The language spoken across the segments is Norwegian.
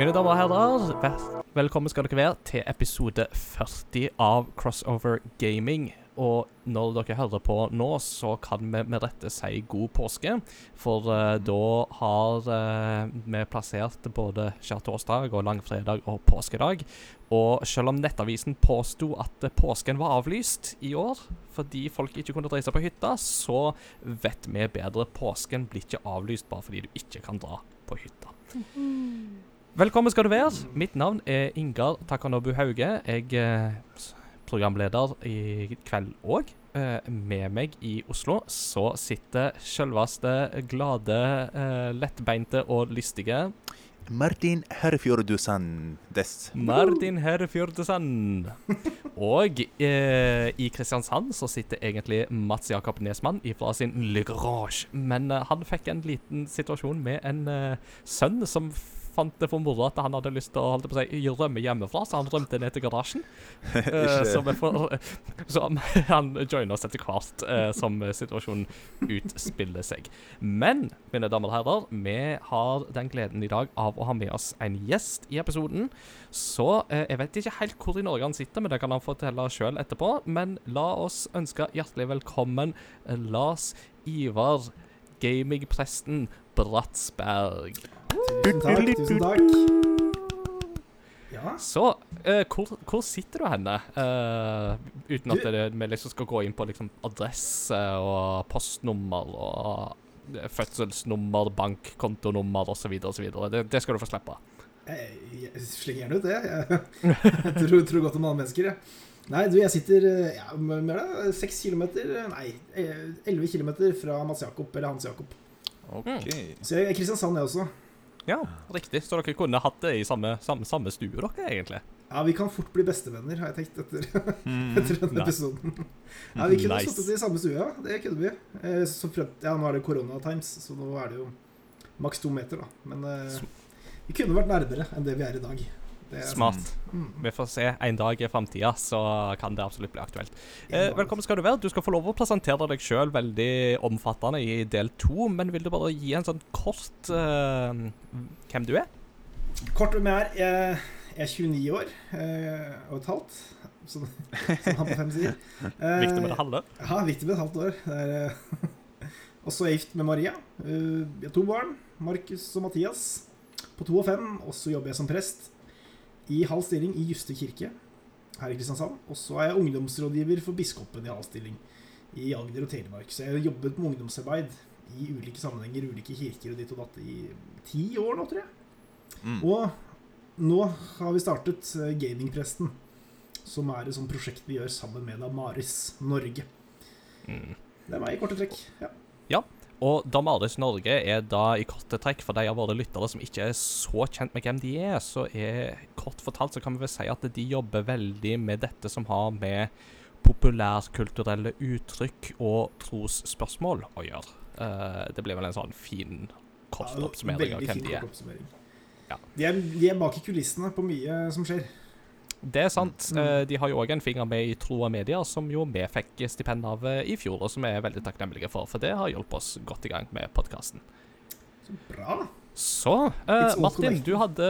Mine damer og herrer, velkommen skal dere være til episode 40 av Crossover Gaming. Og når dere hører på nå, så kan vi med rette si god påske. For uh, da har uh, vi plassert både skjærtorsdag og langfredag og påskedag. Og selv om Nettavisen påsto at påsken var avlyst i år fordi folk ikke kunne reise på hytta, så vet vi bedre. Påsken blir ikke avlyst bare fordi du ikke kan dra på hytta. Velkommen skal du være. Mitt navn er Ingar Takanobu Hauge. Jeg er programleder i kveld òg. Med meg i Oslo så sitter selveste glade, eh, lettbeinte og lystige Martin Herfjordusan des. Martin Herfjordesand. Og eh, i Kristiansand så sitter egentlig Mats Jakob Nesmann fra sin Le Grange. Men eh, han fikk en liten situasjon med en eh, sønn som fant det for moro at han hadde lyst til å holde på å si, rømme hjemmefra, så han rømte ned til garasjen. uh, så, får, så han, joiner oss etter hvert uh, som situasjonen utspiller seg. Men, mine damer og herrer, vi har den gleden i dag av å ha med oss en gjest i episoden. Så uh, jeg vet ikke helt hvor i Norge han sitter, men det kan han fortelle sjøl etterpå. Men la oss ønske hjertelig velkommen Lars Ivar, gamingpresten Bratsberg. Tusen takk, tusen takk. Ja, Så uh, hvor, hvor sitter du henne? Uh, uten at vi liksom skal gå inn på liksom adresse og postnummer og eh, fødselsnummer, bankkontonummer osv. Det, det skal du få slippe. jeg, jeg slenger gjerne ut det. Jeg, jeg tror, tror godt om alle mennesker, jeg. Nei, du, jeg sitter ja, mer da, det, seks kilometer Nei, eh, elleve kilometer fra Mats Jakob, eller Hans Jakob. Okay. Så jeg er i Kristiansand, jeg også. Ja, riktig. Så dere kunne hatt det i samme, samme, samme stue, dere, egentlig. Ja, vi kan fort bli bestevenner, har jeg tenkt etter, Mm. etter denne Nei. episoden. Ja, Vi kunne Nice. sittet i samme stue, ja. Det kunne vi. Eh, Så prøv, ja, nå er det koronatimes, så nå er det jo maks to meter, da. Men eh, vi kunne vært nærmere enn det vi er i dag. Smart. Mm. Vi får se en dag i framtida, så kan det absolutt bli aktuelt. Eh, velkommen skal du være. Du skal få lov å presentere deg sjøl veldig omfattende i del to, men vil du bare gi en sånn kort eh, hvem du er? Kort hvem jeg er. Jeg er 29 år eh, og et halvt, som, som han på fem sier. Eh, Viktig med det halve. Ja, viktig med et halvt år. Det er, eh, også er jeg gift med Maria. Eh, Vi har to barn, Markus og Mathias, på to og fem. Og så jobber jeg som prest i halv stilling i Juste kirke her i Kristiansand. Og så er jeg ungdomsrådgiver for biskopen i halv stilling i Agder og Telemark. Så jeg har jobbet med ungdomsarbeid i ulike sammenhenger, ulike kirker og ditt og datt i ti år nå, tror jeg. Mm. Og nå har vi startet eh, Gamingpresten, som er et sånt prosjekt vi gjør sammen med Damaris Norge. Mm. Det er meg i korte trekk. Ja. Ja. Og Damaris Norge er da i korte trekk, for de av våre lyttere som ikke er så kjent med hvem de er, så er kort fortalt så kan vi vel si at de jobber veldig med dette som har med populærkulturelle uttrykk og trosspørsmål å gjøre. Uh, det blir vel en sånn fin kort Ja, oppsummering av hvem de er. Ja. De, er, de er bak i kulissene på mye som skjer. Det er sant. Mm. Eh, de har jo òg en finger med i Tro og Media, som jo vi fikk stipend av eh, i fjor, og som vi er veldig takknemlige for, for det har hjulpet oss godt i gang med podkasten. Så bra. Så, uh, Martin, du hadde,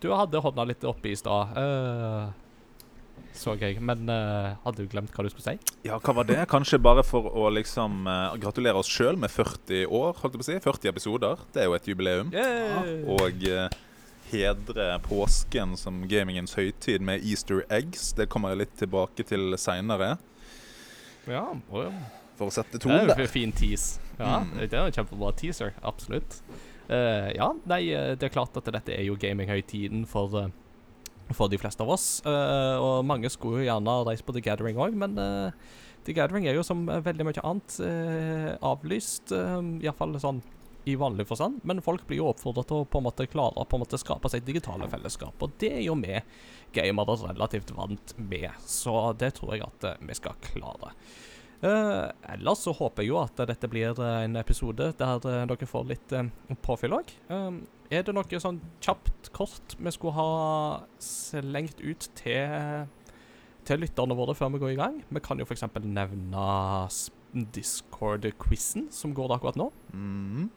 du hadde hånda litt oppe i stad. uh, så jeg. Men uh, hadde du glemt hva du skulle si? Ja, hva var det? Kanskje bare for å liksom gratulere oss sjøl med 40 år, holdt jeg på å si. 40 episoder. Det er jo et jubileum. Yay! Og hedre påsken som gamingens høytid med Easter eggs. Det kommer jeg litt tilbake til seinere, Ja, oh ja. for å sette det er tonen der. en fin tease. Ja, Mm. Det er en kjempebra teaser. Absolutt. Uh, ja, nei, eh, det er klart at dette er jo gaminghøytiden for eh, for de fleste av oss. Uh, og mange skulle jo gjerne reist på The Gathering òg, men uh, The Gathering er jo som veldig mye annet avlyst. Uh, Iallfall sånn i vanlig forstand. Men folk blir jo oppfordret til å på en måte klare på en måte skape seg digitale fellesskap. Og det er jo vi gamere relativt vant med, så det tror jeg at eh, vi skal klare. Uh, ellers så håper jeg jo at dette blir eh, en episode der dere får litt uh, påfyll òg. er det noe sånn kjapt, kort vi skulle ha slengt ut til, til lytterne våre før vi går i gang? Vi kan jo f.eks. nevne Discord-quizen som går akkurat nå. Mhm.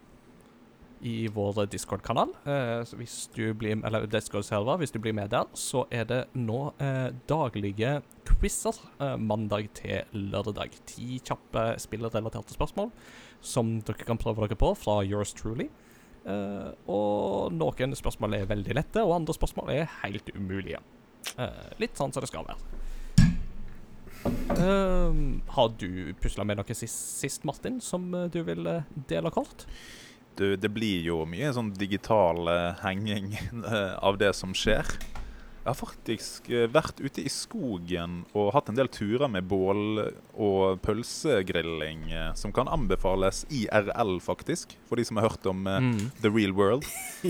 I vår Discord-kanal. Eh, hvis du blir Eller Discord-server, hvis du blir med der, så er det nå eh, daglige quizer eh, mandag til lørdag. Ti kjappe spillrelaterte spørsmål som dere kan prøve dere på fra Yours Truly. Eh, og noen spørsmål er veldig lette, og andre spørsmål er helt umulige. Eh, litt sånn som det skal være. Eh, har du pusla med noe sist, sist, Martin, som du vil dele kort? Du, det blir jo mye sånn digital uh, henging uh, av det som skjer. Jeg har faktisk uh, vært ute i skogen og hatt en del turer med bål og pølsegrilling som kan anbefales IRL, faktisk. For de som har hørt om mm. The Real World.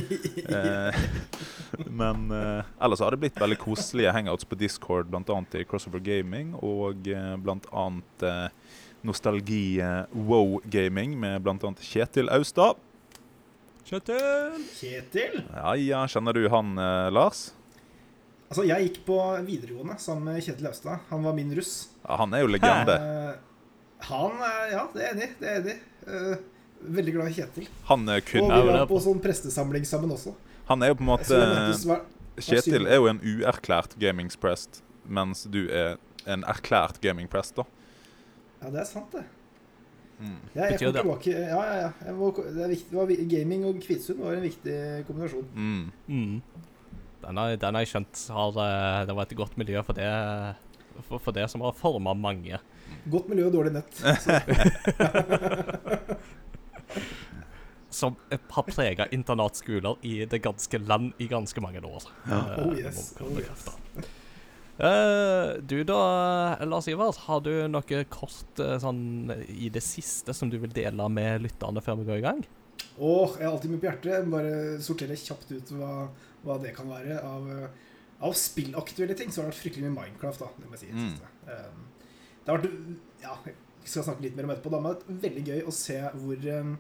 men ellers har det blitt veldig koselige hangouts på Discord, bl.a. i Crossover Gaming og bl.a. Nostalgi Wow Gaming med bl.a. Kjetil Austad. Kjetil! Kjetil? Ja, ja, Kjenner du han, eh, Lars? Altså, Jeg gikk på videregående sammen med Kjetil Austad. Han var min russ. Ja, Han er jo legende. Uh, han Ja, det er enig. Det er enig. Uh, veldig glad i Kjetil. Han kunne Og vi var på sånn prestesamling sammen også. Han er jo på en måte Kjetil er jo en uerklært gaming-prest, mens du er en erklært gaming-prest, da. Ja, det er sant, det. Mm. Ja, jeg kom tilbake, ja, ja, ja. Var, det viktig, var, gaming og Kvitsund var en viktig kombinasjon. Mm. Mm. Den, har, den, har, jeg skjønt har eh, Det var et godt miljø for det, for, for det som har forma mange. Godt miljø og dårlig nett. som har prega internatskoler i det ganske land i ganske mange år. Ja. Oh, yes. Oh, yes. Uh, du da, Lars Ivars, har du noe kort uh, sånn i det siste som du vil dele med lytterne før vi går i gang? Åh, jeg har alltid mye på hjertet. Bare sortere kjapt ut hva, hva det kan være. Av, av spillaktuelle ting så har det vært fryktelig mye Minecraft, da. Det må jeg si. Mm. Um, det har vært Ja, jeg skal snakke litt mer om etterpå, da, men det har vært veldig gøy å se hvor um,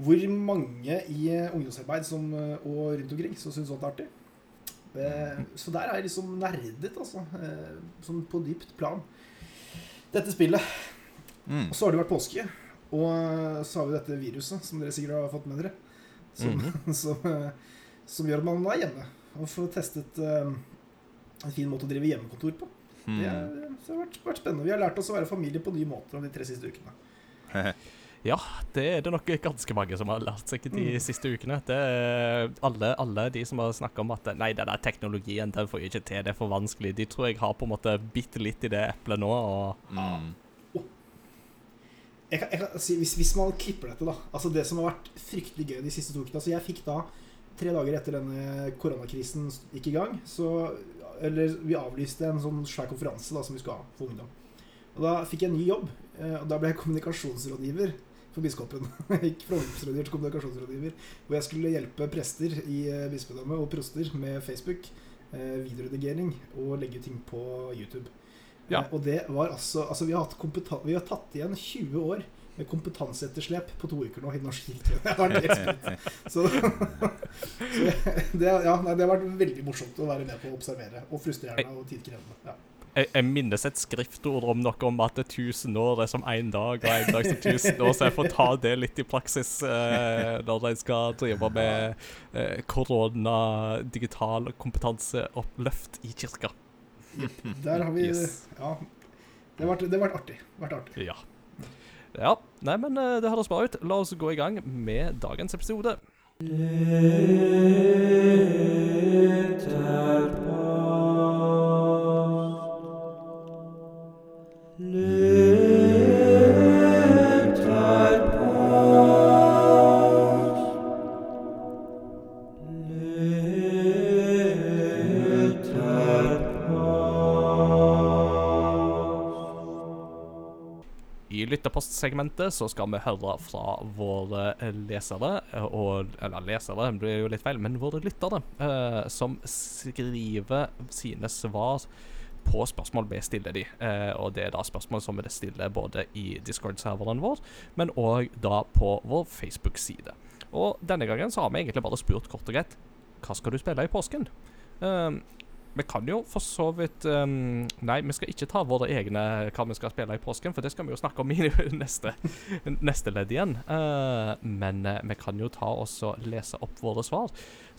hvor mange i ungdomsarbeid som, og rundt omkring som syns sånt er artig. Eh, så der er jeg liksom nerdet, altså. Eh, sånn på dypt plan. Dette spillet. Mm. Og så har det vært påske. Og eh, så har vi dette viruset, som dere sikkert har fått med dere. Som, mm -hmm. som, som gjør at man er hjemme og får testet en fin måte å drive hjemmekontor på. Mm. Det, er, det, har vært, vært, spennende. Vi har lært oss å være familie på nye måter de tre siste ukene. Ja, det er det nok ganske mange som har lært seg de mm. siste ukene. Det er alle, alle de som har snakka om at nei, den der teknologien den får jo ikke til, det er for vanskelig. De tror jeg har på en måte bitte litt i det eplet nå. og... Mm. Jeg kan, jeg kan si, hvis, hvis, man klipper dette, da Altså Det som har vært fryktelig gøy de siste to ukene altså Jeg fikk da, tre dager etter denne koronakrisen gikk i gang, så Eller vi avlyste en sånn svær konferanse da som vi skulle ha for ungdom. Og Da fikk jeg en ny jobb. Eh, og Da ble jeg kommunikasjonsrådgiver for biskopen. Jeg gikk fra ungdomsrådgiver til kommunikasjonsrådgiver. Hvor jeg skulle hjelpe prester i eh, bispedømmet og proster med Facebook, eh, videoredigering og legge ting på YouTube. Ja. Eh, og det var altså Altså, vi har, vi har tatt igjen 20 år med kompetanseetterslep på to uker nå i norsk kirke. Så, så det, ja, nei, det har vært veldig morsomt å være med på å observere. Og frustrerende og tidkrevende. Ja jeg, jeg, minnes et skriftord om noe om at 1000 år er som én dag, og én dag som 1000 år, så jeg får ta det litt i praksis eh, når jeg skal drive med eh, korona, digital kompetanseoppløft i kirka. Der har vi yes. Ja. Det har vært, det artig. Vært artig. Ja. ja. Nei, men eh, det høres bra ut. La oss gå i gang med dagens episode. Lytterpostsegmentet så skal vi høre fra våre lesere, og, eller lesere blir jo litt feil, men våre lyttere, eh, som skriver sine svar på spørsmål vi stiller de. Eh, og det er da spørsmål som vi stiller både i Discord-serveren vår, men òg da på vår Facebook-side. Og denne gangen så har vi egentlig bare spurt kort og greit hva skal du spille i påsken? Vi kan jo for så vidt um, Nei, vi skal ikke ta våre egne hva vi skal spille i påsken, for det skal vi jo snakke om i neste, neste ledd igjen. Uh, men uh, vi kan jo ta oss og lese opp våre svar.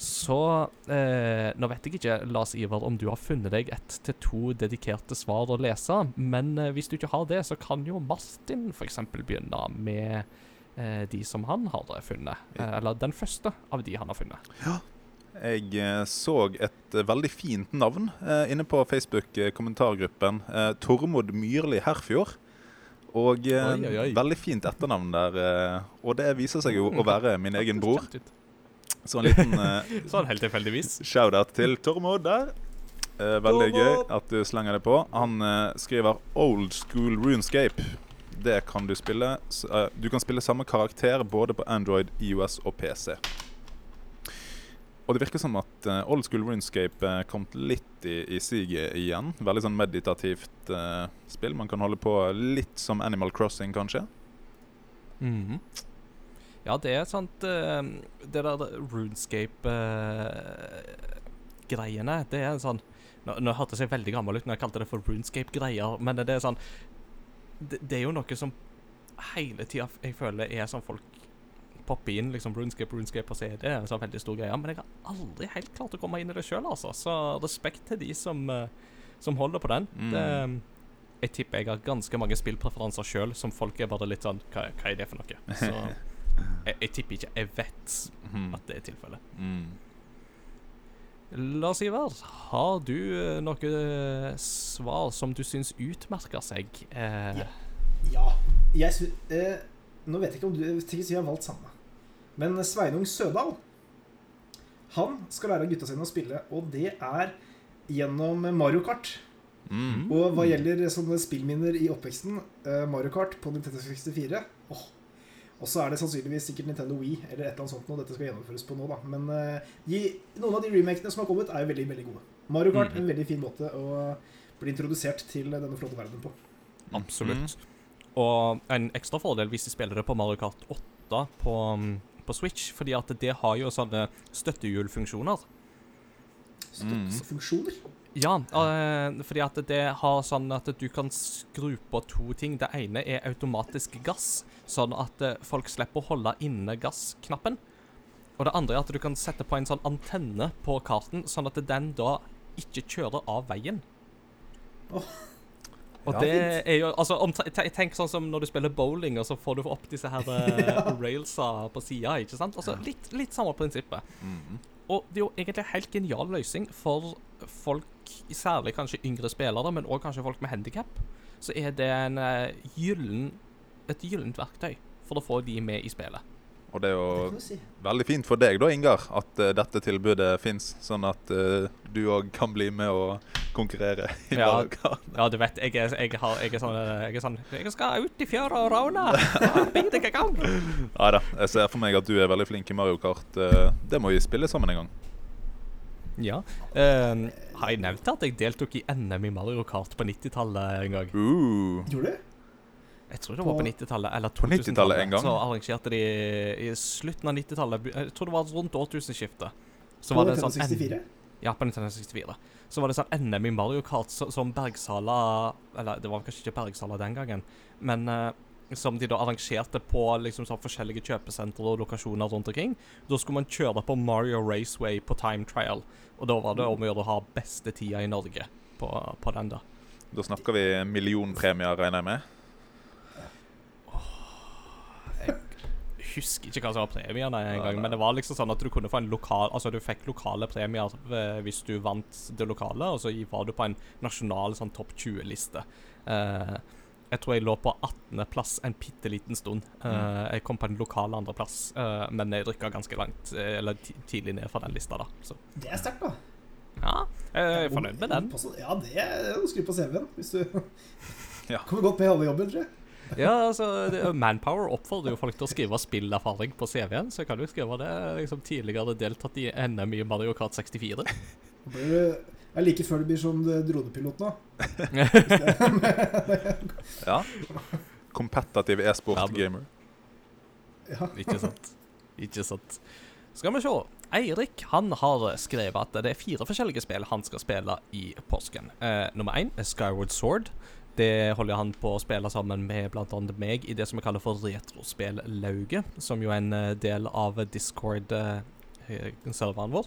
Så uh, Nå vet jeg ikke, Lars Ivar, om du har funnet deg ett til to dedikerte svar å lese. Men hvis du ikke har det, så kan jo Martin f.eks. begynne med de som han har funnet. eller den første av de han har funnet. Ja, jeg eh, så et eh, veldig fint navn eh, inne på Facebook-kommentargruppen. Tormod Myrli Herfjord. Og oi, oi, oi. veldig fint etternavn der. og det viser seg jo å være min egen bror. Så en liten Sånn helt tilfeldigvis. Shout-out til Tormod der. veldig gøy at du slenger det på. Han skriver 'Old School Runescape'. Det kan du spille. du kan spille samme karakter både på Android, IOS og PC. Og det virker som at uh, old school runescape uh, kom litt i, i siget igjen. Veldig sånn meditativt uh, spill. Man kan holde på litt som Animal Crossing, kanskje. Mm -hmm. Ja, det er sant Det der runescape-greiene, det er sånn Nå, nå hørtes jeg veldig gammel ut når jeg kalte det for runescape-greier, men det er sånn det, det, er jo noe som hele tida jeg føler er sånn folk poppe inn liksom runescape, runescape og CD, det. er en sånn veldig stor greie. Men jeg har aldri helt klart å komme inn i det sjøl, altså. Så respekt til de som, uh, som holder på den. Mm. Det, jeg tipper jeg har ganske mange spillpreferanser sjøl som folk er bare litt sånn Hva, hva er det for noe? Så jeg, jeg, tipper ikke Jeg vet mm. at det er tilfellet. Mm. Lars Ivar, har du uh, noe svar som du syns utmerker seg? Eh, ja. ja. Jeg syns eh, Nå vet jeg ikke om du sikkert sier har valgt samme. Men Sveinung Sødal han skal lære gutta sine å spille, og det er gjennom Mario Kart. Mm. Og hva gjelder sånne spillminner i oppveksten, uh, Mario Kart på Nintendo 64 oh. Og så er det sannsynligvis sikkert Nintendo Wii eller et eller annet sånt noe dette skal gjennomføres på nå, da. Men uh, de, noen av de remakene som har kommet, er jo veldig, veldig gode. Mario Kart mm. en veldig fin måte å bli introdusert til denne flotte verden på. Absolutt. Mm. Og en ekstra fordel hvis de spiller det på Mario Kart 8 på um, på Switch, fordi at det har jo sånne støttehjulfunksjoner. Støttefunksjoner? Ja, øh, fordi at det har sånn at du kan skru på to ting. Det ene er automatisk gass, sånn at uh, folk slipper å holde inne gassknappen. Og det andre er at du kan sette på en sånn antenne på karten, sånn at den da ikke kjører av veien. Oh. Og ja, det fint. er jo altså, om, Tenk sånn som når du spiller bowling, og så får du opp disse her ja. Eh, railsa på sida. Altså, litt, litt samme prinsippet. Mm. Og det er jo egentlig en helt genial løsning for folk, særlig kanskje yngre spillere, men òg kanskje folk med handikap. Så er det en, uh, gyllen, et gyllent verktøy for å få de med i spillet. Og det er jo si. veldig fint for deg da, Ingar, at uh, dette tilbudet fins, sånn at uh, du òg kan bli med og konkurrere i ja, Ja, du vet, jeg er, jeg, har, jeg, er sånn, eh, jeg er, sånn, jeg skal ut i fjøra og råne! Bit deg i gang! Nei da, jeg ser for meg at du er veldig flink i Mario Kart. Uh, det må vi spille sammen en gang. Ja. Uh, har jeg nevnt at jeg deltok i NM i Mario Kart på 90-tallet en gang? Uh. Gjorde du? Jeg tror det var på 90-tallet eller 2000-tallet. en gang Så arrangerte de i slutten av 90-tallet Jeg tror det var rundt årtusenskiftet. Så på Nintendo 64? Ja, på 1964. Så var det sånn NM i Mario Kart som Bergsala Eller det var kanskje ikke Bergsala den gangen, men uh, som de da arrangerte på liksom sånn forskjellige kjøpesentre og lokasjoner rundt omkring. Da skulle man kjøre på Mario Raceway på time trial, og da var det om å gjøre å ha beste tida i Norge på, på den, da. Da snakker vi millionpremier, regner jeg med? Husker ikke hva som var premiene engang, men det var liksom sånn at du kunne få en lokal Altså du fikk lokale premier eh, hvis du vant det lokale, og så var du på en nasjonal sånn topp 20-liste. Uh, eh, jeg tror jeg lå på 18.-plass en bitte liten stund. Uh, jeg kom på en lokal andreplass, uh, men jeg rykka ganske langt Eller tidlig ned fra den lista, da. Så. Det er sterkt, da. Ja, jeg er fornøyd med den. Ja, det er å skrive på CV-en. Hvis du ja. kommer godt med i alle jobber, tror jeg. Ja, altså, Manpower oppfordrer jo folk til å skrive spillerfaring på CV-en, så jeg kan jo skrive det liksom tidligere deltatt i NM i Mario Kart 64. Det er like før du blir som dronepilot nå. ja. Kompetativ e-sport-gamer. Ja. Ikke sant. Ikke sant. Skal vi se. Eirik han har skrevet at det er fire forskjellige spill han skal spille i påsken. Eh, nummer én er Skyward Sword. Det holder han på å spille sammen med bl.a. meg i det som vi kaller for Retrospellauget, som jo er en eh, del av Discord-serveren vår.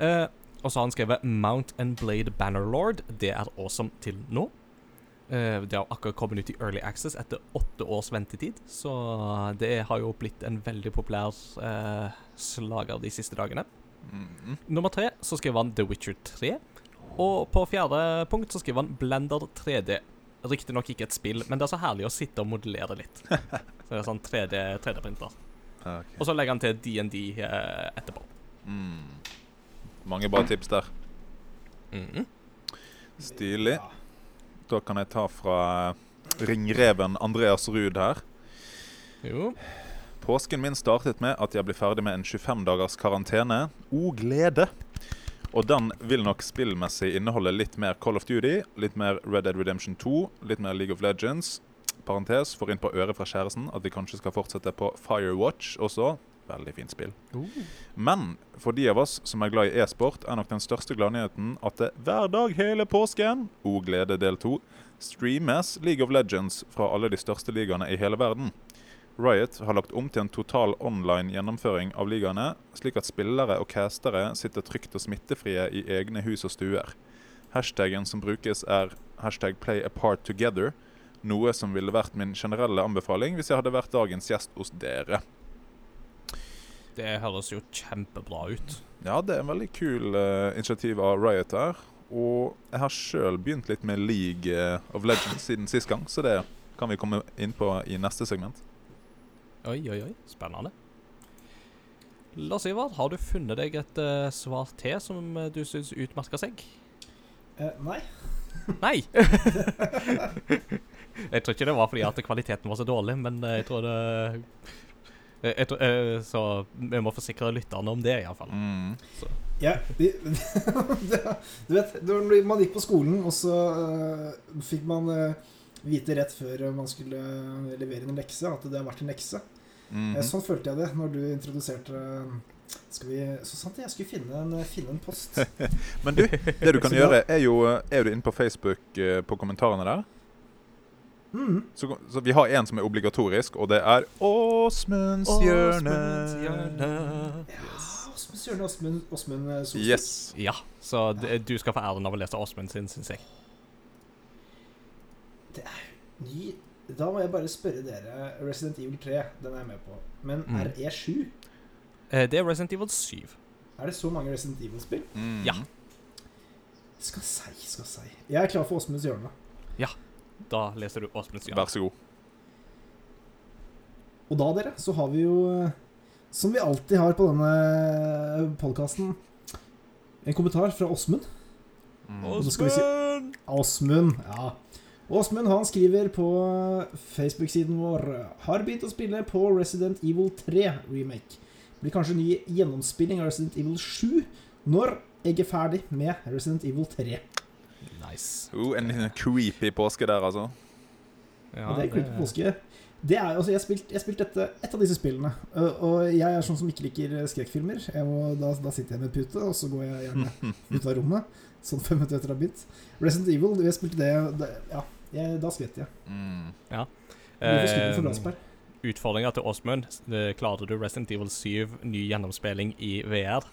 Eh, og så har han skrevet Mount and Blade Bannerlord. Det er awesome til nå. Eh, det har akkurat kommet ut i Early Access etter åtte års ventetid, så det har jo blitt en veldig populær eh, slager de siste dagene. Mhm. Nummer tre så skriver han The Witcher 3. Og på fjerde punkt så skriver han Blender 3D. Riktignok ikke et spill, men det er så herlig å sitte og modellere litt. Så det er sånn 3D 3D-printer. Og så legger han til DND eh, etterpå. Mm. Mange bra tips der. Mhm. Stilig. Da kan jeg ta fra ringreven Andreas Ruud her. Jo. Påsken min startet med at jeg ble ferdig med en 25 dagers karantene. O glede! Og den vil nok spillmessig inneholde litt mer Call of Duty, litt mer Red Dead Redemption 2, litt mer League of Legends. Parentes, får inn på øret fra kjæresten at vi kanskje skal fortsette på Firewatch også. Veldig fint spill. Men for de av oss som er glad i e-sport, er nok den største gladnyheten at det hver dag hele påsken, O glede del 2, streames League of Legends fra alle de største ligaene i hele verden. Riot har lagt om til en total online gjennomføring av ligaene, slik at spillere og castere sitter trygt og smittefrie i egne hus og stuer. Hashtaggen som brukes er hashtag play apart together, noe som ville vært min generelle anbefaling hvis jeg hadde vært dagens gjest hos dere. Det høres jo kjempebra ut. Ja, det er en veldig kul uh, initiativ av Riot her. Og jeg har sjøl begynt litt med League eh, of Legends siden sist gang, så det kan vi komme inn på i neste segment. Oi, oi, oi. Spennende. Lars Ivar, har du funnet deg et uh, svar til som eh, du syns utmerker seg? Uh, nei. Nei! jeg tror ikke det var fordi at kvaliteten var så dårlig, men jeg tror det jeg, jeg tror, Så vi må forsikre lytterne om det, iallfall. Mm. Ja, vi, du vet, når man gikk på skolen, og så fikk man vite rett før man skulle levere en lekse, at det har vært en lekse. Mhm. -hmm. Sånn følte jeg det når du introduserte øh, skal vi, Så sant jeg skulle finne en, finne en post. Men du, det du kan gjøre, er jo Er du inne på Facebook eh, på kommentarene der? Mm. Så, så vi har en som er obligatorisk, og det er Åsmunds hjørne. Åsmunds hjørne. Ja, Åsmund Åsmund, øh, Yes. Ja, så det, du skal få æren av å lese Åsmund sin, syns jeg. Det er Ny Da må jeg bare spørre dere. Resident Evil 3, den er jeg med på. Men Mm. er E7? Eh, det er Resident Evil 7. Er det så mange Resident Evil-spill? Mm. Ja. Skal si, skal si. Jeg er klar for Åsmunds hjørne. Ja. Da leser du Åsmunds hjørne. Vær så god. Og da, dere, så har vi jo, eh, som vi alltid har på denne podkasten, en kommentar fra Åsmund. Mm. Si- Åsmund, ja. Åsmund han skriver på Facebook-siden vår Har begynt å spille på Resident Evil 3 remake. Blir kanskje ny gjennomspilling av Resident Evil 7 når jeg er ferdig med Resident Evil 3. Nice. Oh, en creepy påske der, altså. Ja, og det er creepy påske. Det er, altså, jeg har spilt, jeg spilt dette, et av disse spillene, og, jeg er sånn som ikke liker skrekkfilmer. Da, da sitter jeg med pute, og så går jeg gjerne ut av rommet. Sånn fem minutter etter å ha begynt. Resident Evil, jeg spilte det, det Ja, jeg, da skvetter jeg. Mm. Ja. Eh, Utfordringa til Åsmund. Klarte du Resident Evil 7 ny gjennomspilling i VR?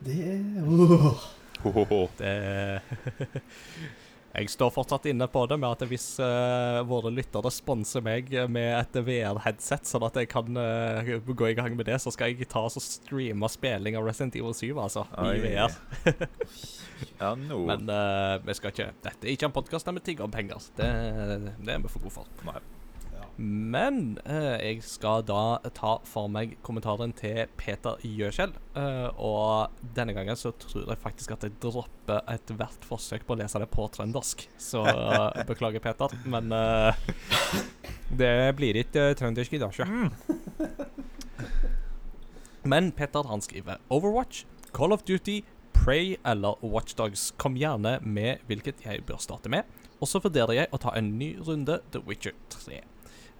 Det oh. Det Jeg står fortsatt inne på det med at hvis uh, våre lyttere sponser meg med et VR-headset, sånn at jeg kan uh, gå i gang med det, så skal jeg ta og streame spilling av Resident Evil 7, altså. I VR. Ja, nå Men uh, vi skal ikke Dette er ikke en podkast der vi tigger om penger. Det, det er vi for gode for. Nei. Men eh, jeg skal da ta for meg kommentaren til Peter Gjøskjell. eh, og denne gangen så tror jeg faktisk at jeg dropper ethvert forsøk på å lese det på trøndersk. Så eh, beklager, Peter, men eh, det blir ikke uh, trøndersk i dag, sjø. Men Peter han skriver Overwatch, Call of Duty, Prey eller Watchdogs. Kom gjerne med hvilket jeg bør starte med. Og så vurderer jeg å ta en ny runde The Witcher 3.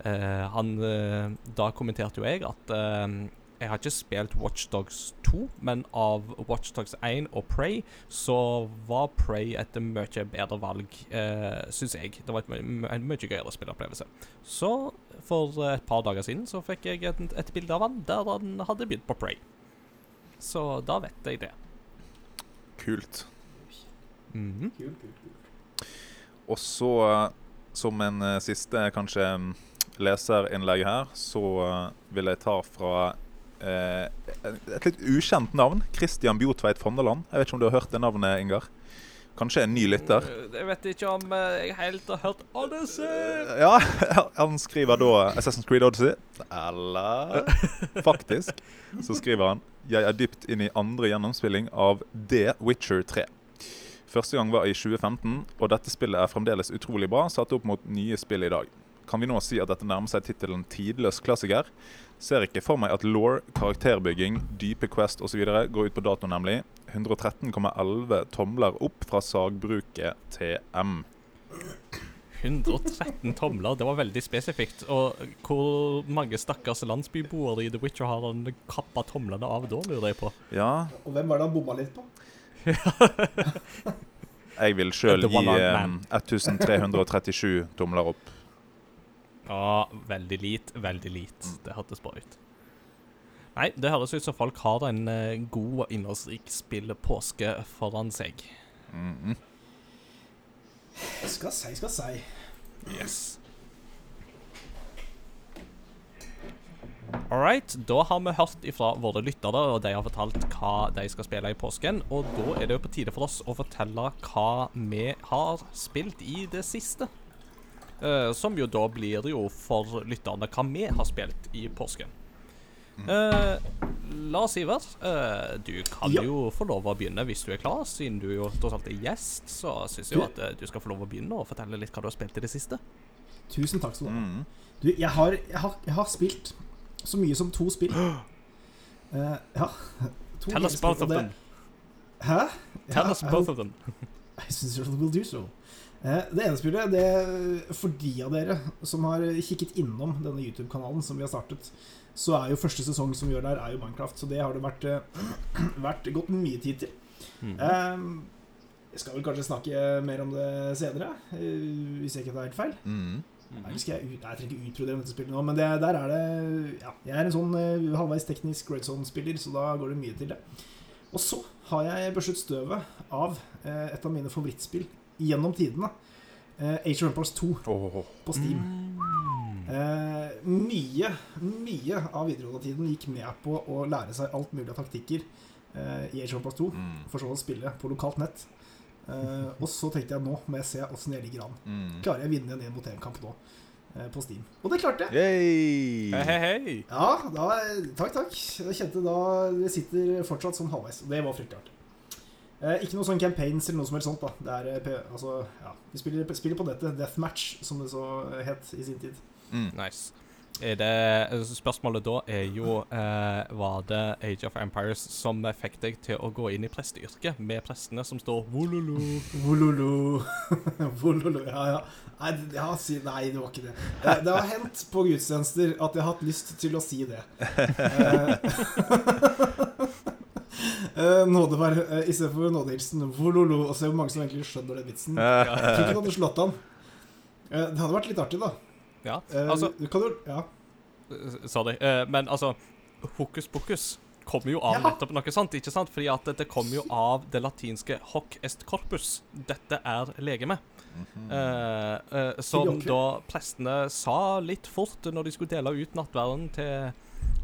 Eh, han, eh, da kommenterte jo jeg at eh, Jeg har ikke spilt Watchdogs 2, men av Watchdogs 1 og Prey så var Prey et mye bedre valg, uh, syns jeg. Det var et en mye gøyere spilleopplevelse. Så for et par dager siden så fikk jeg et, et bilde av han der han hadde begynt på Prey. Så da vet jeg det. Kult. Mhm. Kult, kult, kult. Og så, eh, som en eh, siste kanskje mm, leserinnlegg her, så eh, vil jeg ta fra eh, et litt ukjent navn. Christian Bjotveit Fondeland. Jeg vet ikke om du har hørt det navnet, Ingar? Kanskje en ny lytter? Jeg vet ikke om eh, jeg helt har hørt Odyssey. Ja, han skriver da Assassin's Creed Odyssey. Eller faktisk så skriver han Jeg er dypt inn i andre gjennomspilling av The Witcher 3. Første gang var i 2015, og dette spillet er fremdeles utrolig bra, satt opp mot nye spill i dag. Kan vi nå si at dette nærmer seg tittelen tidløs klassiker? Ser ikke for meg at law, karakterbygging, dype quest osv. går ut på dato, nemlig. 113,11 tomler opp fra sagbruket TM. 113 tomler, det var veldig spesifikt. Og hvor mange stakkars landsbyboere i The Witcher har han kappa tomlene av da, lurer jeg på. Ja, Og hvem var det han bomma litt på? jeg vil sjøl gi eh, 1337 tomler opp. Ja, veldig lit, veldig lit. Det hørtes bra ut. Nei, det høres ut som folk har en eh, god og innholdsrik spillepåske foran seg. Mhm. Skal si, skal si. Yes. All right, da har vi hørt ifra våre lyttere, og de har fortalt hva de skal spille i påsken. Og da er det jo på tide for oss å fortelle hva vi har spilt i det siste. Eh, som jo da blir jo for lytterne hva vi har spilt i påsken. Uh, Lars Iver, uh, du kan Ja. jo få lov å begynne hvis du er klar. Siden du jo tross alt er gjest, så syns jeg jo at eh, du skal få lov å begynne og fortelle litt hva du har spilt i det siste. Tusen takk skal du ha. Mm. Du, jeg har, jeg har, jeg har spilt så mye som to spill. Uh, ja. To Tell us both of them. Hæ? Tell Ja, us both of them. I sincerely will do so. Eh, Det ene spillet, det for de av dere som har kikket innom denne YouTube-kanalen som vi har startet, så er jo første sesong som vi gjør der, er jo Minecraft. Så det har det vært, eh, vært gått mye tid til. Mhm. Eh, Jeg skal vel kanskje snakke mer om det senere, hvis jeg ikke tar helt feil. Mhm. Nei, skal jeg, ut, jeg trenger ikke utbrodere dette spillet nå, men det, der er det Ja, jeg er en sånn uh, halvveis teknisk Red Zone-spiller, så da går det mye til det. Og så har jeg børstet støvet av uh, et av mine favorittspill gjennom tidene. Eh, Age of Empires 2 Åh. på Steam. Mm. Eh, mye, mye av videregående-tiden gikk med på å lære seg alt mulig av taktikker eh, i Age of Empires 2. Mm. For så å spille på lokalt nett. Eh, og så tenkte jeg nå må jeg se åssen jeg ligger an. Mm. Klarer jeg å vinne en 1 mot 1-kamp nå eh, på Steam? Og det klarte jeg. Yay! Hei, hei, hei. Ja, da, takk, takk. Jeg kjente da Det sitter fortsatt sånn halvveis. og Det var fryktelig artig. Eh, ikke noe sånn campaigns eller noe som helst sånt. da Det er, eh, altså, ja, Vi spiller, spiller på nettet. Deathmatch, som det så het i sin tid. Mm. Nice. Er det, spørsmålet da er jo eh, Var det Age of Empires som fikk deg til å gå inn i presteyrket, med prestene som står vololo? Vololo. Vololo, ja, ja. Nei, det- ja, si, nei, det var ikke det. Det, det har hendt på gudstjenester at jeg har hatt lyst til å si det. Uh, nåde var, uh, I stedet for nådehilsen vololo, og se hvor mange som egentlig skjønner den vitsen. Fikk ikke hadde slått han. Eh, det hadde vært litt artig, da. Ja, Eh, altså du kan jo Ja. eh, Sorry. eh, men altså Hokus pokus kommer jo av Ja. nettopp noe sant, ikke sant? Fordi at det kommer jo av det latinske hoc est corpus. Dette er legeme. Eh, som da prestene sa litt fort når de skulle dele ut nattverden til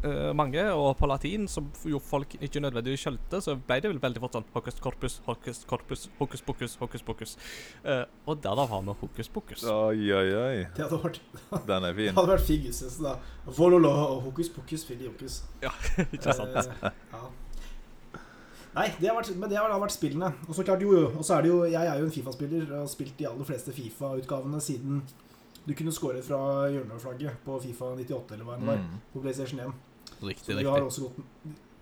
uh, mange, og på latin, som jo folk ikke nødvendigvis skjønte, så ble det vel veldig fort sånn hokus corpus, hokus corpus, hokus pokus, hokus pokus. Uh, og derav har vi hokus pokus. Oi, oi, oi. Det hadde vært, Den er fin. det hadde vært fin synes da. Vololo og hokus pokus Ja, ikke sant? Ja. Nei, det har vært, men det har da vært spillene. Og så klart, jo, jo. Og så er det jo Jeg er jo en Fifa-spiller og har spilt de aller fleste Fifa-utgavene siden du kunne scoret fra hjørneflagget på Fifa 98 eller hva det var, Mm. på PlayStation 1. Riktig, Så vi har også gått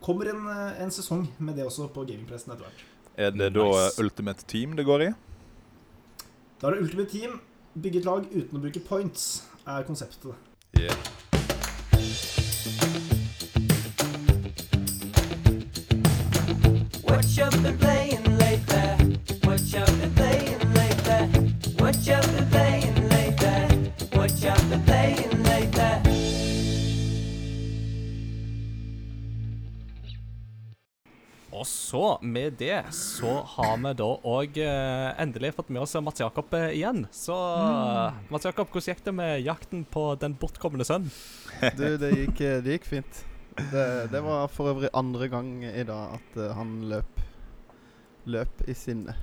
Kommer en, en sesong med det også på gamingpressen etter hvert. Er det da Nice. Ultimate Team det går i? Da er det Ultimate Team. Bygge et lag uten å bruke points, er konseptet. Yeah. Og så, med det, så har vi da òg eh, endelig fått med oss Mats Jakob eh, igjen. Så Mats Jakob, hvordan gikk det med jakten på den bortkomne sønn? Du, det gikk, eh, det gikk fint. Det, det var for øvrig andre gang i dag at han løp Løp i sinne.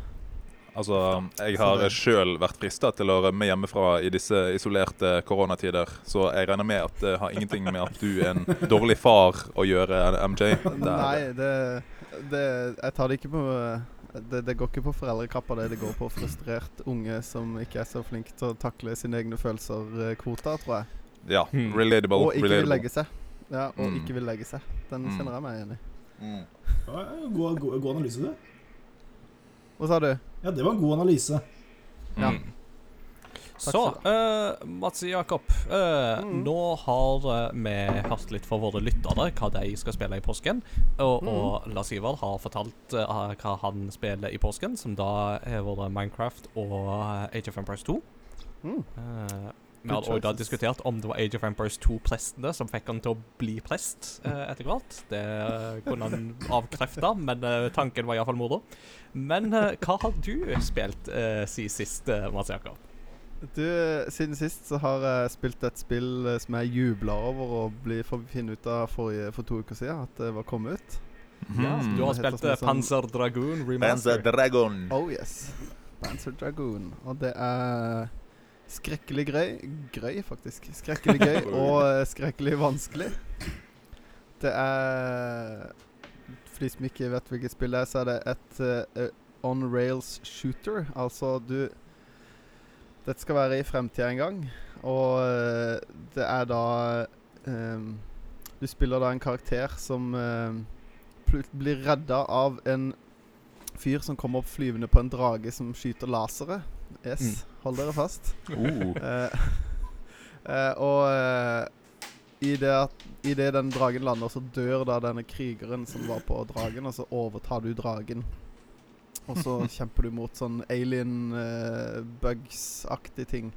Altså, jeg har sjøl vært frista til å rømme hjemmefra i disse isolerte koronatider, så jeg regner med at det har ingenting med at du er en dårlig far å gjøre, MJ. Det er- Nei, det, det Jeg tar det ikke på det, det går ikke på foreldrekrappa, det. Det går på frustrert unge som ikke er så flink til å takle sine egne følelser-kvota, tror jeg. Ja, Hmm. relatable. Og ikke vil legge seg. Ja, og Mm. ikke vil legge seg. Den Mm. kjenner jeg meg igjen i. Mm. Ja, God, god, god analyse, du. Hva sa du? Ja, det var en god analyse. Ja. Mm. Så, uh, Mats Jakob. uh, Mm. Nå har eh, vi hørt litt fra våre lyttere hva de skal spille i påsken. Og, Mm. og Lars Ivar har fortalt uh, hva han spiller i påsken, som da har vært Minecraft og Age of Empires 2. Mm. Vi har også da diskutert om det var Age of Empires 2-prestene som fikk han til å bli prest eh, etter hvert. Det kunne han avkrefte, men tanken var iallfall moro. Men hva har du spilt siden sist, Mats Jakob? Du, siden sist så har jeg spilt et spill eh, som jeg jubla over å bli for finne ut av forrige, for to uker siden at det var kommet ut. Ja, Mhm. du har spilt uh, sånn- Panzer Dragoon Panzer Remaster. Oh yes. Panzer Dragoon. Og det er skrekkelig grøy. Grøy, faktisk. Skrekkelig gøy og eh, skrekkelig vanskelig. Det er For de som ikke vet hvilket spill det er, så er det et uh, on rails shooter. Altså du Dette skal være i fremtida en gang, og eh, det er da um, Du spiller da en karakter som um, blir redda av en fyr som kommer opp flyvende på en drage som skyter lasere. Yes, Mm. hold dere fast. Oh. Uh, uh, og uh, i det at i det den dragen lander, så dør da denne krigeren som var på dragen, og så overtar du dragen. Og så kjemper du mot sånn alien uh, bugs-aktig ting.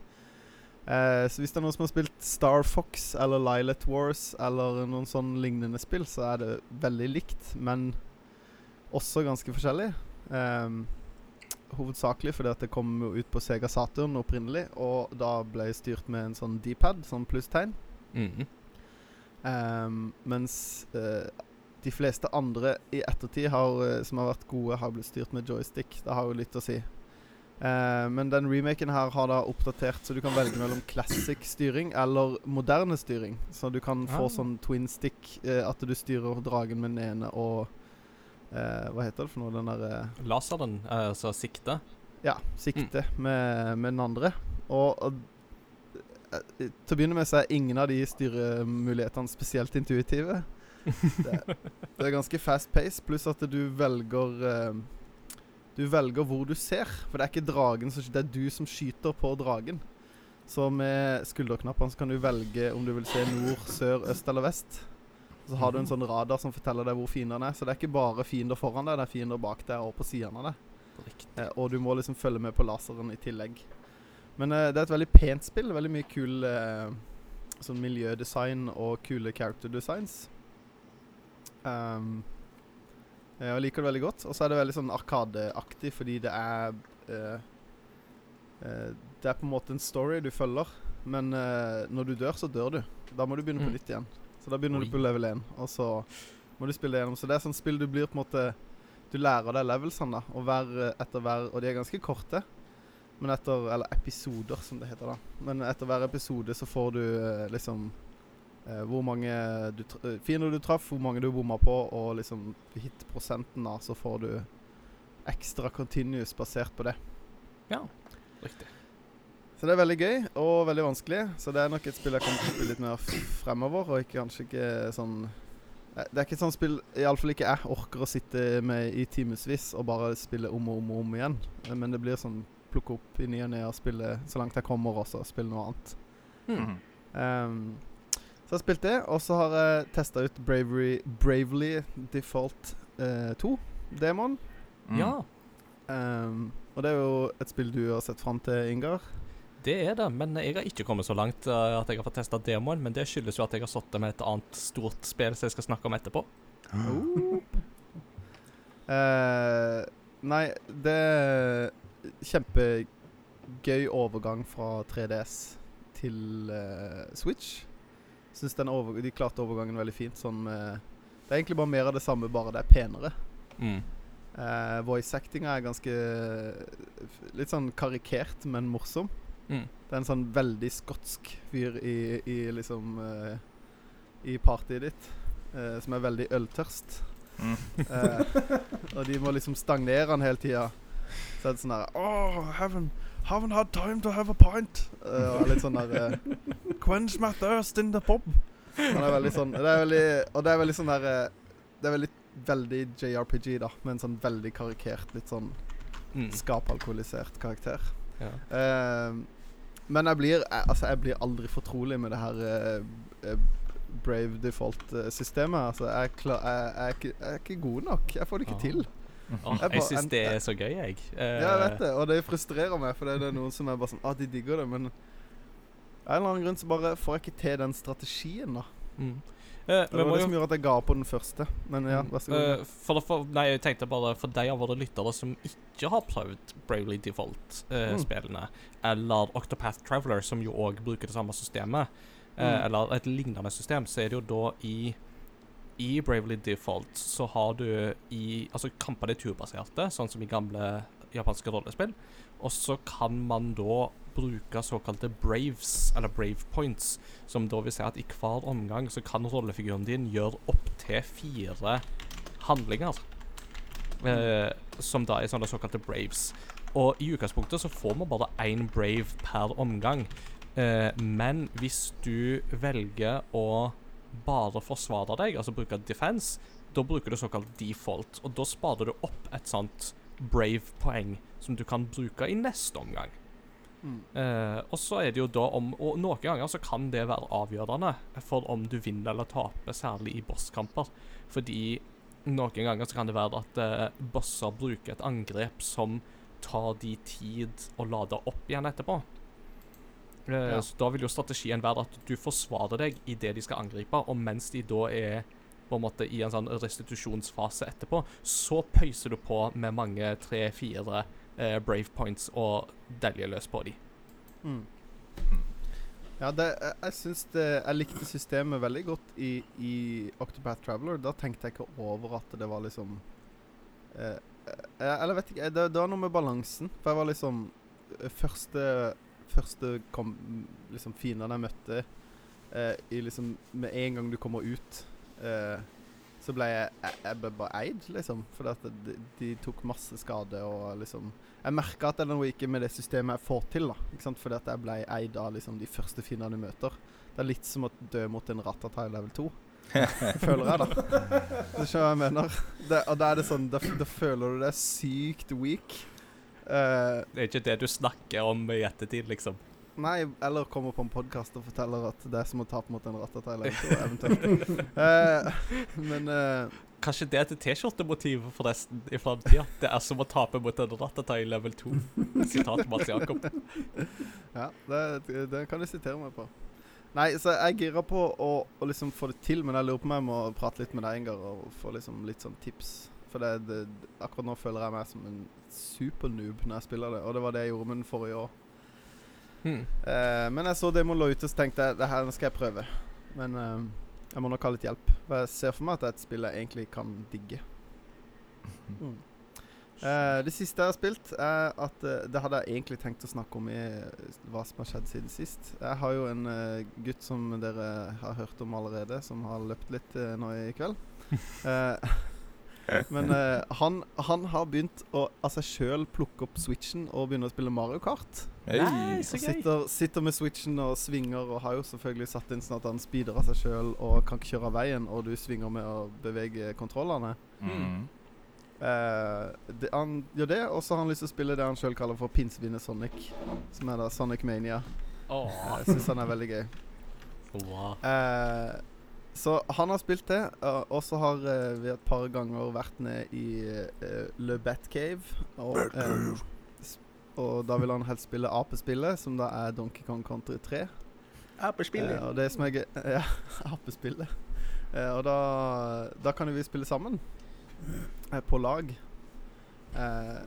Uh, så hvis det er noen som har spilt Star Fox eller Lilet Wars eller noen sånn lignende spill, så er det veldig likt, men også ganske forskjellig. Um, hovedsakelig fordi at det kom jo ut på Sega Saturn opprinnelig, og da ble jeg styrt med en sånn D-pad, sånn plusstegn. Mm -hmm. um, mens eh, de fleste andre i ettertid har, eh, som har vært gode, har blitt styrt med joystick. Det har jo litt å si. Eh, men den remaken her har da oppdatert, så du kan velge mellom classic styring eller moderne styring. Så du kan få Ah. sånn twin stick, eh, at du styrer dragen med den ene og eh, Hva heter det for noe? Den derre Laseren, uh, sikte. Ja, sikte med, med den andre. Og, og eh, til å begynne med så er ingen av de styremulighetene spesielt intuitive. Det, det er ganske fast pace, pluss at du velger uh, Du velger hvor du ser. For det er ikke dragen som Det er du som skyter på dragen. Så med skulderknappene så kan du velge om du vil se nord, sør, øst eller vest. Så har du en sånn radar som forteller deg hvor fiendene er. Så det er ikke bare fiender foran deg, det er fiender bak deg og på sidene av deg. Eh, og du må liksom følge med på laseren i tillegg. Men eh, det er et veldig pent spill. Veldig mye kul eh, sånn miljødesign og kule character designs. Um, jeg liker det veldig godt. Og så er det veldig sånn arkadeaktig fordi det er uh, uh, Det er på en måte en story du følger, men uh, når du dør, så dør du. Da må du begynne Mm. på nytt igjen. Så da begynner Oi. du på level 1, og så må du spille det gjennom. Så det er sånn spill du blir på en måte Du lærer deg levelsene, da. Og hver, etter hver Og de er ganske korte. Men etter Eller episoder, som det heter, da. Men etter hver episode så får du eh, liksom eh, hvor mange du eh, fiender du traff, hvor mange du bomma på, og liksom hit-prosenten, da, så får du ekstra continuous basert på det. Ja, riktig. Så det er veldig gøy og veldig vanskelig. Så det er nok et spill jeg kommer til å spille litt mer f- fremover, og ikke, kanskje ikke sånn Eh, Det er ikke et sånt spill iallfall ikke jeg orker å sitte med i timevis og bare spille om og om og om igjen. Eh, Men det blir sånn plukke opp i ny og ne og spille så langt jeg kommer, og så spille noe annet. Mm. Mhm. Så jeg har spilt det, og så har jeg testa ut Bravery, Bravely Default eh, 2. Demon. Mm. Ja, Um, og det er jo et spill du har sett fram til, Ingar. det er det. Men jeg har ikke kommet så langt uh, at jeg har fått testa demoen. Men det skyldes jo at jeg har sittet med et annet stort spill som jeg skal snakke om etterpå. Oh. uh, nei, det er kjempegøy overgang fra 3DS til uh, Switch. Syns den over, de klarte overgangen veldig fint. Sånn med Det er egentlig bare mer av det samme, bare det er penere. Mm. Uh, voice actinga er ganske Litt sånn karikert, men morsom. Mm. Det er en sånn veldig skotsk fyr i, i liksom uh, I partyet ditt, uh, som er veldig øltørst. Mm. Og de må liksom stagnere han hele tida. Så er det sånn her Oh, haven't, haven't had time to have a pint. Uh, og litt sånn der uh, Quench my thirst in the pub. Han er veldig sånn det er veldig, Og det er veldig sånn der eh, Det er veldig, veldig JRPG, da, med en sånn veldig karikert, litt sånn Mm. skapalkoholisert karakter. Ja. Uh, men jeg blir jeg, Altså, jeg blir aldri fortrolig med det her Brave default-systemet. Altså, jeg, klar, jeg, jeg, er ikke, jeg er ikke god nok. Jeg får det ikke Ah. til. Åh, Jeg syns det er så gøy, jeg. Uh, Ja, jeg vet det, og det frustrerer meg, for det er noen som er bare sånn ah, de digger det, men av en eller annen grunn så bare får jeg ikke til den strategien, da. Mm. Eh, det var det som gjorde at jeg ga på den første. Men ja, vær så god. Uh, for, for, nei, jeg tenkte bare for de av våre lyttere som ikke har prøvd Bravely Default-spillene, eller Octopath Traveler, som jo òg bruker det samme systemet, uh, Mm. eller et lignende system, så er det jo da i i Bravely Default så har du i Altså, kampene er turbaserte, sånn som i gamle japanske rollespill. Og så kan man da bruke såkalte braves, eller brave points, som da vil si at i hver omgang så kan rollefiguren din gjøre opptil fire handlinger. Eh, som da er sånne såkalte braves. Og i utgangspunktet så får man bare én brave per omgang. Eh, men hvis du velger å bare forsvare deg, altså bruke defense, da bruker du såkalt default. Og da sparer du opp et sånt brave-poeng som du kan bruke i neste omgang. Mm. Eh, og så er det jo da om Og noen ganger så kan det være avgjørende for om du vinner eller taper, særlig i bosskamper. Fordi noen ganger så kan det være at eh, bosser bruker et angrep som tar de tid å lade opp igjen etterpå. Eh, Ja. Så da vil jo strategien være at du forsvarer deg idet de skal angripe, og mens de da er på en måte i en sånn restitusjonsfase etterpå, så pøyser du på med mange tre-fire eh, brave points og deljer løs på de. Mm. Ja, det, jeg, jeg syns det Jeg likte systemet veldig godt i, i Octopath Traveler. Da tenkte jeg ikke over at det var liksom eh, eh, Eller vet ikke, det, det var noe med balansen. For jeg var liksom eh, Første Første kom liksom fiendene jeg møtte eh, i liksom Med en gang du kommer ut, eh, så ble jeg, jeg, jeg ble bare eid, liksom. For de, de tok masse skade og liksom Jeg merka at det er noe ikke med det systemet jeg får til, da. Ikke sant? Fordi at jeg ble eid av liksom de første fiendene du møter. Det er litt som å dø mot en Ratata i level 2. føler jeg, da. Du skjønner hva jeg mener? Det, og da er det sånn Da, da føler du deg sykt weak. Eh, Det er ikke det du snakker om i ettertid, liksom. nei, eller kommer på en podkast og forteller at det er som å tape mot en 2, eventuelt. Eh, men uh, Kanskje det er et T-skjortemotiv forresten i framtida. Det er som å tape mot en ratata level 2. Sitat Mats Jakob. Ja, det, det kan du sitere meg på. Nei, så jeg gira på å, å liksom få det til, men jeg lurer på om jeg må prate litt med deg, Ingar, og få liksom litt sånn tips. For det, det, akkurat nå føler jeg meg som en supernoob når jeg spiller det, og det var det jeg gjorde med den forrige år. Hmm. Eh, men jeg så demoen lå ute, så tenkte jeg det her skal jeg prøve. Men eh, jeg må nok ha litt hjelp. For jeg ser for meg at det er et spill jeg egentlig kan digge. Mm. Eh, det siste jeg har spilt, er at eh, Det hadde jeg egentlig tenkt å snakke om i hva som har skjedd siden sist. Jeg har jo en eh, gutt som dere har hørt om allerede, som har løpt litt eh, nå i kveld. Eh, men uh, han, han har begynt å av seg sjøl plukke opp switchen og begynne å spille Mario Kart. Hey. Nei, så gøy. sitter, sitter med switchen og svinger, og har jo selvfølgelig satt inn sånn at han speeder av seg sjøl og kan ikke kjøre av veien, og du svinger med å bevege kontrollene. Mm. Uh, det, han gjør det, og så har han lyst til å spille det han sjøl kaller for pinnsvinet Sonic. Som er da Sonic Mania. Åh, Jeg syns han er veldig gøy. wow. Eh, så han har spilt det, uh, og så har eh, vi et par ganger vært ned i uh, Le Batcave. Og, um, og da vil han helst spille apespillet, som da er Donkey Kong Country 3. Eh, og det som er gøy Ja, apespillet. Uh, og da, da kan jo vi spille sammen. på lag.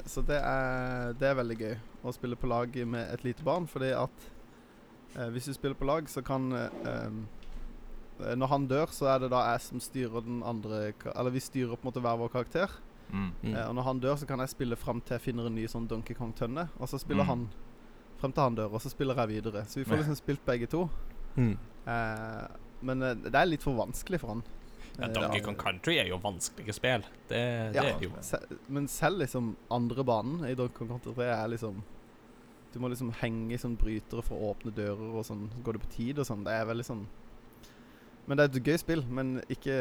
Så det er, det er veldig gøy å spille på lag med et lite barn, fordi at hvis du spiller på lag, så kan eh, Når han dør, så er det da jeg som styrer den andre Eller vi styrer på en måte hver vår karakter. Mm. Mm. Eh, og når han dør, så kan jeg spille fram til jeg finner en ny sånn Donkey Kong-tønne. Og så spiller Mm. han frem til han dør, og så spiller jeg videre. Så vi får liksom spilt begge to. Mm. Eh, men eh, det er litt for vanskelig for han. Ja, Eh, Donkey Kong Country er jo vanskelige spill. Det, det Ja, er det jo. se, men selv liksom andre banen i Donkey Kong Country 3 er liksom Du må liksom henge i sånn brytere for å åpne dører, og sånn går det på tid og sånn. Det er veldig sånn Men det er et gøy spill, men ikke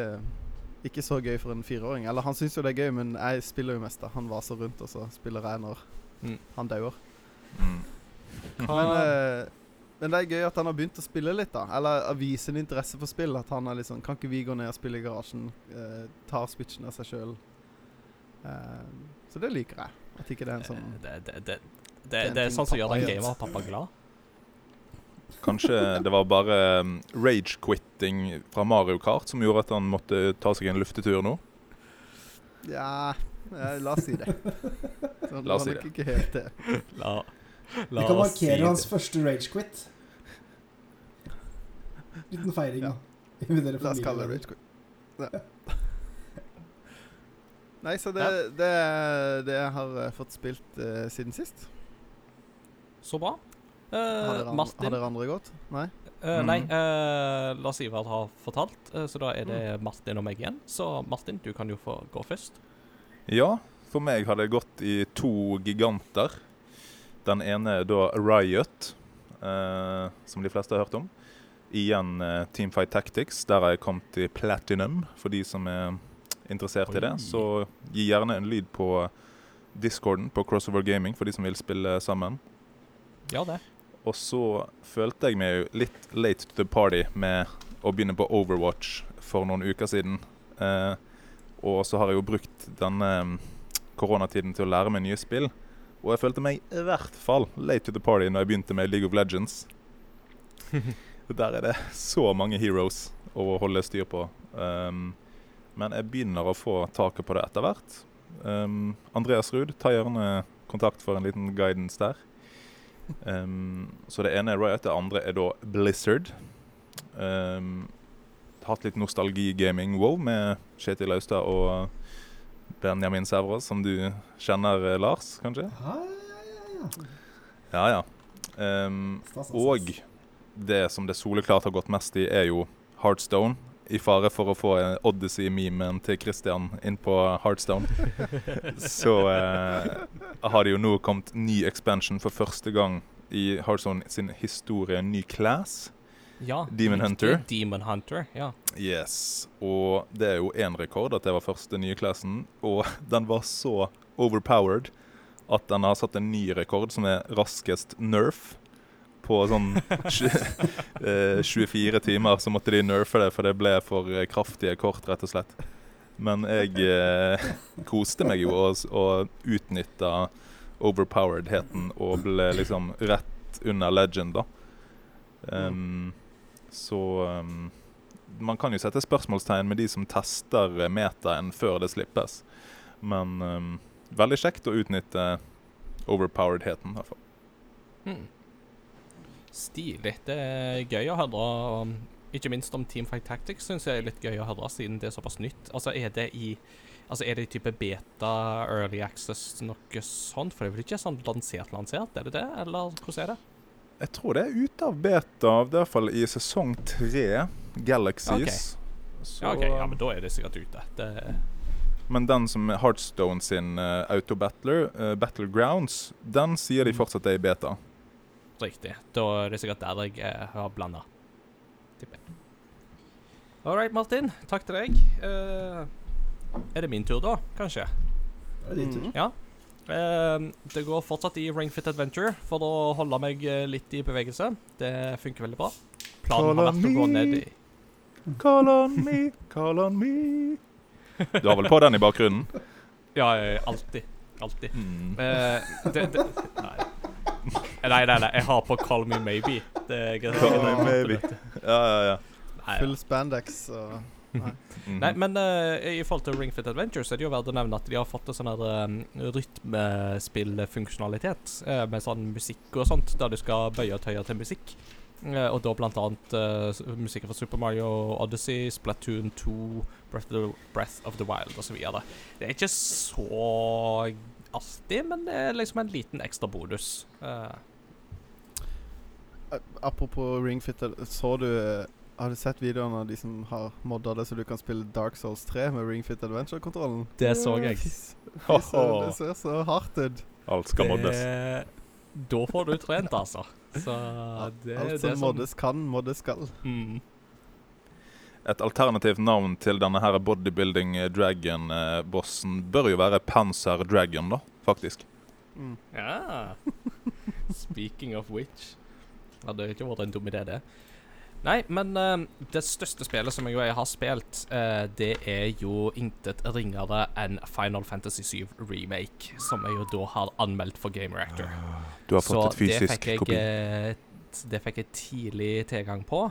ikke så gøy for en fireåring. Eller han syns jo det er gøy, men jeg spiller jo mest. da Han vaser rundt, og så spiller jeg når Mm. han dauer. Mm. Men, eh, men det er gøy at han har begynt å spille litt, da. Eller å vise en interesse for spill. At han er litt sånn Kan ikke vi gå ned og spille i garasjen? Eh, tar switchen av seg sjøl. så det liker jeg. At ikke det er en sånn det, det, det, det, det er er sånn som gjør pappa gjør. gamer-pappa glad. Kanskje det var bare um, rage-quitting fra Mario Kart som gjorde at han måtte ta seg en luftetur nå. Ja, eh, la oss si det. Så La oss si det. ikke helt det. La, Vi la kan oss si markere hans det. første ragequit. Liten feiring. Ja. La oss kalle det rage quit. Ja. Nei, så det, det det jeg har eh, fått spilt uh, siden sist. Så bra. Har Eh, dere, an- har dere andre gått? Nei? Uh, Nei, Uh, Lars Ivar har fortalt, så da er det Mm. Martin og meg igjen. Så Martin, du kan jo få gå først. Ja, for meg har det gått i to giganter. Den ene er da Riot, eh, som de fleste har hørt om. Igjen Teamfight Tactics. Der har jeg kommet til Platinum, for de som er interessert i det. Så gi gjerne en lyd på discorden på Crossover Gaming for de som vil spille sammen. Ja, det. Og så følte jeg meg litt late to the party med å begynne på Overwatch for noen uker siden. Eh, og så har jeg jo brukt denne mm, koronatiden til å lære meg nye spill. Og jeg følte meg i hvert fall late to the party når jeg begynte med League of Legends. Der er det så mange heroes å holde styr på. Um, men jeg begynner å få taket på det etter hvert. Um, Andreas Ruud, ta gjerne kontakt for en liten guidance der. Um, så det ene er Riot, det andre er da Blizzard. Um, hatt litt nostalgi-gaming wow med Kjetil Austad og Benjamin Sævrås, som du kjenner, eh, Lars, kanskje? Ja, ja, ja, ja. Ja, ja. Um, og det som det soleklart har gått mest i, er jo Heartstone. I fare for å få Odyssey-memen til Christian inn på Heartstone. Så eh, har det jo nå kommet ny expansion for første gang i Heartstone sin historie. En ny class. Ja, Demon. Hunter. Demon Hunter, ja. Yes. Og det er jo én rekord, at det var første nye classen, Og den var så overpowered at den har satt en ny rekord, som er raskest nerf. På sånn eh, 24 timer så måtte de nerfe det, for det ble for eh, kraftige kort, rett og slett. Men jeg eh, koste meg jo og, og utnytta overpoweredheten og ble liksom rett under legend, da. Um, så um, man kan jo sette spørsmålstegn med de som tester eh, metaen før det slippes. Men um, veldig kjekt å utnytte overpoweredheten, i hvert fall. Hmm. Stilig. Det er gøy å høre Ikke minst om Teamfight Tactics syns jeg er litt gøy å høre, siden det er såpass nytt. Altså, er det i Altså, er det i type beta, early access, noe sånt? For det er vel ikke sånn lansert-lansert, er det det? Eller hvordan er det? Jeg tror det er ute av beta, i hvert fall i sesong tre, Galaxies. Så, Ja, ok, ja, men da er det sikkert ute. Det, men den som Heartstone sin uh, autobattler, uh, Battlegrounds, den sier de fortsatt er i beta. Riktig. Da er det sikkert der jeg eh, har blanda. Tipper jeg. All right, Martin. Takk til deg. Eh, er det min tur, da? Kanskje? Det er din tur. Mhm. Ja. Eh, det går fortsatt i Ring Fit Adventure for å holde meg eh, litt i bevegelse. Det funker veldig bra. Planen har vært å gå ned i Call on me, call on me. Du har vel på den i bakgrunnen? Ja, ja, alltid. Alltid. Mm. Eh, det, det, nei. Nei, nei, nei. Jeg har på 'Call Me Maybe'. Det er greit. Call me maybe. Ja, ja, ja. Nei, Full spandex og Mhm. Nei, men uh, i forhold til Ring Fit Adventure så er det jo verdt å nevne at de har fått en sånn her um, rytmespillfunksjonalitet uh, med sånn musikk og sånt, der du skal bøye og tøye til musikk. Uh, og da blant annet uh, musikken fra Super Mario Odyssey, Splatoon 2, Breath of the, Breath of the Wild osv. Det er ikke så artig, men det er liksom en liten ekstra bonus. Eh, Eh, Apropos Ring Fit, så du eh, Har du sett videoen av de som har modda det så du kan spille Dark Souls 3 med Ring Fit Adventure-kontrollen? Det så jeg. Det ser så hardt ut. Alt skal moddes. Da får du trent, altså. Så det, Alt det er som sånn- moddes kan, moddes skal. Mm. Et alternativt navn til denne her bodybuilding eh, dragon-bossen bør jo være Panzer Dragon, da, faktisk. Mm. Ja. Speaking of which Hadde ikke vært en dum idé, det. Nei, men uh, det største spillet som jeg har spilt, uh, det er jo intet ringere enn Final Fantasy 7 Remake, som jeg jo da har anmeldt for Game Reactor. Du har fått et det fysisk fikk jeg, kopi. eh, Det fikk jeg tidlig tilgang på.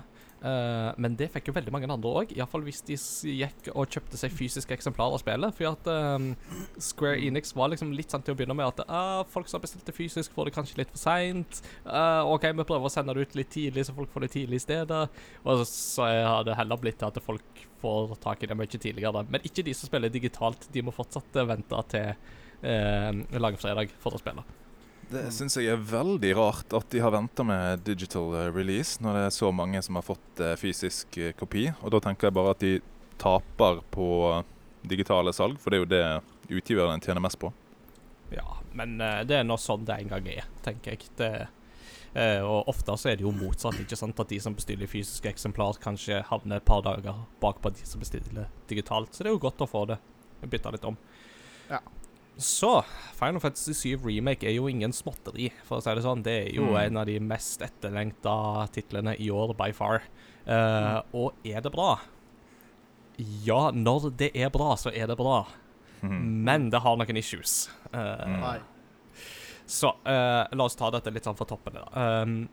Eh, men det fikk jo veldig mange andre òg, iallfall hvis de gikk og kjøpte seg fysiske eksemplarer av spillet. For at eh, Square Enix var liksom litt sånn til å begynne med at uh, folk som har bestilt det fysisk, får det kanskje litt for seint. OK, vi prøver å sende det ut litt tidlig, så folk får det tidlig i stedet. Og så har det heller blitt til at folk får tak i det mye tidligere. Men ikke de som spiller digitalt. De må fortsatt eh, vente til eh, langfredag for å spille. Det syns jeg er veldig rart at de har venta med digital eh, release når det er så mange som har fått eh, fysisk eh, kopi. Og da tenker jeg bare at de taper på digitale salg, for det er jo det utgiveren tjener mest på. Ja, men det er nå sånn det en gang er, tenker jeg. Det, eh, og ofte så er det jo motsatt, ikke sant? At de som bestiller fysiske eksemplar, kanskje havner et par dager bakpå de som bestiller digitalt. Så det er jo godt å få det bytta litt om. Ja. Så Final Fantasy 7 Remake er jo ingen småtteri, for å si det sånn. Det er jo Mm. en av de mest etterlengta titlene i år, by far. Eh, og er det bra? Ja, når det er bra, så er det bra. Mm. Men det har noen issues. Uh, Mm. Så uh, la oss ta dette litt sånn fra toppen. Da. Um,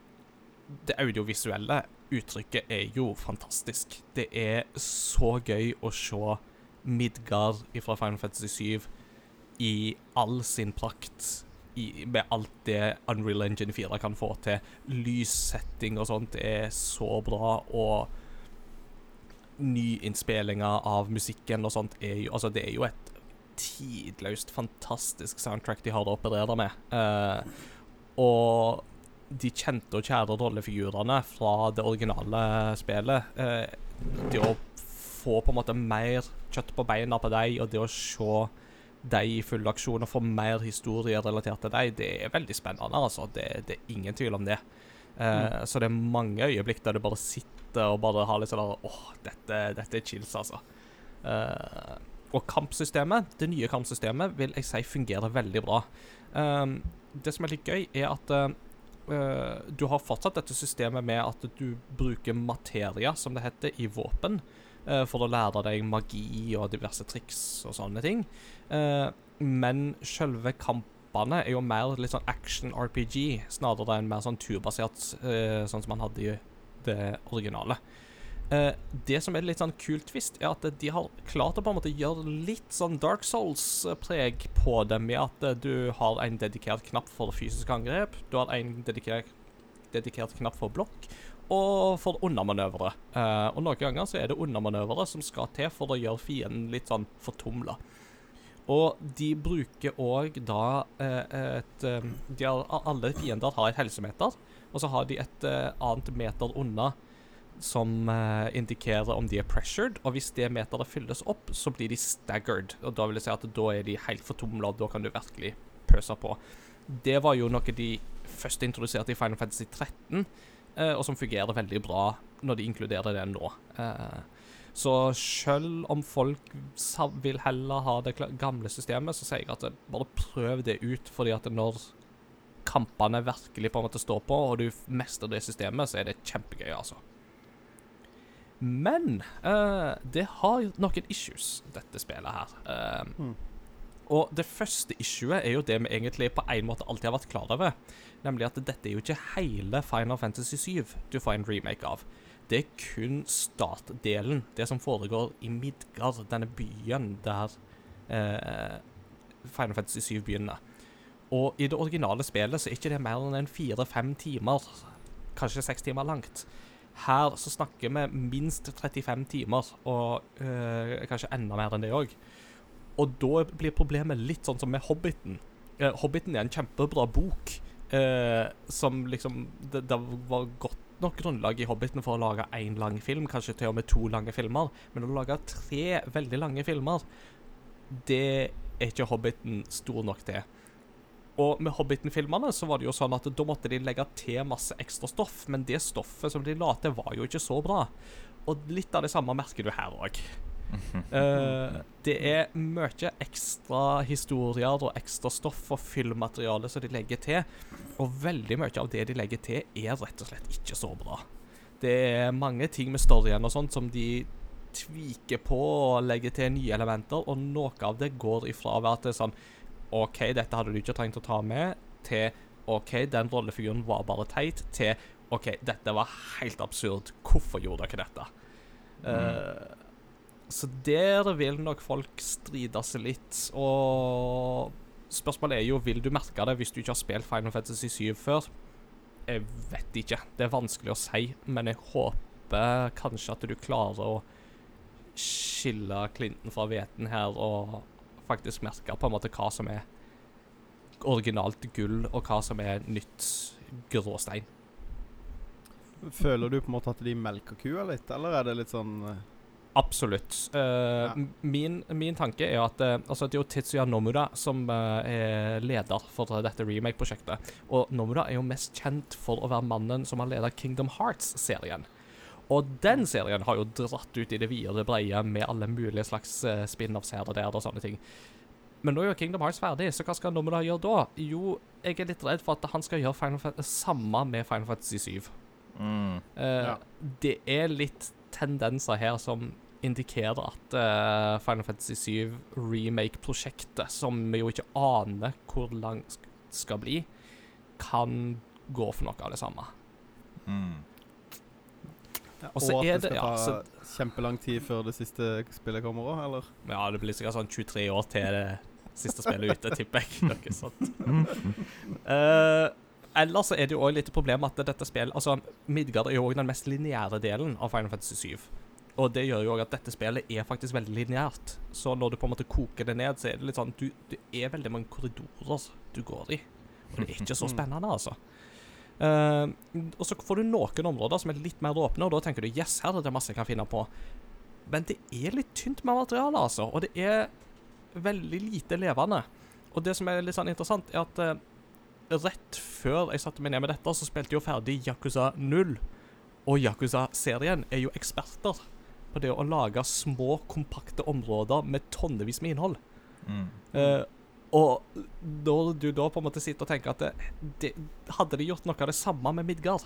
det audiovisuelle uttrykket er jo fantastisk. Det er så gøy å se Midgard fra Final Fantasy 7 i all sin prakt. I, med alt det Unreal Engine 4 kan få til. Lyssetting og sånt er så bra. Og nyinnspillinger av musikken og sånt er jo Altså, det er jo et tidløst, fantastisk soundtrack de har å operere med. Eh, og de kjente og kjære rollefigurene fra det originale spillet eh, Det å få på en måte mer kjøtt på beina på deg, og det å se deg i full aksjon og få mer historie relatert til deg, det er veldig spennende. altså. Det, det er ingen tvil om det. Eh, Så det er mange øyeblikk der du bare sitter og bare har litt sånn Åh, dette, dette er chills, altså. Uh, og kampsystemet, det nye kampsystemet, vil jeg si fungerer veldig bra. Um, det som er litt gøy, er at uh, uh, du har fortsatt dette systemet med at du bruker materia, som det heter, i våpen. Uh, for å lære deg magi og diverse triks og sånne ting. Uh, men selve kampene er jo mer litt sånn action-RPG, snarere enn mer sånn turbasert, uh, sånn som man hadde i det originale. Eh, det som er litt sånn kult twist, er at de har klart å på en måte gjøre litt sånn Dark Souls-preg på det, med at eh, du har en dedikert knapp for fysisk angrep, du har en dedikert, dedikert knapp for blokk, og for unnamanøvre. Eh, og noen ganger så er det unnamanøvre som skal til for å gjøre fienden litt sånn fortumla. Og de bruker òg da eh, et eh, de har, Alle fiender har et helsemeter, og så har de et annet meter unna som indikerer om de er pressured. Og hvis det meteret fylles opp, så blir de staggered. Og da vil jeg si at da er de helt fortumla, da kan du virkelig pøse på. Det var jo noe de først introduserte i Final Fantasy 13, eh, og som fungerer veldig bra når de inkluderer det nå. Eh, så selv om folk vil heller ha det gamle systemet, så sier jeg at eh, bare prøv det ut, fordi at når kampene virkelig på en måte står på, og du mestrer det systemet, så er det kjempegøy, altså. Men uh, det har noen issues, dette spillet her. Uh, Mm. Og det første issuet er jo det vi egentlig på en måte alltid har vært klar over. Nemlig at dette er jo ikke hele Final Fantasy 7 du får en remake av. Det er kun startdelen, det som foregår i Midgard, denne byen der eh, Final Fantasy 7 begynner. Og i det originale spillet så er ikke det mer enn en fire-fem timer, kanskje seks timer langt. Her så snakker vi minst 35 timer, og øh, kanskje enda mer enn det òg. Og da blir problemet litt sånn som med Hobbiten. Eh, Hobbiten er en kjempebra bok, eh, som liksom det, det var godt nok grunnlag i Hobbiten for å lage én lang film, kanskje til og med to lange filmer. Men å lage tre veldig lange filmer, det er ikke Hobbiten stor nok til. Og med Hobbiten-filmene så var det jo sånn at da måtte de legge til masse ekstra stoff, men det stoffet som de la til, var jo ikke så bra. Og litt av det samme merker du her òg. Eh, det er mye ekstra historier og ekstra stoff og fyllmateriale som de legger til. Og veldig mye av det de legger til, er rett og slett ikke så bra. Det er mange ting med storyen og sånt som de tviker på og legger til nye elementer, og noe av det går ifra å være er sånn OK, dette hadde du ikke trengt å ta med, til OK, den rollefiguren var bare teit, til OK, dette var helt absurd. Hvorfor gjorde dere dette? Eh, så der vil nok folk stride seg litt. Og spørsmålet er jo vil du merke det hvis du ikke har spilt Final Fantasy 7 før. Jeg vet ikke. Det er vanskelig å si, men jeg håper kanskje at du klarer å skille klinten fra hveten her og faktisk merke på en måte hva som er originalt gull, og hva som er nytt gråstein. Føler du på en måte at de melker kua litt, eller er det litt sånn eh, Absolutt. Uh, Ja. min, min tanke er at uh, altså det er jo Tetsuya Nomura som uh, er leder for dette remake-prosjektet. Og Nomura er jo mest kjent for å være mannen som har ledet Kingdom Hearts-serien. Og den serien har jo dratt ut i det videre breie med alle mulige slags eh, spin-offs her og der og sånne ting. Men nå er jo Kingdom Hearts ferdig, så hva skal Nomura gjøre da? Jo, jeg er litt redd for at han skal gjøre Final samme med Final Fantasy 7. Mm. Eh, Ja. Det er litt tendenser her som indikerer at uh, Final Fantasy 7 remake-prosjektet, som vi jo ikke aner hvor langt sk- skal bli, kan gå for noe av det samme. Mm. ja, Og så at er det skal skal ja, ta kjempelang tid før det siste spillet kommer òg, eller? Ja, det blir sikkert sånn 23 år til det siste spillet ute, tipper jeg. Noe sånt. uh, ellers så er det jo òg litt problem at dette spillet Altså, Midgard er jo òg den mest lineære delen av Final Fantasy 7. Og det gjør jo òg at dette spillet er faktisk veldig lineært. Så når du på en måte koker det ned, så er det litt sånn du, Det er veldig mange korridorer du går i. Og det er ikke så spennende, altså. Uh, og så får du noen områder som er litt mer åpne, og da tenker du yes, her er det masse jeg kan finne på. Men det er litt tynt med materiale, altså. Og det er veldig lite levende. Og det som er litt sånn interessant, er at uh, rett før jeg satte meg ned med dette, så spilte jeg jo ferdig Yakuza 0. Og Yakuza-serien er jo eksperter på det å lage små, kompakte områder med tonnevis med innhold. Mm. Uh, og når du da på en måte sitter og tenker at det, det, hadde de gjort noe av det samme med Midgard,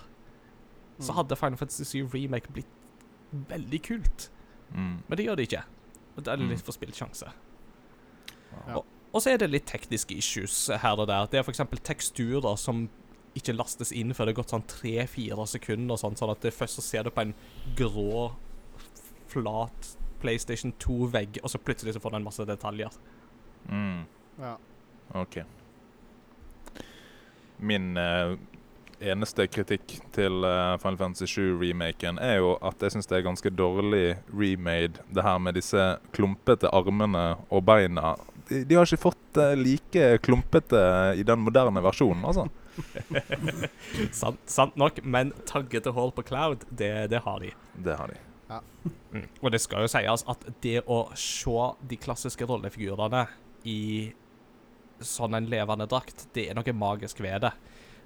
så Mm. hadde Final Fantasy 7 Remake blitt veldig kult. Mm. Men det gjør det ikke. Og det er Mm. litt forspilt sjanse. Ja. Og, og så er det litt tekniske issues her og der. Det er f.eks. teksturer som ikke lastes inn før det har gått sånn tre-fire sekunder. Sånn, sånn at det først så ser du på en grå, flat PlayStation 2-vegg, og så plutselig så får du en masse detaljer. Mm. Ja. OK. Min uh, eneste kritikk til uh, Final Fantasy 7-remaken er jo at jeg syns det er ganske dårlig remade, det her med disse klumpete armene og beina. De, de har ikke fått uh, like klumpete i den moderne versjonen, altså. sant, sant nok, men taggete hår på Cloud, det, det har de. Det har de. Mm. Og det skal jo sies at det å se de klassiske rollefigurene i sånn en levende drakt, det er noe magisk ved det.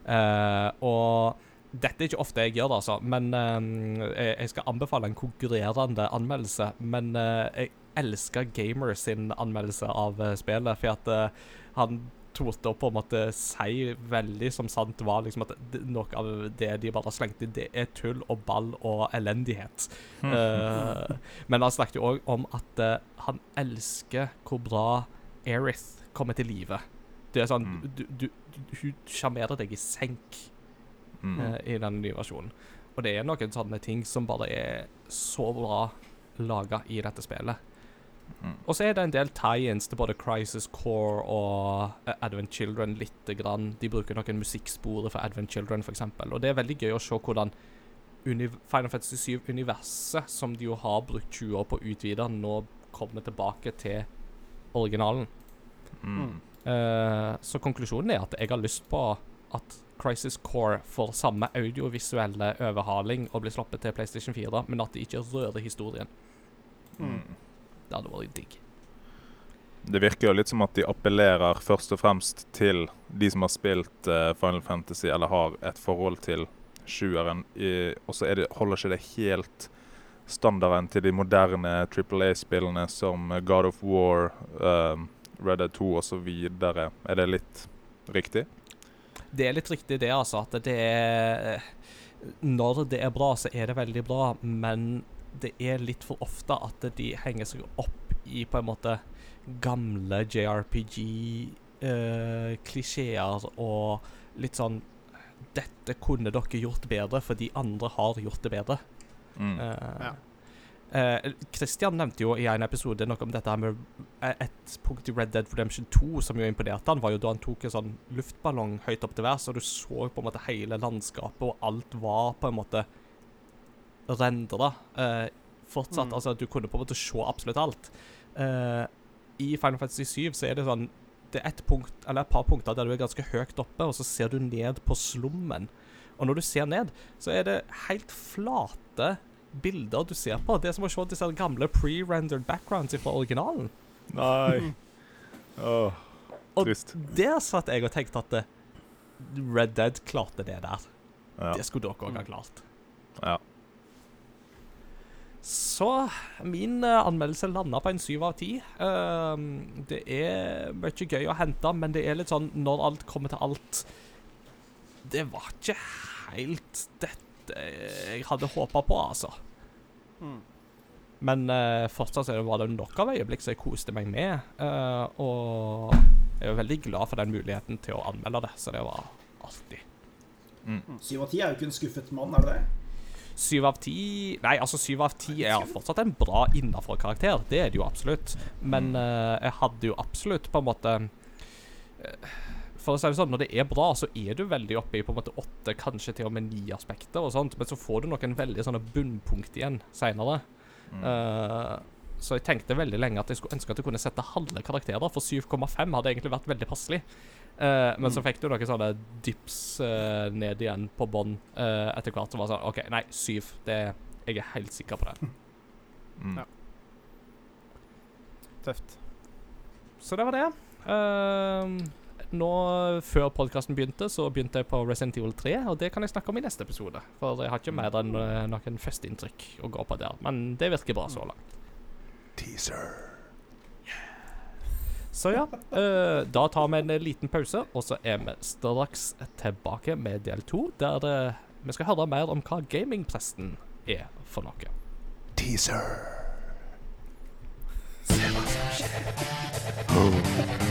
Uh, og dette er ikke ofte jeg gjør altså, men uh, jeg, skal anbefale en konkurrerende anmeldelse. Men uh, jeg elsker Gamer sin anmeldelse av spillet, for at han torde å på en måte si veldig som sant var liksom at noe av det de bare slengte inn, det er tull og ball og elendighet. uh, men han snakket jo òg om at uh, han elsker hvor bra Erith kommer til live. Det er sånn Mm. du, du, du, Hun sjarmerer deg i senk Mm. i den nye versjonen. Og det er noen sånne ting som bare er så bra laga i dette spillet. Mm. Og så er det en del tie-ins til både Crisis Core og eh, Advent Children lite grann. De bruker noen musikkspore for Advent Children, f.eks. Og det er veldig gøy å se hvordan Final Fantasy 7-universet, som de jo har brukt 20 år på å utvide, nå kommer tilbake til originalen. Mm. Uh, så konklusjonen er at jeg har lyst på at Crisis Core får samme audiovisuelle overhaling og blir sluppet til PlayStation 4, men at de ikke rører historien. Mm. Det hadde vært digg. Det virker jo litt som at de appellerer først og fremst til de som har spilt eh, Final Fantasy, eller har et forhold til sjueren, og så er holder ikke det helt standarden til de moderne Triple A-spillene som God of War, um, Red Dead 2 osv. Er det litt riktig? Det er litt riktig det, altså. At det er Når det er bra, så er det veldig bra, men det er litt for ofte at de henger seg opp i på en måte gamle JRPG-klisjeer og litt sånn Dette kunne dere gjort bedre, for de andre har gjort det bedre. Mm. Eh, Ja. eh, Christian nevnte jo i en episode noe om dette her med eh, et punkt i Red Dead Redemption 2 som jo imponerte han, var jo da han tok en sånn luftballong høyt opp til værs, og du så på en måte hele landskapet, og alt var på en måte rendra. uh, fortsatt, Mm. altså du kunne på en måte se absolutt alt. Uh, I Final Fantasy 7 så er det sånn Det er et punkt, eller et par punkter der du er ganske høyt oppe, og så ser du ned på slummen. Og når du ser ned, så er det helt flate bilder du ser på. Det er som å se disse gamle pre-rendered backgrounds fra originalen. Nei. Åh, Og trist. der satt jeg og tenkte at eh, Red Dead klarte det der. Ja. Det skulle dere òg ha klart. ja. Så min uh, anmeldelse landa på en syv av ti. Ehm, det er mye gøy å hente, men det er litt sånn når alt kommer til alt Det var ikke helt dette jeg hadde håpa på, altså. Mm. Men uh, fortsatt så var det nok av øyeblikk som jeg koste meg med. eh, og jeg er veldig glad for den muligheten til å anmelde det, så det var alltid. Syv av ti er jo ikke en skuffet mann, er det det? Syv av ti Nei, altså syv av ti er fortsatt en bra innafor karakter. Det er det jo absolutt. Men uh, jeg hadde jo absolutt på en måte eh, For å si det sånn, når det er bra, så er du veldig oppe i på en måte åtte, kanskje til og med ni aspekter og sånt, men så får du noen veldig sånne bunnpunkt igjen seinere. Eh, så jeg tenkte veldig lenge at jeg skulle ønske at jeg kunne sette halve karakterer, for 7,5 hadde egentlig vært veldig passelig. Eh, men så fikk du noen sånne dips uh, ned igjen på bånn uh, etter hvert. som var sånn OK, nei, syv. Det, jeg er helt sikker på det. Mm. Ja. Tøft. Så det var det. Eh, nå, Før podkasten begynte, så begynte jeg på Resident Evil 3, og det kan jeg snakke om i neste episode. For jeg har ikke mer enn noen førsteinntrykk å gå på der. Men det virker bra så langt. Teaser. Så ja, uh, da tar vi en liten pause, og så er vi straks tilbake med del to, der eh, vi skal høre mer om hva gamingpresten er for noe. Teaser. Se hva som himmelsk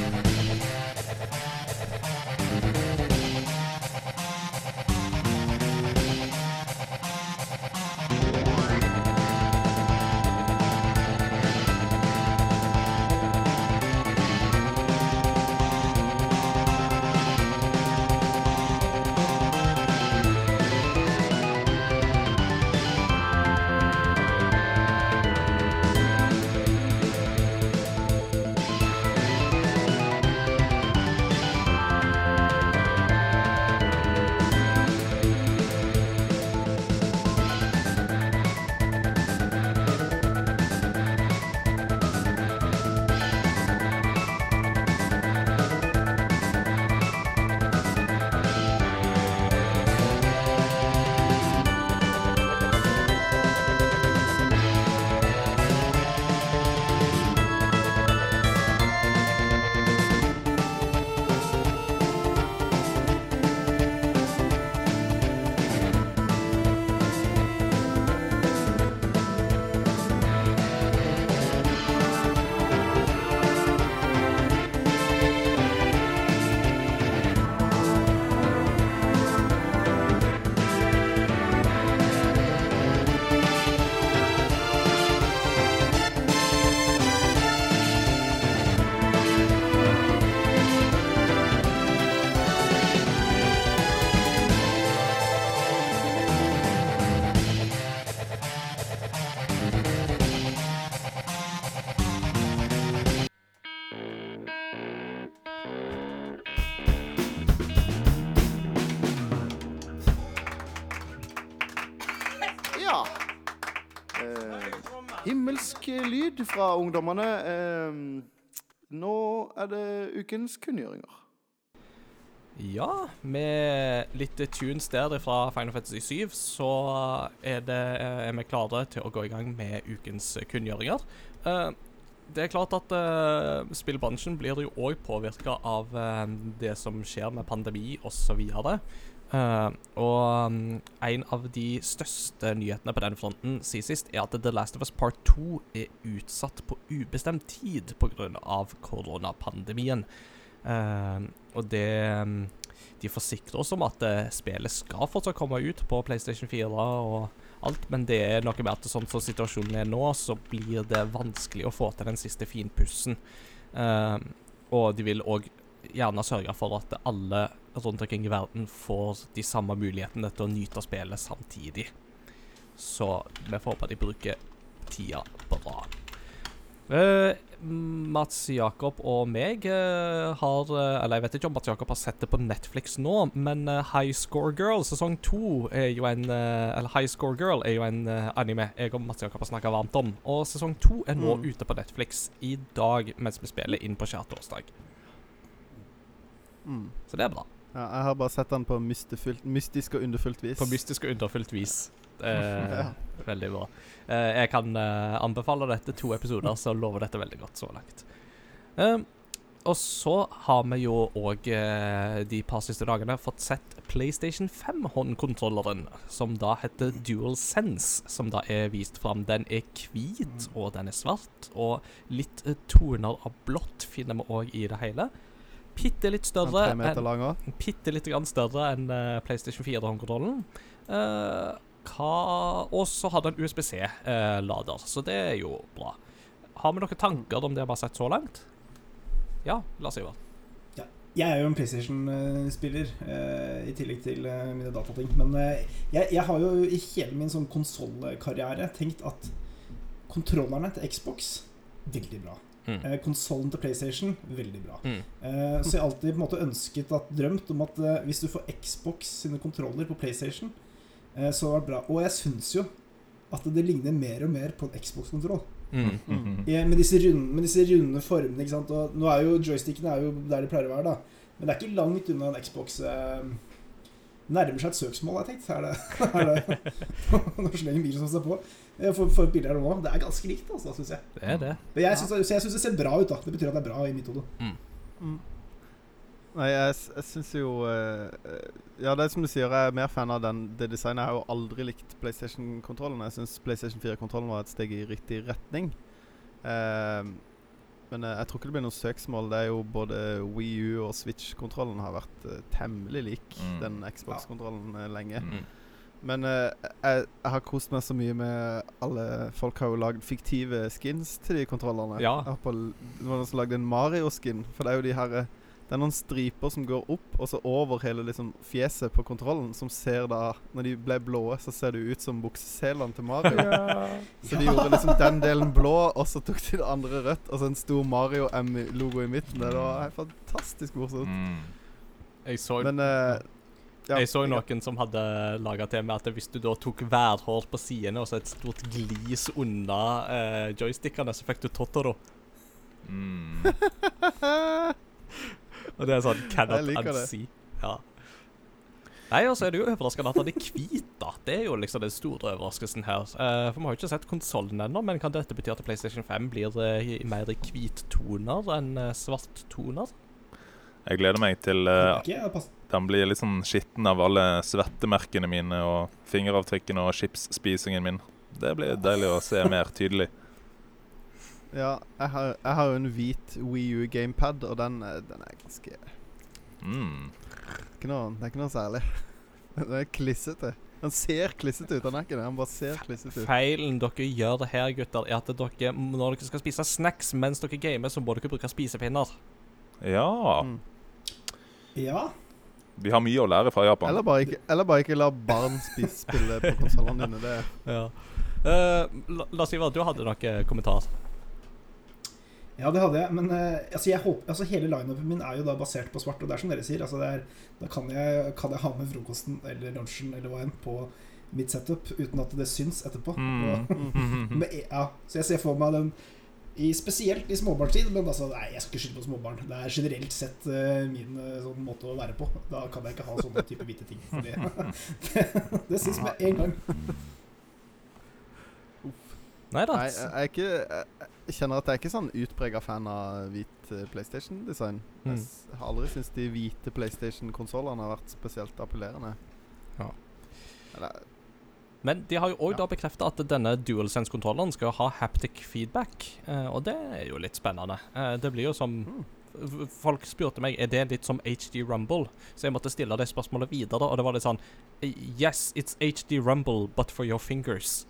lyd fra ungdommene. Eh, nå er det ukens kunngjøringer. Ja, med litt tunes der fra Final Fantasy 7, så er, det, er vi klare til å gå i gang med ukens kunngjøringer. Eh, det er klart at uh, spillbransjen blir jo òg påvirka av eh, det som skjer med pandemi osv. Uh, og um, en av de største nyhetene på den fronten siden sist er at The Last of Us Part 2 er utsatt på ubestemt tid pga. koronapandemien. Uh, og det um, De forsikrer oss om at uh, spillet skal fortsatt komme ut på PlayStation 4 og alt, men det er noe med at sånn som situasjonen er nå, så blir det vanskelig å få til den siste finpussen. Uh, og de vil òg gjerne sørge for at alle rundt omkring i verden får de samme mulighetene til å nyte spillet samtidig. Så vi får håpe de bruker tida bra. Uh, Mats Jakob og meg uh, har eh, Eller jeg vet ikke om Mats Jakob har sett det på Netflix nå, men uh, High Score Girl sesong to er jo en Eller High Score Girl er jo en anime jeg og Mats Jakob har snakka varmt om. Og sesong to er nå Mm. ute på Netflix i dag mens vi spiller inn på skjærtorsdag. Mm. Så det er bra. Ja, jeg har bare sett den på mystisk og underfullt vis. På mystisk og underfullt vis. Eh, Ja. Veldig bra. Eh, jeg kan eh, anbefale dette to episoder, så lover dette veldig godt så langt. Eh, og så har vi jo òg eh, de par siste dagene fått sett PlayStation 5-håndkontrolleren, som da heter Dual Sense, som da er vist fram. Den er hvit, og den er svart, og litt eh, toner av blått finner vi òg i det hele. Bitte litt større tre meter enn lang også. Bitte litt grann større enn eh, PlayStation 4-håndkontrollen. Uh, og så har den USBC-lader, så det er jo bra. Har vi noen tanker om det vi har sett så langt? Ja, Lars Ivar. Jeg er jo en PlayStation-spiller, uh, i tillegg til uh, mine datating. Men eh, jeg, jeg har jo i hele min sånn konsollkarriere tenkt at kontrollerne til Xbox veldig bra. Mm. Eh, Konsollen til PlayStation veldig bra. Mm. Eh, så jeg har alltid på en måte ønsket at, drømt om at eh, hvis du får Xbox sine kontroller på PlayStation, eh, så var det bra. Og jeg syns jo at det ligner mer og mer på en Xbox-kontroll. Mm. Mm. Ja, med, disse runde, med disse runde formene. ikke sant? Og nå er jo joystickene er jo der de pleier å være, da. Men det er ikke langt unna en Xbox. Eh, nærmer seg et søksmål, har jeg tenkt. Er det, er det Når så lenge bilen som står på. For, for bilde her nå. Det er ganske likt, altså, syns jeg. Det er det. Men jeg syns, ja. det ser bra ut. da Det betyr at det er bra i mitt hode. Mm. Nei, jeg, jeg syns jo eh, eh, Ja, det er som du sier, jeg er mer fan av den, det designet. Jeg har jo aldri likt PlayStation-kontrollen. Jeg syns PlayStation 4-kontrollen var et steg i riktig retning. Eh, men eh, jeg tror ikke det blir noe søksmål. Det er jo både Wii U og Switch-kontrollen har vært eh, temmelig lik Mm. den Xbox-kontrollen eh, lenge. Mm. Men uh, jeg, jeg har kost meg så mye med alle Folk har jo lagd fiktive skins til de kontrollene. Ja. Jeg har på, det var noen som lagde en Mario-skin. For det er jo de her Det er noen striper som går opp og så over hele liksom fjeset på kontrollen, som ser da Når de ble blå, så ser det ut som bukseselene til Mario. Så de gjorde liksom den delen blå, og så tok de det andre rødt, og så en stor Mario-M-logo i midten. Det var fantastisk morsomt. Mm. Jeg så, Men eh, ja, jeg så noen som hadde laga til med at hvis du da tok værhår på sidene og så et stort glis unna eh, joystickene, så fikk du Totoro. Mm. Og det er sånn cannot unsee. Ja. Nei, og så er det jo overraskende at han er hvit, da. Det er jo liksom den store overraskelsen her. Uh, for vi har jo ikke sett konsollen ennå, men kan dette bety at PlayStation 5 blir uh, i mer i hvittoner enn uh, svarttoner? Jeg gleder meg til eh, passer- den blir litt sånn skitten av alle svettemerkene mine og fingeravtrykkene og chipsspisingen min. Det blir deilig å se mer tydelig. Ja, jeg har, jeg har jo en hvit Wii U gamepad, og den, er- den er ganske Mm. ikke noe, Det er ikke noe særlig. Den er klissete. Den ser klissete ut, den er ikke det. Den bare ser klissete ut. Feilen dere gjør det her, gutter, er at dere, når dere skal spise snacks mens dere gamer, så må dere bruke spisepinner. Ja. Mm. Ja. Vi har mye å lære fra Japan. Eller, bare ikke, eller bare ikke la barn spise, spille på konsollene dine. Det Ja. Uh, si hva du hadde noen kommentar? Ja, det hadde jeg. Men eh, altså, jeg håper, altså, hele lineupen min er jo da basert på svart. Og det er som dere sier, altså, er, da kan jeg, kan jeg ha med frokosten eller lunsjen eller hva enn på mitt setup uten at det syns etterpå. Mm. Men, ja, så jeg ser for meg den i, spesielt i småbarnstid, men altså, nei, jeg skal ikke skylde på småbarn. Det er generelt sett uh, min eh, sånn måte å være på. Da kan jeg ikke ha sånne type hvite ting. Det, det, det syns med en gang. Nei da. Jeg, jeg, jeg kjenner at jeg er ikke sånn utprega fan av hvit eh, PlayStation-design. Mm. Jeg har aldri syntes de hvite PlayStation-konsollene har vært spesielt appellerende. Ja. Eller, Men de har jo òg Ja. bekrefta at denne DualSense-kontrolleren skal ha haptic feedback, eh, og det er jo litt spennende. Eh, det blir jo som Mm. Folk spurte meg er det litt som HD Rumble, så jeg måtte stille det spørsmålet videre, og det var litt sånn Yes, it's HD Rumble, but for your fingers.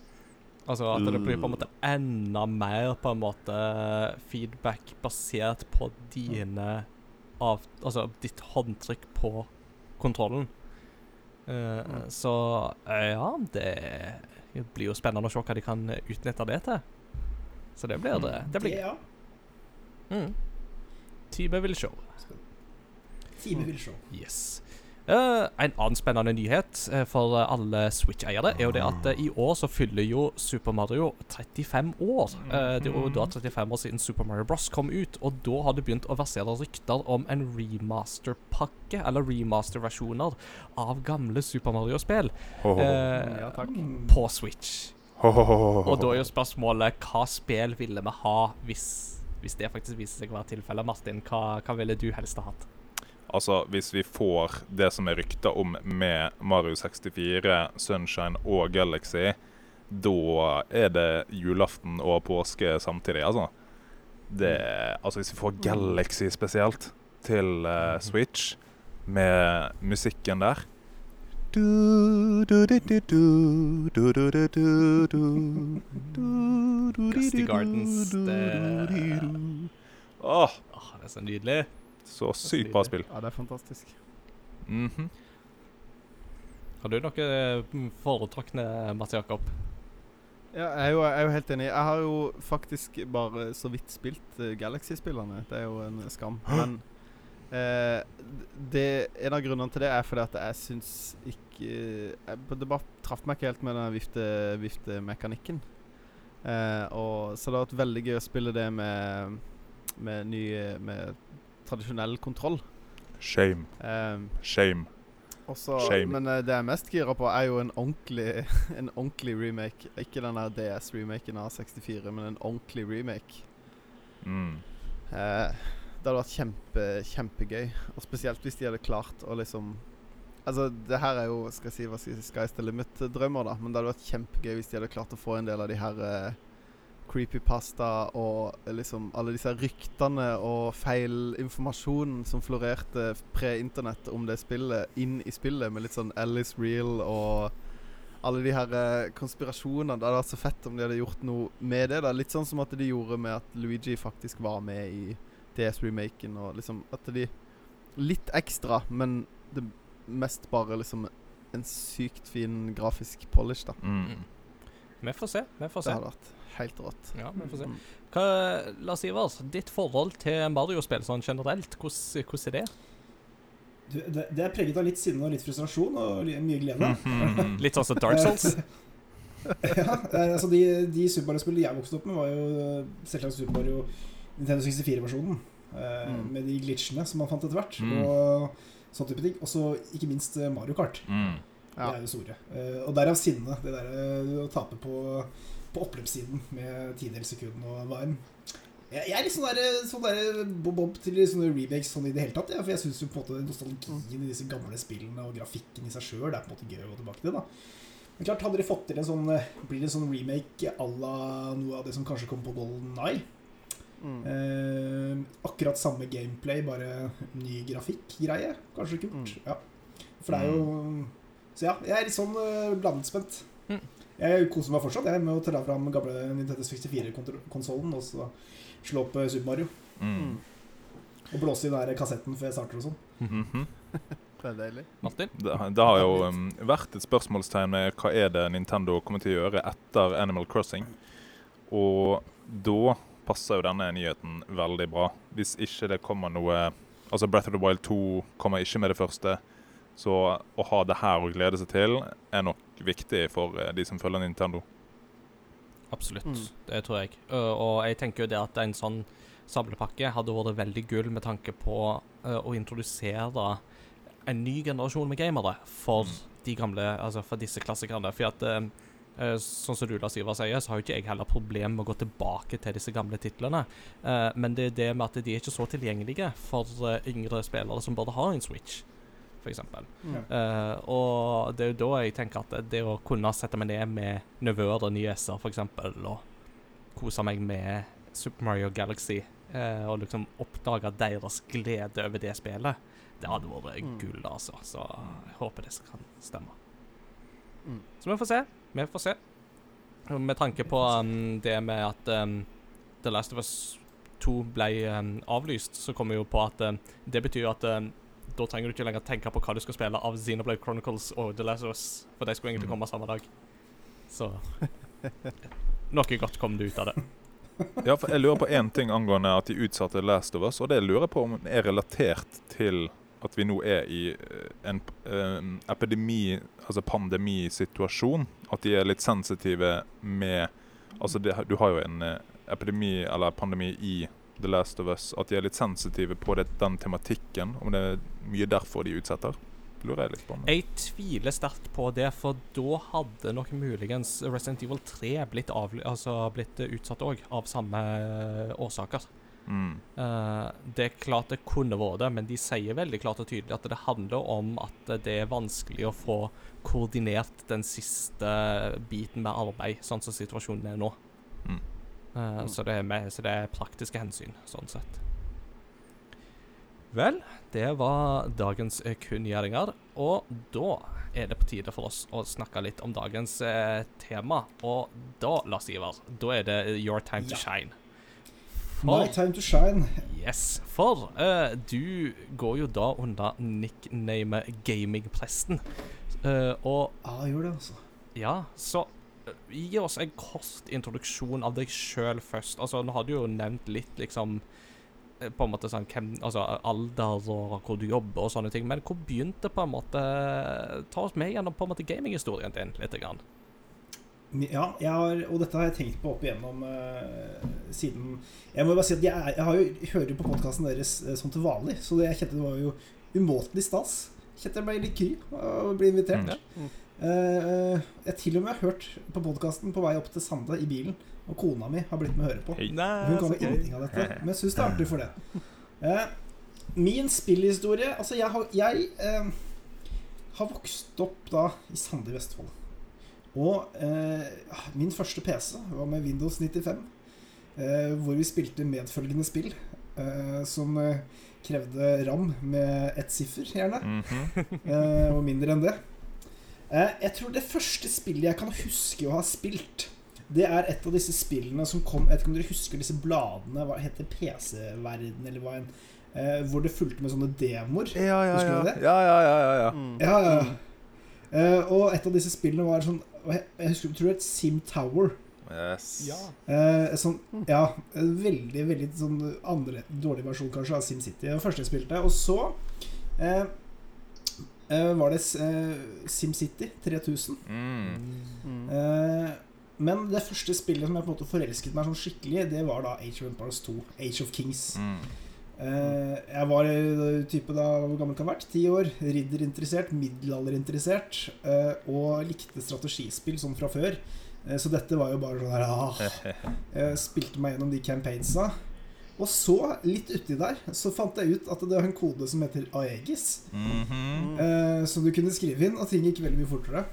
Altså at det blir på en måte enda mer på en måte feedback basert på dine av, Altså ditt håndtrykk på kontrollen. Uh, Mm. Så eh, ja, det blir jo spennende å se hva de kan utnytte det til. Så det blir det. Det blir gøy. ja. Mm. Time vil show. Time vil show. Yes. Eh, en annen spennende nyhet eh, for eh, alle Switch-eiere er jo det at i år så fyller jo Super Mario 35 år. Eh, det er jo da 35 år siden Super Mario Bros. kom ut, og da har det begynt å versere rykter om en remaster-pakke, eller remaster-versjoner, av gamle Super Mario-spill eh, ja, på Switch. Ho, ho, ho, ho, ho. Og da er jo spørsmålet hva spill ville vi ha hvis, hvis det faktisk viser seg å være tilfellet. Martin, hva, hva ville du helst ha hatt? Altså, hvis vi får det som er rykta om med Mario 64, Sunshine og Galaxy, da er det julaften og påske samtidig, altså. Det, altså, hvis vi får Galaxy spesielt til uh, Switch, med musikken der Gusty Gardens. Det, oh. det er så nydelig så sykt bra spill. Ja, det er fantastisk. Mhm. Har du noe eh, foretrukne, Mats Jakob? Ja, jeg er, jo, jeg er jo helt enig. Jeg har jo faktisk bare så vidt spilt uh, Galaxy-spillene. Det er jo en skam. Men uh, det, en av grunnene til det er fordi at jeg syns ikke jeg, Det bare traff meg ikke helt med den vifte, viftemekanikken. Vifte, og, så det har vært veldig gøy å spille det med, med, nye med tradisjonell kontroll. Shame. Um, Shame. også, Shame. men eh, det jeg er mest gira på, er jo en ordentlig, en ordentlig remake. Ikke den der DS-remaken av 64, men en ordentlig remake. Mm. Uh, det hadde vært kjempe, kjempegøy. Og spesielt hvis de hadde klart å liksom Altså, det her er jo skal jeg si, hva skal jeg si, Sky's the limit-drømmer, da. Men det hadde vært kjempegøy hvis de hadde klart å få en del av de her eh, creepypasta og eh, liksom alle disse ryktene og feilinformasjonen som florerte pre-internett om det spillet, inn i spillet med litt sånn Alice Real og alle de her eh, konspirasjonene. Det hadde vært så fett om de hadde gjort noe med det. da Litt sånn som at de gjorde med at Luigi faktisk var med i DS-remaken. Og liksom at de Litt ekstra, men det mest bare liksom en sykt fin grafisk polish, da. Mm. Vi får se. Vi får Det se. hadde vært helt rått. Ja, vi får se. Mm. Hva, Lars Ivers, ditt forhold til Mario-spill sånn generelt, hvordan, hvordan er det? Du, det, det er preget av litt sinne og litt frustrasjon og mye glede. Mhm. Litt sånn som Dark Souls? ja, altså de, de Super Mario-spillene jeg vokste opp med, var jo selvsagt Super Mario Nintendo 64-versjonen. Eh, Mm. Med de glitchene som man fant etter hvert. Mm. Og sånn type ting. Og så ikke minst eh, Mario Kart. Mm. Det er jo store. Eh, og derav sinnet. Det derre å tape på, på oppløpssiden med tidels sekund og varm. Jeg, jeg er litt sånn der, sånn der bob-bob til sånne remakes sånn i det hele tatt. Ja, for jeg syns jo på en måte nostalgien i disse gamle spillene og grafikken i seg sjøl er på en måte gøy å gå tilbake til. da Men klart, hadde de fått til en sånn eh, Blir det en sånn remake à la noe av det som kanskje kom på Golden Eye? Mm. Eh, akkurat samme gameplay, bare ny grafikk-greie. Kanskje kult. Mm. Ja. For det er jo Så ja, jeg er litt sånn uh, blandet spent. Mm. Jeg koser meg fortsatt jeg med å ta fram gamle Nintendo 64-konsollen og så slå opp eh, Super Mario. Mm. Og blåse i den der kassetten før jeg starter og sånn. Mhm. Det er deilig. Martin? Det, det har jo um, vært et spørsmålstegn med hva er det Nintendo kommer til å gjøre etter Animal Crossing. Og da passer jo denne nyheten veldig bra. Hvis ikke det kommer noe Altså Breath of the Wild 2 kommer ikke med det første. Så å ha det her å glede seg til er nok viktig for eh, de som følger Nintendo. Absolutt. Mm. Det tror jeg. Uh, og jeg tenker jo det at en sånn samlepakke hadde vært veldig gull med tanke på uh, å introdusere en ny generasjon med gamere for Mm. de gamle, altså for disse klassikerne. For at uh, uh, sånn som du Lars Ivar sier, så har jo ikke jeg heller problem med å gå tilbake til disse gamle titlene. Uh, men det er det med at de er ikke så tilgjengelige for uh, yngre spillere som bare har en Switch, f.eks. Mm. Uh, og det er jo da jeg tenker at det å kunne sette meg ned med nevøer og nieser, f.eks., og kose meg med Super Mario Galaxy, uh, og liksom oppdage deres glede over det spillet, det hadde vært Mm. gull, altså. Så jeg håper det kan stemme. Mm. Så vi får se. Vi får se. Med tanke på um, det med at um, The Last of Us 2 ble um, avlyst, så kommer vi jo på at um, det betyr at um, da trenger du ikke lenger tenke på hva du skal spille av Xenoblade Chronicles og The Last of Us, for de skulle egentlig Mm. komme samme dag. Så Noe godt kom det ut av det. Ja, for Jeg lurer på én ting angående at de utsatte Last of Us, og det lurer jeg på om er relatert til at vi nå er i en, en eh, epidemi, altså pandemisituasjon. At de er litt sensitive med Altså, det, du har jo en eh, epidemi eller pandemi i The Last of Us. At de er litt sensitive på det, den tematikken. Om det er mye derfor de utsetter. Lurer jeg litt på. Jeg tviler sterkt på det, for da hadde nok muligens Resident Evil 3 blitt, av, altså blitt utsatt òg, av samme eh, årsaker. Mm. Uh, det er klart det kunne vært det, men de sier veldig klart og tydelig at det handler om at det er vanskelig å få koordinert den siste biten med arbeid, sånn som situasjonen er nå. Mm. Eh, så, det er med, så det er praktiske hensyn, sånn sett. Vel, det var dagens eh, kunngjøringer, og da er det på tide for oss å snakke litt om dagens eh, tema. Og da, Lars Ivar, da er det your time to Ja. shine. My time to shine. Yes, for eh, du går jo da under nicknamet Gamingpresten. Eh, og Ja, gjør det, altså. ja, så eh, gi oss en kort introduksjon av deg sjøl først. Altså, nå har du jo nevnt litt, liksom eh, på en måte sånn hvem, altså alder og hvor du jobber og sånne ting, men hvor begynte på en måte Ta oss med gjennom på en måte gaminghistorien din litt. Grann. Ja, jeg har, og dette har jeg tenkt på opp igjennom uh, siden Jeg må bare si at jeg, er, jeg har jo, hører jo på podkasten deres uh, som til vanlig, så det, jeg kjente det var jo umåtelig stas. Kjente jeg ble litt kry av å bli invitert. Mm. Eh, jeg til og med har hørt på podkasten på vei opp til Sande i bilen, og kona mi har blitt med å høre på. Hun kan jo ingenting av dette, men jeg syns det er artig for det. Eh, min spillhistorie Altså, jeg har, jeg, eh, har vokst opp da i Sande i Vestfold. Og eh, min første PC var med Windows 95, eh, hvor vi spilte medfølgende spill eh, som eh, krevde ram med ett siffer, gjerne. Mhm. Eh, og mindre enn det. Eh, jeg tror det første spillet jeg kan huske å ha spilt, det er et av disse spillene som kom Jeg vet ikke om dere husker disse bladene? Hva heter PC-verden, eller hva enn? Eh, hvor det fulgte med sånne demoer. Ja, ja, Husker ja. du det? ja, ja, ja, ja, ja. Mm. Ja, ja, ja. Eh, og et av disse spillene var sånn Jeg jeg husker, tror det het Sim Tower. Yes. Eh, sånn, ja, veldig, veldig sånn andre, dårlig versjon kanskje av SimCity. Det var første jeg spilte. Og så eh, var det eh, SimCity 3000. Mm. Mm. Eh, men det første spillet som jeg på en måte forelsket meg sånn skikkelig, det var da Age of Empires 2. Age of Kings. Mm. Eh, jeg var eh, type da, hvor gammel kan jeg ha vært? Ti år. Ridderinteressert, middelalderinteressert. eh, og likte strategispill sånn fra før. Eh, så dette var jo bare sånn her ah, Jeg spilte meg gjennom de campaignsa. Og så, litt uti der, så fant jeg ut at det var en kode som heter Aegis. Mhm. Eh, som du kunne skrive inn, og ting gikk veldig mye fortere.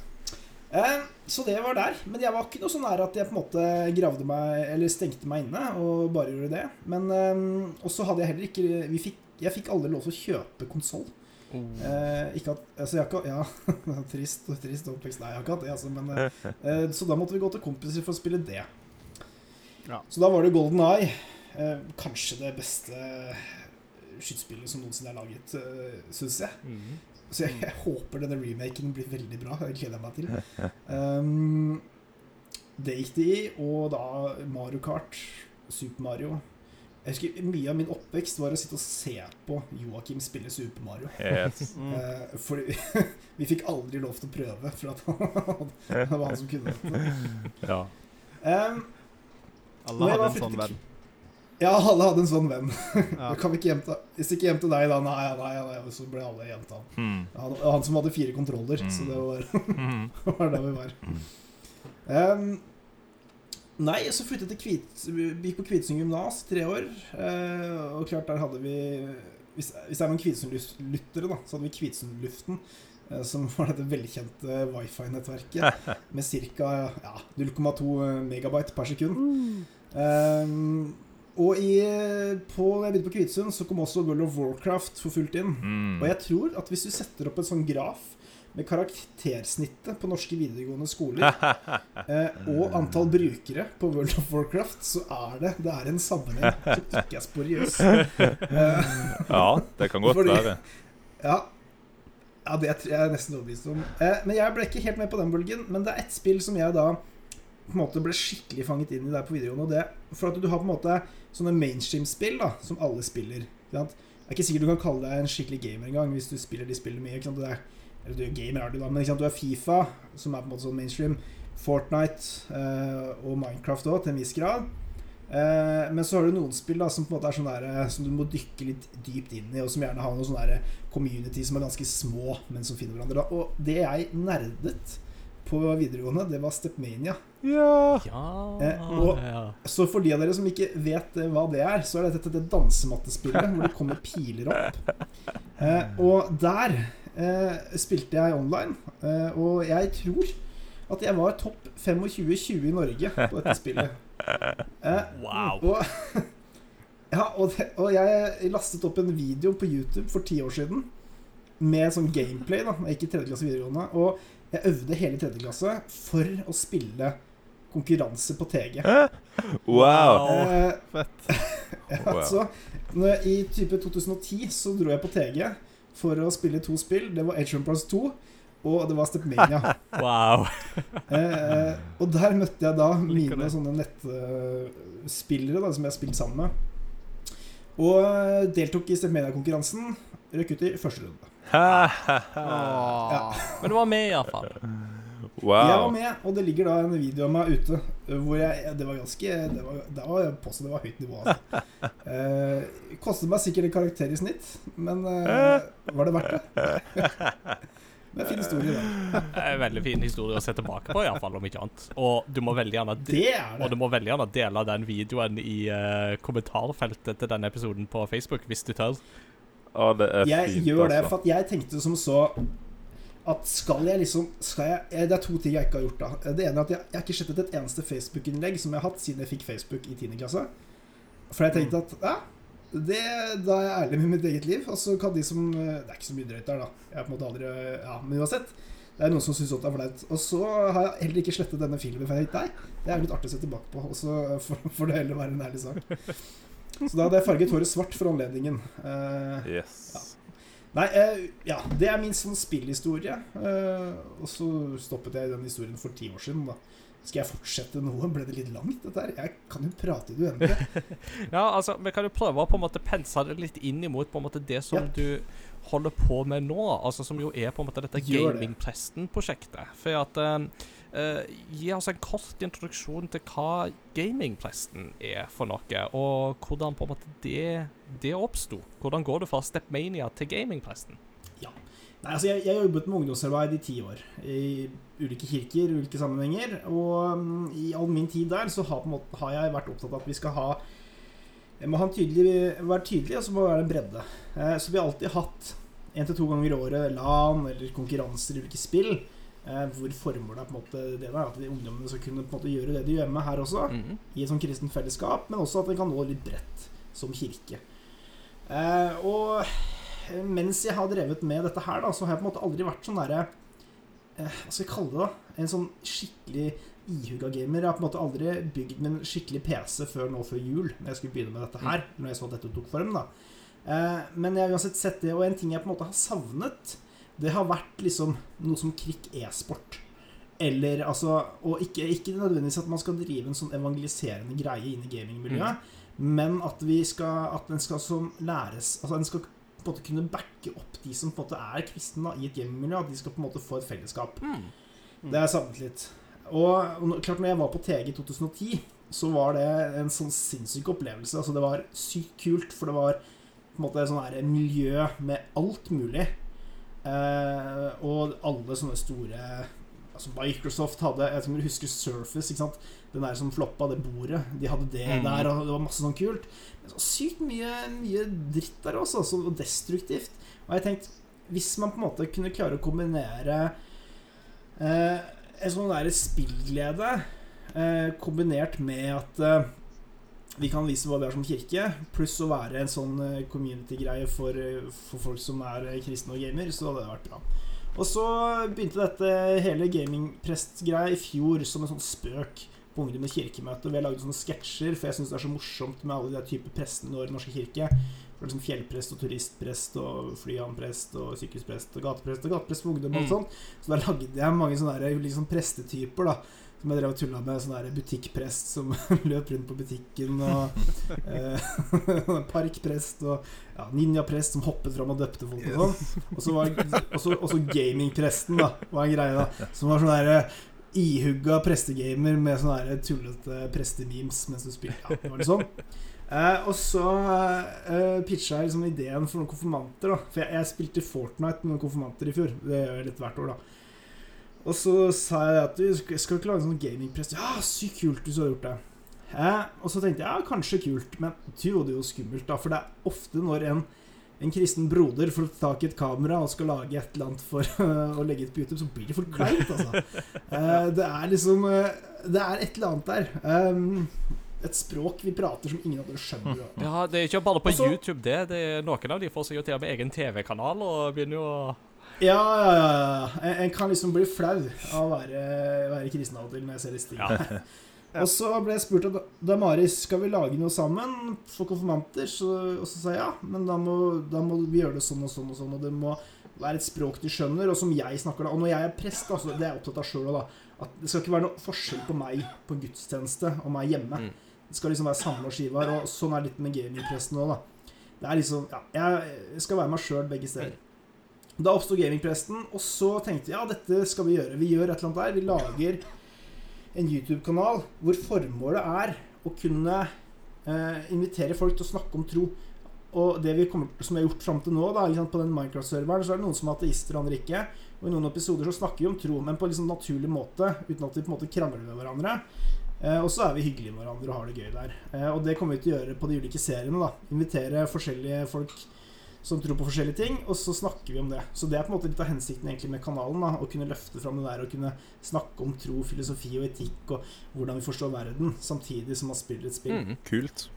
Eh, så det var der. Men jeg var ikke noe sånn nær at jeg på en måte gravde meg Eller stengte meg inne og bare gjorde det. Men eh, Og så hadde jeg heller ikke vi fikk, Jeg fikk aldri lov til å kjøpe konsoll. Eh, ikke at Altså, jeg har ikke Ja, trist, trist oppvekst. Nei, jeg har ikke hatt det, altså. Men, eh, eh, så da måtte vi gå til kompiser for å spille det. Ja. Så da var det Golden Eye. Eh, kanskje det beste skytespillet som noensinne er laget, eh, syns jeg. Mm. Så jeg, jeg håper denne remaken blir veldig bra. Det gleder jeg meg til. Um, det gikk det i. Og da Mario Kart, Super Mario, Jeg husker Mye av min oppvekst var å sitte og se på Joakim spille Super Mario. Yes. Mm. Eh, fordi vi fikk aldri lov til å prøve, for at han, det var han som kunne dette. Ja. Um, Alle hadde en sånn venn. Ja, alle hadde en sånn venn. Ja. Kan vi ikke hjem til, hvis ikke hjem til deg, da. Nei, nei, nei, så ble alle hjem til han. Mm. Han, han som hadde fire kontroller, så det var, Hmm. var der vi var. Um, nei, så flyttet til Kvit... Vi gikk på Kvitsund gymnas i tre år. Uh, og klart, der hadde vi Hvis, hvis det er noen Kvitsund-lyttere, da, så hadde vi Kvitsundluften. eh, Som var dette velkjente wifi-nettverket med ca. Ja, 0,2 megabyte per sekund. Um, og i, på, når jeg begynte på Kvitsund, så kom også World of Warcraft for fullt inn. Mm. Og jeg tror at hvis du setter opp en sånn graf med karaktersnittet på norske videregående skoler eh, og antall brukere på World of Warcraft, så er det det er en sammenheng som ikke er sporiøs. Eh, Ja, det kan godt Fordi- være. ja. ja, det er jeg nesten overbevist om. Eh, men jeg ble ikke helt med på den bølgen. Men det er ett spill som jeg da på en måte ble skikkelig fanget inn i der på videregående. Og det for at du har på en måte sånne mainstream-spill da som alle spiller. Ikke sant? Det er ikke sikkert du kan kalle deg en skikkelig gamer engang hvis du spiller de spillene mye. Ikke sant? Det er, eller du er gamer, er du da, men ikke sant? du er Fifa, som er på en måte sånn mainstream. Fortnite eh, og Minecraft òg, til en viss grad. Eh, men så har du noen spill da som på en måte er sånn der, eh, som du må dykke litt dypt inn i, og som gjerne har noen sånne der community som er ganske små, men som finner hverandre. da Og det jeg nerdet på videregående, det var Stepmania. Ja. Ja, Eh, og- ja. Så for de av dere som ikke vet eh, hva det er, så er dette det dansemattespillet hvor det kommer piler opp. Eh, og der eh, spilte jeg online, eh, og jeg tror at jeg var topp 25-20 i Norge på dette spillet. Eh, Wow. og, ja, og, det, og jeg lastet opp en video på YouTube for ti år siden med sånn gameplay. da Jeg gikk i tredje klasse videregående. Og jeg øvde hele tredje klasse for å spille konkurranse på TG. Wow. Eh, Fett. ja, altså, når jeg, I type 2010 så dro jeg på TG for å spille to spill. Det var Age of Empires 2 og det var Stepmania. wow. eh, eh, og der møtte jeg da mine sånne nettspillere da, som jeg har spilt sammen med. Og eh, deltok i Stepmania-konkurransen. Røk ut i første runde. Åh. Men du var med, iallfall. Jeg var med, og det ligger da en video av meg ute eh, hvor jeg Det var ganske Det var, det var jeg påstå det var høyt nivå. Altså. Eh, kostet meg sikkert en karakter i snitt, men eh, var det verdt det? det er en fin historie, da. En veldig fin historie å se tilbake på, iallfall, om ikke annet. Og du må veldig gjerne de Det er og du må veldig gjerne dele den videoen i uh, kommentarfeltet til denne episoden på Facebook, hvis du tør. Det er Jeg fint, gjør det, altså. for jeg tenkte som så at skal jeg liksom skal jeg, eh, Det er to ting jeg ikke har gjort. da Det ene er at jeg, jeg har ikke slettet et eneste Facebook-innlegg som jeg har hatt siden jeg fikk Facebook i 10. klasse. For jeg tenkte at ja, det, da er jeg ærlig med mitt eget liv. Og så kan de som eh, Det er ikke så mye drøyt der, da. Jeg har på en måte aldri Ja, men uansett. Det er noen som syns det er flaut. Og så har jeg heller ikke slettet denne filmen. For jeg tenkte nei, det er litt artig å se tilbake på. Og så får det heller være en ærlig sak. Så da hadde jeg farget håret svart for anledningen. Eh, Yes. Nei, eh, ja, det er min sånn spillhistorie. Eh, og så stoppet jeg den historien for ti år siden. da Skal jeg fortsette nå? Ble det litt langt, dette her? Jeg kan jo prate i det uendelige. Ja, altså, Vi kan jo prøve å på en måte pense det litt inn imot på en måte det som Ja. du holder på med nå. Altså Som jo er på en måte dette Gjør det. Gamingpresten-prosjektet. For at eh, Gi oss en kort introduksjon til hva Gamingpresten er for noe, og hvordan på en måte det, det oppsto. Hvordan går det fra Stepmania til Gamingpresten? Nei, altså jeg, har jobbet med ungdomsarbeid i ti år. I ulike kirker, ulike sammenhenger. Og um, i all min tid der så har, måte, har jeg vært opptatt av at vi skal ha Jeg må ha tydelig, være tydelig, og så må det være en bredde. Uh, så vi har alltid hatt én til to ganger i året LAN eller konkurranser i ulike spill. Eh, hvor formålet er på en måte det der, at de ungdommene skal kunne på en måte gjøre det de gjør med her også. Mhm. i et sånt kristent fellesskap, men også at det kan nå litt bredt som kirke. Eh, og mens jeg har drevet med dette her, da, så har jeg på en måte aldri vært sånn derre eh, Hva skal jeg kalle det? da? En sånn skikkelig ihuga gamer. Jeg har på en måte aldri bygd min skikkelig PC før nå før jul, når jeg skulle begynne med dette her. Når jeg så at dette tok form, da. Eh, men jeg har uansett sett det, og en ting jeg på en måte har savnet, det har vært liksom noe som krikk e-sport. Eller altså Og ikke, ikke nødvendigvis at man skal drive en sånn evangeliserende greie inn i gamingmiljøet, men at vi skal At den skal som læres Altså den skal på en måte kunne backe opp de som på en måte er kristne da, i et gamingmiljø. At de skal på en måte få et fellesskap. Mm. Det er savnet litt. Og, og klart når jeg var på TG i 2010, så var det en sånn sinnssyk opplevelse. Altså Det var sykt kult, for det var på en måte sånn her miljø med alt mulig. Eh, og alle sånne store Altså Microsoft hadde Jeg tror om husker Surface. ikke sant? Den der som floppa, det bordet. De hadde det Mm. der, og det var masse sånn kult. Men så sykt mye, mye dritt der også, altså, og destruktivt. Og jeg tenkte Hvis man på en måte kunne klare å kombinere eh, en sånn der spillglede eh, kombinert med at vi kan vise hva vi er som kirke, pluss å være en sånn eh, community-greie for, eh, for folk som er eh, kristne og gamer, så hadde det vært bra. Og så begynte dette hele gamingprest-greia i fjor som en sånn spøk på Ungdom og kirkemøte. Vi har lagd sånne sketsjer, for jeg syns det er så morsomt med alle de typer prestene i Den norske kirke. For liksom Fjellprest og turistprest og flyhavnprest og sykehusprest og gateprest og gateprest for ungdom og alt sånn. Så da lagde jeg mange sånne liksom prestetyper, da. Som jeg drev og tulla med. Sånn butikkprest som løp rundt på butikken. Og eh, parkprest og ja, ninjaprest som hoppet fram og døpte folk og sånn. Og så gamingpresten, da. Var en greie, da. Som var sånn derre ihugga prestegamer med sånne der tullete prestememes mens du spilte. Ja, det var litt sånn. Eh, og så eh, pitcha jeg liksom ideen for noen konfirmanter. da For jeg, jeg spilte Fortnite med noen konfirmanter i fjor. Det gjør jeg litt hvert år, da. Og så sa jeg at du skal ikke lage sånn gamingpress. Ja, sykt kult hvis du har gjort det. Eh, og så tenkte jeg ja, kanskje kult, men du var det jo skummelt, da. For det er ofte når en, en kristen broder får tak i et kamera og skal lage et eller annet for å legge ut på YouTube, så blir det for kleint, altså. Eh, det er liksom eh, Det er et eller annet der. Um, et språk vi prater som ingen andre skjønner. Ja, det er ikke bare på Også, YouTube, det. det er noen av de får seg jo til med egen TV-kanal og begynner jo å Ja, ja, ja. ja. En, en kan liksom bli flau av å være, være kristen av og til når jeg ser disse tingene. Og så ble jeg spurt av Damaris skal vi lage noe sammen for konfirmanter. Så, og så sa jeg ja, men da må, da må vi gjøre det sånn og sånn og sånn. Og det må være et språk de skjønner, og som jeg snakker da. Og når jeg er prest, altså, det er jeg opptatt av sjøl òg, da. At det skal ikke være noe forskjell på meg på en gudstjeneste og meg hjemme. Mm. Det skal liksom være samme skivar. og sånn er det litt med gamingpresten òg, da. Det er liksom Ja, jeg skal være meg sjøl begge steder. Da oppsto gamingpresten, og så tenkte vi ja, dette skal vi gjøre. Vi gjør et eller annet der. Vi lager en YouTube-kanal hvor formålet er å kunne eh, invitere folk til å snakke om tro. Og det vi kommer, som vi har gjort fram til nå, da, liksom på den Minecraft-serveren, så er det noen som er ateister, og andre ikke. Og i noen episoder så snakker vi om tro, men på en liksom naturlig måte, uten at vi på en måte krangler med hverandre. Eh, og så er vi hyggelige med hverandre og har det gøy der. Eh, og det kommer vi til å gjøre på de ulike seriene. da Invitere forskjellige folk som tror på forskjellige ting, og så snakker vi om det. Så det er på en måte litt av hensikten egentlig med kanalen. da Å kunne løfte fram det der og kunne snakke om tro, filosofi og etikk og hvordan vi forstår verden, samtidig som man spiller et spill. mm. Kult.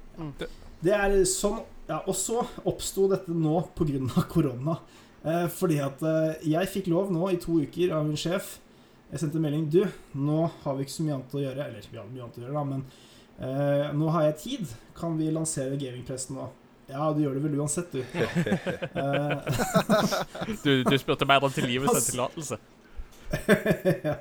Det er sånn Ja, og så oppsto dette nå pga. korona. Eh, fordi at eh, jeg fikk lov nå i to uker av min sjef Jeg sendte en melding Du, nå har vi ikke så mye annet å gjøre. Eller vi har mye annet å gjøre, da, men eh, nå har jeg tid. Kan vi lansere gamingpressen nå? Ja, du gjør det vel uansett, du. Du, du spurte mer om tilgivelse enn tillatelse. ja.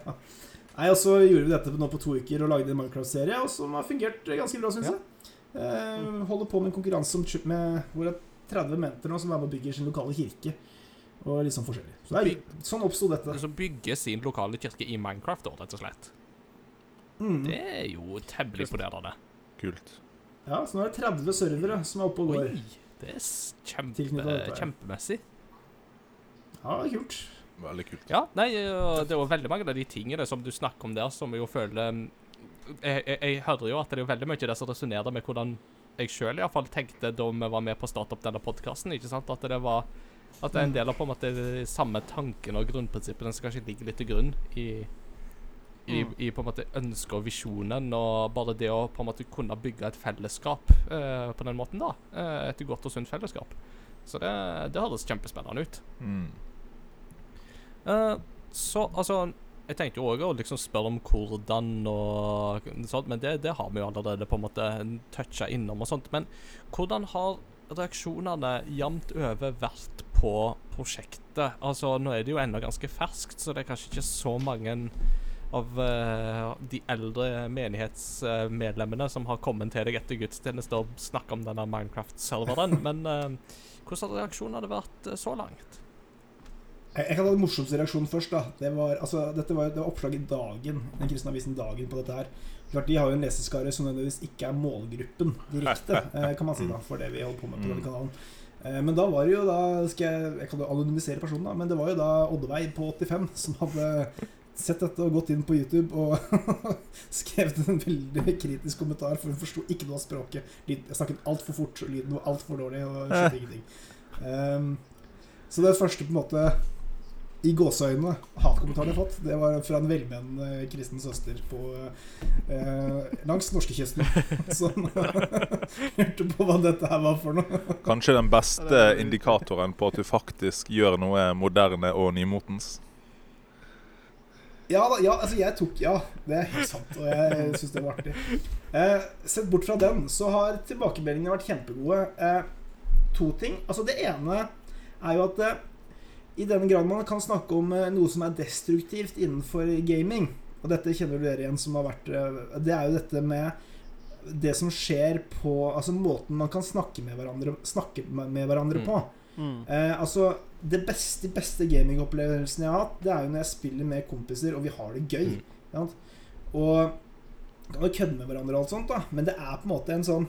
Nei, og så gjorde vi dette nå på to uker og lagde en Minecraft-serie, og som har fungert ganske bra, syns Ja. jeg. Uh, holder på med en konkurranse om, med, hvor det er 30 menter nå som er med og bygger sin lokale kirke. Og litt sånn forskjellig. Så det er, sånn oppsto dette. Som bygger sin lokale kirke i Minecraft, da, rett og slett. Mm. Det er jo temmelig imponerende. Kult. Ja, så nå er det 30 servere som er oppe og går. Oi, det er kjempe, kjempemessig. Ja, det er kult. Veldig kult. Ja, nei, det er jo veldig mange av de tingene som du snakker om der, som jeg jo føler mm, Jeg, jeg, jeg hører jo at det er jo veldig mye det som resonnerer med hvordan jeg sjøl iallfall tenkte da vi var med på å starte opp denne podkasten. At det var At det er en del av på en måte de samme tanken og grunnprinsippene som kanskje ligger litt til grunn i i, Mm. i på en måte ønsket og visjonen, og bare det å på en måte kunne bygge et fellesskap eh, på den måten, da. Eh, et godt og sunt fellesskap. Så det, det høres kjempespennende ut. Mm. Uh, så altså Jeg tenkte jo òg å liksom spørre om hvordan og sånt, men det, det har vi jo allerede på en måte toucha innom og sånt. Men hvordan har reaksjonene jevnt over vært på prosjektet? Altså, nå er det jo ennå ganske ferskt, så det er kanskje ikke så mange av uh, de eldre menighetsmedlemmene som har kommet til deg etter gudstjeneste og snakket om denne Minecraft-serveren. Men uh, hvordan har reaksjonen hadde vært eh, så langt? Jeg, kan ta den morsomste reaksjonen først. da det var, altså, Dette var, det var oppslag i Dagen, den kristne avisen Dagen på dette her. Klart De har jo en leseskare som nødvendigvis ikke er målgruppen direkte, kan man si da for det vi holder på med på denne kanalen. Men da var det jo da skal Jeg, jeg kan jo anonymisere personen, da. Men det var jo da Oddveig på 85 som hadde sett dette og gått inn på YouTube og skrevet en veldig kritisk kommentar, for hun forsto ikke noe av språket. Jeg snakket altfor fort, og lyden var altfor dårlig, og skjønte ingenting. Um, så det første på en måte i gåseøynene hatkommentaren jeg har fått, det var fra en velmenende kristen søster på eh, langs norskekysten som hørte på hva dette her var for noe. Kanskje den beste indikatoren på at du faktisk gjør noe moderne og nymotens. Ja, da, ja, altså jeg tok Ja, det er helt sant, og jeg syns det var artig. Eh, sett bort fra den, så har tilbakemeldingene vært kjempegode. Eh, to ting. Altså Det ene er jo at eh, i den grad man kan snakke om eh, noe som er destruktivt innenfor gaming, og dette kjenner dere igjen som har vært eh, Det er jo dette med det som skjer på Altså måten man kan snakke med hverandre, snakke med hverandre Mm. på. Mm. Eh, altså Det beste, beste gamingopplevelsen jeg har hatt, det er jo når jeg spiller med kompiser, og vi har det gøy. Mm. Og kan jo kødde med hverandre og alt sånt, da. Men det er på en måte en sånn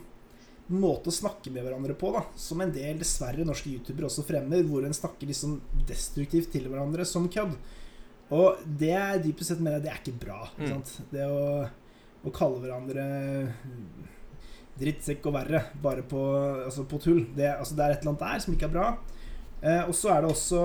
måte å snakke med hverandre på, da. Som en del, dessverre, norske youtubere også fremmer, hvor en snakker liksom destruktivt til hverandre som kødd. Og det er dypest sett mener jeg det er ikke bra. Ikke Mm. sant? Det å, å kalle hverandre drittsekk og verre bare på, altså på tull. Det, altså det er et eller annet der som ikke er bra. Eh, og så er det også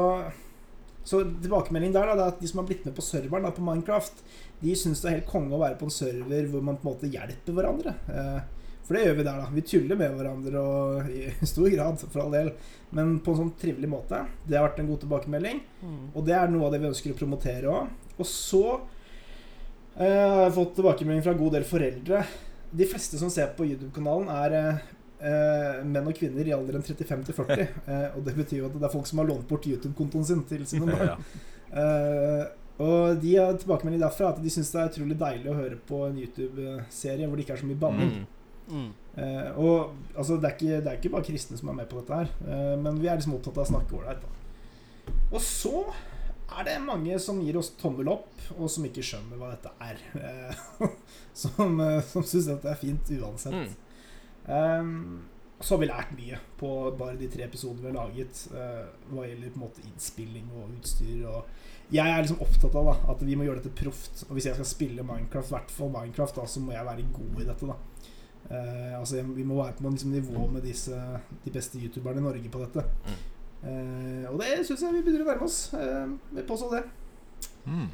Så tilbakemeldingen der da, det er at de som har blitt med på serveren da, på Minecraft, de syns det er helt konge å være på en server hvor man på en måte hjelper hverandre. Eh, for det gjør vi der, da. Vi tuller med hverandre og i stor grad, for all del. Men på en sånn trivelig måte. Det har vært en god tilbakemelding. Mm. Og det er noe av det vi ønsker å promotere òg. Og så eh, har jeg fått tilbakemelding fra en god del foreldre. De fleste som ser på YouTube-kanalen, er eh, eh, menn og kvinner i alderen 35 til 40. Eh, og det betyr jo at det er folk som har lånt bort YouTube-kontoen sin til sine barn. Ja. Eh, og de har tilbakemelding derfra at de syns det er utrolig deilig å høre på en YouTube-serie hvor det ikke er så mye banning. Mm. Mm. Eh, og altså, det, er ikke, det er ikke bare kristne som er med på dette her, eh, men vi er liksom opptatt av å snakke ålreit. Og så er det mange som gir oss tommel opp, og som ikke skjønner hva dette er. Eh, som uh, som syns dette er fint uansett. Mm. Um, så har vi lært mye på bare de tre episodene vi har laget uh, hva gjelder på en måte innspilling og utstyr. Og jeg er liksom opptatt av da, at vi må gjøre dette proft. Og hvis jeg skal spille Minecraft, hvert fall Minecraft, da, så må jeg være god i dette. da Uh, altså Vi må være på liksom, nivå med disse, de beste youtuberne i Norge på dette. Eh, og det syns jeg vi begynner å nærme oss. Vi vil påstå det. Mm.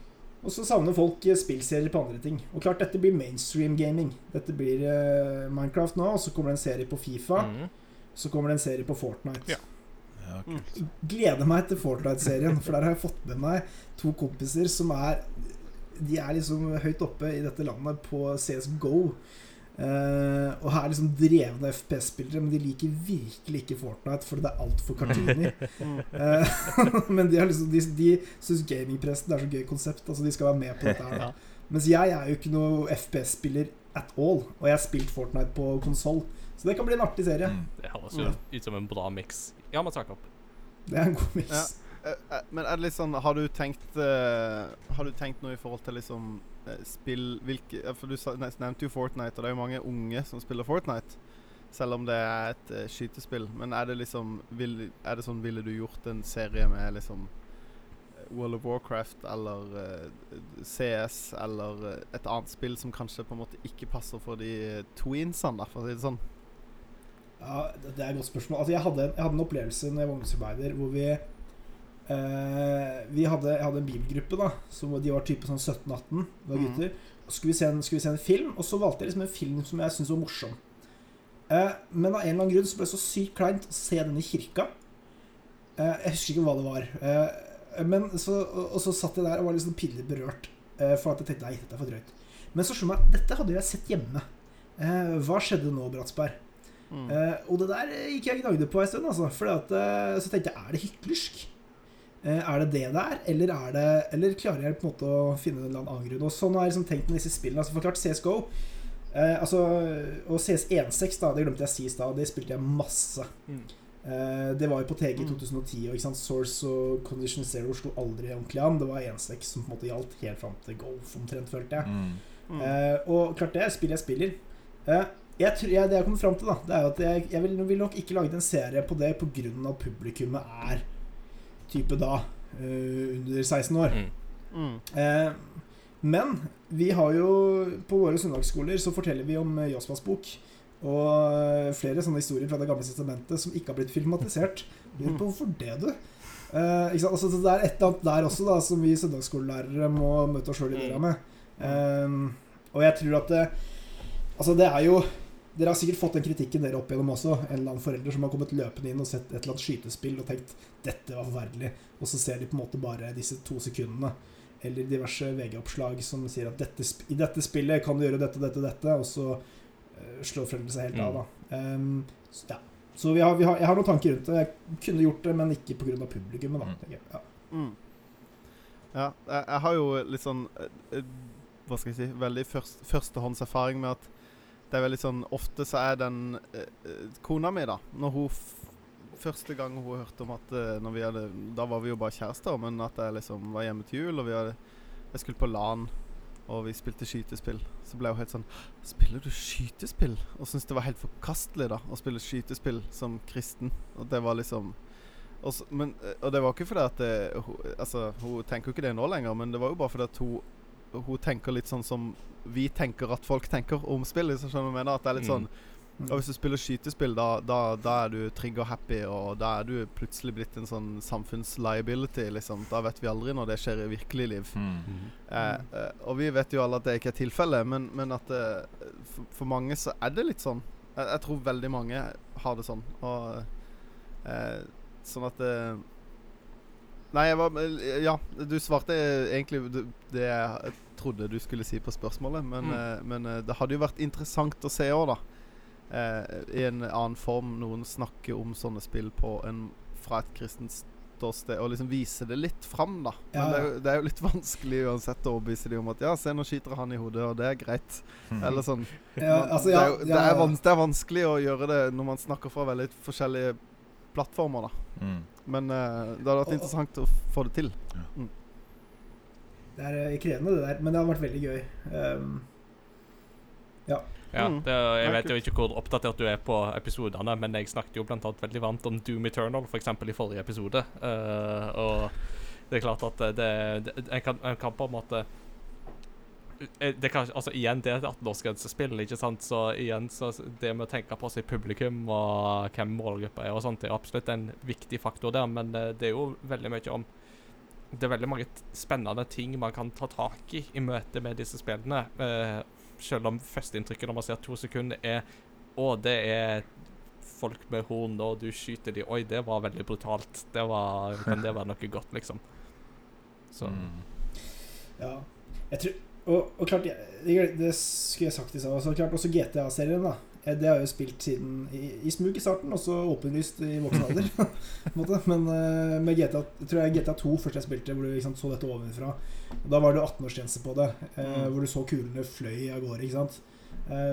Og så savner folk eh, spillserier på andre ting. Og klart, dette blir mainstream gaming. Dette blir eh, Minecraft nå, og så kommer det en serie på Fifa. Mm. Så kommer det en serie på Fortnite. Ja. Ja, Mm. Gleder meg til Fortnite-serien, for der har jeg fått med meg to kompiser som er De er liksom høyt oppe i dette landet på CSGO. Eh, og er liksom drevne FPS-spillere, men de liker virkelig ikke Fortnite, for det er altfor cartoony. Mm. Eh, men de, liksom, de, de syns gamingpressen er så gøy konsept. Altså De skal være med på dette her. Da. Mens jeg er jo ikke noe FPS-spiller at all. Og jeg har spilt Fortnite på konsoll. Så det kan bli en artig serie. Mm. Det høres jo ut som en bra miks. Ja, men takk opp. Det er en god mix. Ja. Eh, eh, men er det litt sånn Har du tenkt eh, Har du tenkt noe i forhold til liksom spill hvilke, For du nevnte jo Fortnite, og det er jo mange unge som spiller Fortnite. Selv om det er et skytespill. Men er det liksom vil, Er det sånn Ville du gjort en serie med liksom World of Warcraft eller CS eller et annet spill som kanskje på en måte ikke passer for de tweensene, da, for å si det sånn? Ja, det er et godt spørsmål. Altså, jeg, hadde, jeg hadde en opplevelse når jeg var ungdomsarbeider hvor vi Vi hadde, jeg hadde en bibelgruppe, da. Som de var type sånn 17-18. Det var Mhm. gutter. Og skulle vi, se en, skulle vi se en film, og så valgte jeg liksom en film som jeg syntes var morsom. Eh, men av en eller annen grunn så ble det så sykt kleint å se den i kirka. Eh, jeg husker ikke hva det var. Eh, men så, og, og så satt jeg der og var liksom pinlig berørt. Eh, for at jeg tenkte nei, dette er for drøyt. Men så slo meg dette hadde jeg sett hjemme. Eh, hva skjedde nå, Bratsberg? Mm. Eh, og det der eh, gikk jeg gnagde på en stund. Altså, For eh, så tenkte jeg er det hyklersk? Eh, Er det det det er, eller, er det, eller klarer jeg på en måte å finne en eller annen grunn? Og sånn har jeg liksom tenkt med disse spillene. Altså for klart CSGO eh, altså, Og CS 1.6, da, det glemte jeg å si i stad, det spilte jeg masse. Mm. Eh, det var jo på TG i Mm. 2010, og ikke sant? Source og Condition Zero slo aldri ordentlig an. Det var 1.6 som på en måte gjaldt helt fram til Golf, omtrent, følte jeg. Mm. Mm. Eh, og klart det spill jeg spiller. Eh, jeg tror, jeg, det jeg har kommet fram til, da, det er jo at jeg, jeg vil, vil nok ikke lage en serie på det pga. at publikummet er type da eh, under 16 år. Mm. Mm. Eh, men vi har jo på våre søndagsskoler så forteller vi om eh, Jospas bok. Og flere sånne historier fra Det gamle testamentet som ikke har blitt filmatisert. Lurer på hvorfor det, du? Eh, ikke sant? Altså, det er et eller annet der også da som vi søndagsskolelærere må møte oss sjøl i døra med. Eh, og jeg tror at det, Altså, det er jo Dere har sikkert fått den kritikken dere opp igjennom også. En eller annen forelder som har kommet løpende inn og sett et eller annet skytespill og tenkt 'dette var forferdelig', og så ser de på en måte bare disse to sekundene eller diverse VG-oppslag som sier at dette, i dette spillet kan du gjøre dette, dette, dette, og så eh, slår foreldrene seg helt av, da. Um, så, ja. så vi har, vi har, jeg har noen tanker rundt det. Jeg kunne gjort det, men ikke pga. publikummet, da. Mm. jeg. Ja. Mm. Ja, jeg, jeg har jo litt sånn eh, eh, Hva skal jeg si Veldig først, førstehåndserfaring med at det er veldig sånn Ofte så er den eh, eh, kona mi, da Når hun Første gang hun hørte om at eh, når vi hadde Da var vi jo bare kjærester, men at jeg liksom var hjemme til jul, og vi hadde Jeg skulle på LAN, og vi spilte skytespill. Så ble hun helt sånn Spiller du skytespill? Og syntes det var helt forkastelig, da, å spille skytespill som kristen. Og det var liksom og, så, men, eh, og det var ikke fordi at det, hun, Altså, hun tenker jo ikke det nå lenger, men det var jo bare fordi at hun Hun tenker litt sånn som vi tenker at folk tenker om spill. Hvis du skjønner mener. At det er litt Mm. sånn Og hvis du spiller skytespill, da, da, da er du trygg og da er du plutselig blitt en sånn samfunnsliability, liksom. Da vet vi aldri når det skjer i virkelig liv. Mm. Eh, eh, og vi vet jo alle at det ikke er tilfellet, men, men at det, for, for mange så er det litt sånn. Jeg, jeg tror veldig mange har det sånn. Og eh, sånn at det Nei, jeg var Ja, du svarte egentlig det, det jeg trodde du skulle si på spørsmålet, men, Mm. eh, men eh, det hadde jo vært interessant å se òg, da. Eh, I en annen form noen snakker om sånne spill på en, fra et kristent ståsted, og liksom vise det litt fram, da. Men Ja, det, er jo, det er jo litt vanskelig uansett å overbevise dem om at ja, se, nå skyter han i hodet, og det er greit. Mm. Eller sånn. Ja, altså, det, er jo, det, er vans det er vanskelig å gjøre det når man snakker fra veldig forskjellige plattformer, da. Mm. Men uh, det hadde vært interessant å få det til. Det er eh, krevende, det der, men det har vært veldig gøy. Um, Ja, Ja, det, jeg vet jo ikke hvor oppdatert du er på episodene, men jeg snakket jo blant annet veldig varmt om Doom Eternal, for eksempel i forrige episode. Uh, og det er klart at det, det en, kan, en kan på en måte eh, det kan, altså igjen, det er et 18-årsgrensespill, ikke sant? Så igjen, så det med å tenke på sitt publikum og hvem målgruppa er og sånt, det er absolutt en viktig faktor der, men eh, det er jo veldig mye om Det er veldig mange spennende ting man kan ta tak i i møte med disse spillene. Uh, selv om førsteinntrykket når man ser to sekunder, er Å, det er folk med horn, og du skyter de Oi, det var veldig brutalt. Det var Kan det være noe godt, liksom? Så Mm. Ja. Jeg tror Og, og klart, jeg, det skulle jeg sagt i stad. også. Klart også GTA-serien, da. Eh, Det har jeg jo spilt siden i, i smug i starten, og så åpenlyst i voksen alder. Men eh, med GTA tror jeg GTA 2 først jeg spilte, hvor du liksom, så dette ovenfra. Da var det 18-årsgrense på det, eh, Mm. hvor du så kulene fløy av gårde. ikke sant?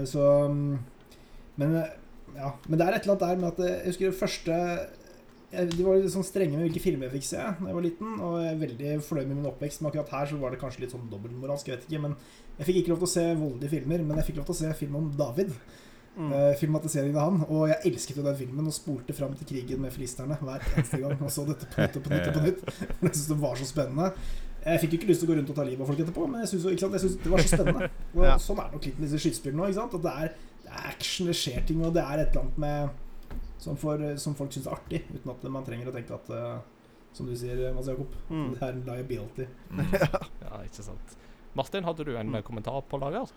Så mm, Men ja, men det er et eller annet der med at jeg husker det første jeg, De var litt sånn strenge med hvilke filmer jeg fikk se da jeg var liten, og jeg er veldig fornøyd med min oppvekst. Men akkurat her så var det kanskje litt sånn dobbeltmoralsk, jeg vet ikke. Men jeg fikk ikke lov til å se voldelige filmer, men jeg fikk lov til å se film om David. Mm. Eh, filmatiseringen av han. Og jeg elsket jo den filmen og spolte fram til krigen med filisterne hver eneste gang. Og så dette på nytt og på nytt og på nytt. Jeg syntes det var så spennende. Jeg fikk jo ikke lyst til å gå rundt og ta livet av folk etterpå, men jeg synes det var så spennende. Og Ja. sånn er det nok litt med disse skytespillene òg. At det er, det er action, det skjer ting, og det er et eller annet med som, for, som folk syns er artig, uten at man trenger å tenke at uh, Som du sier, Mads Jakob, Mm. det er en liability. Mm. ja, ikke sant. Martin, hadde du en Mm. kommentar på lager?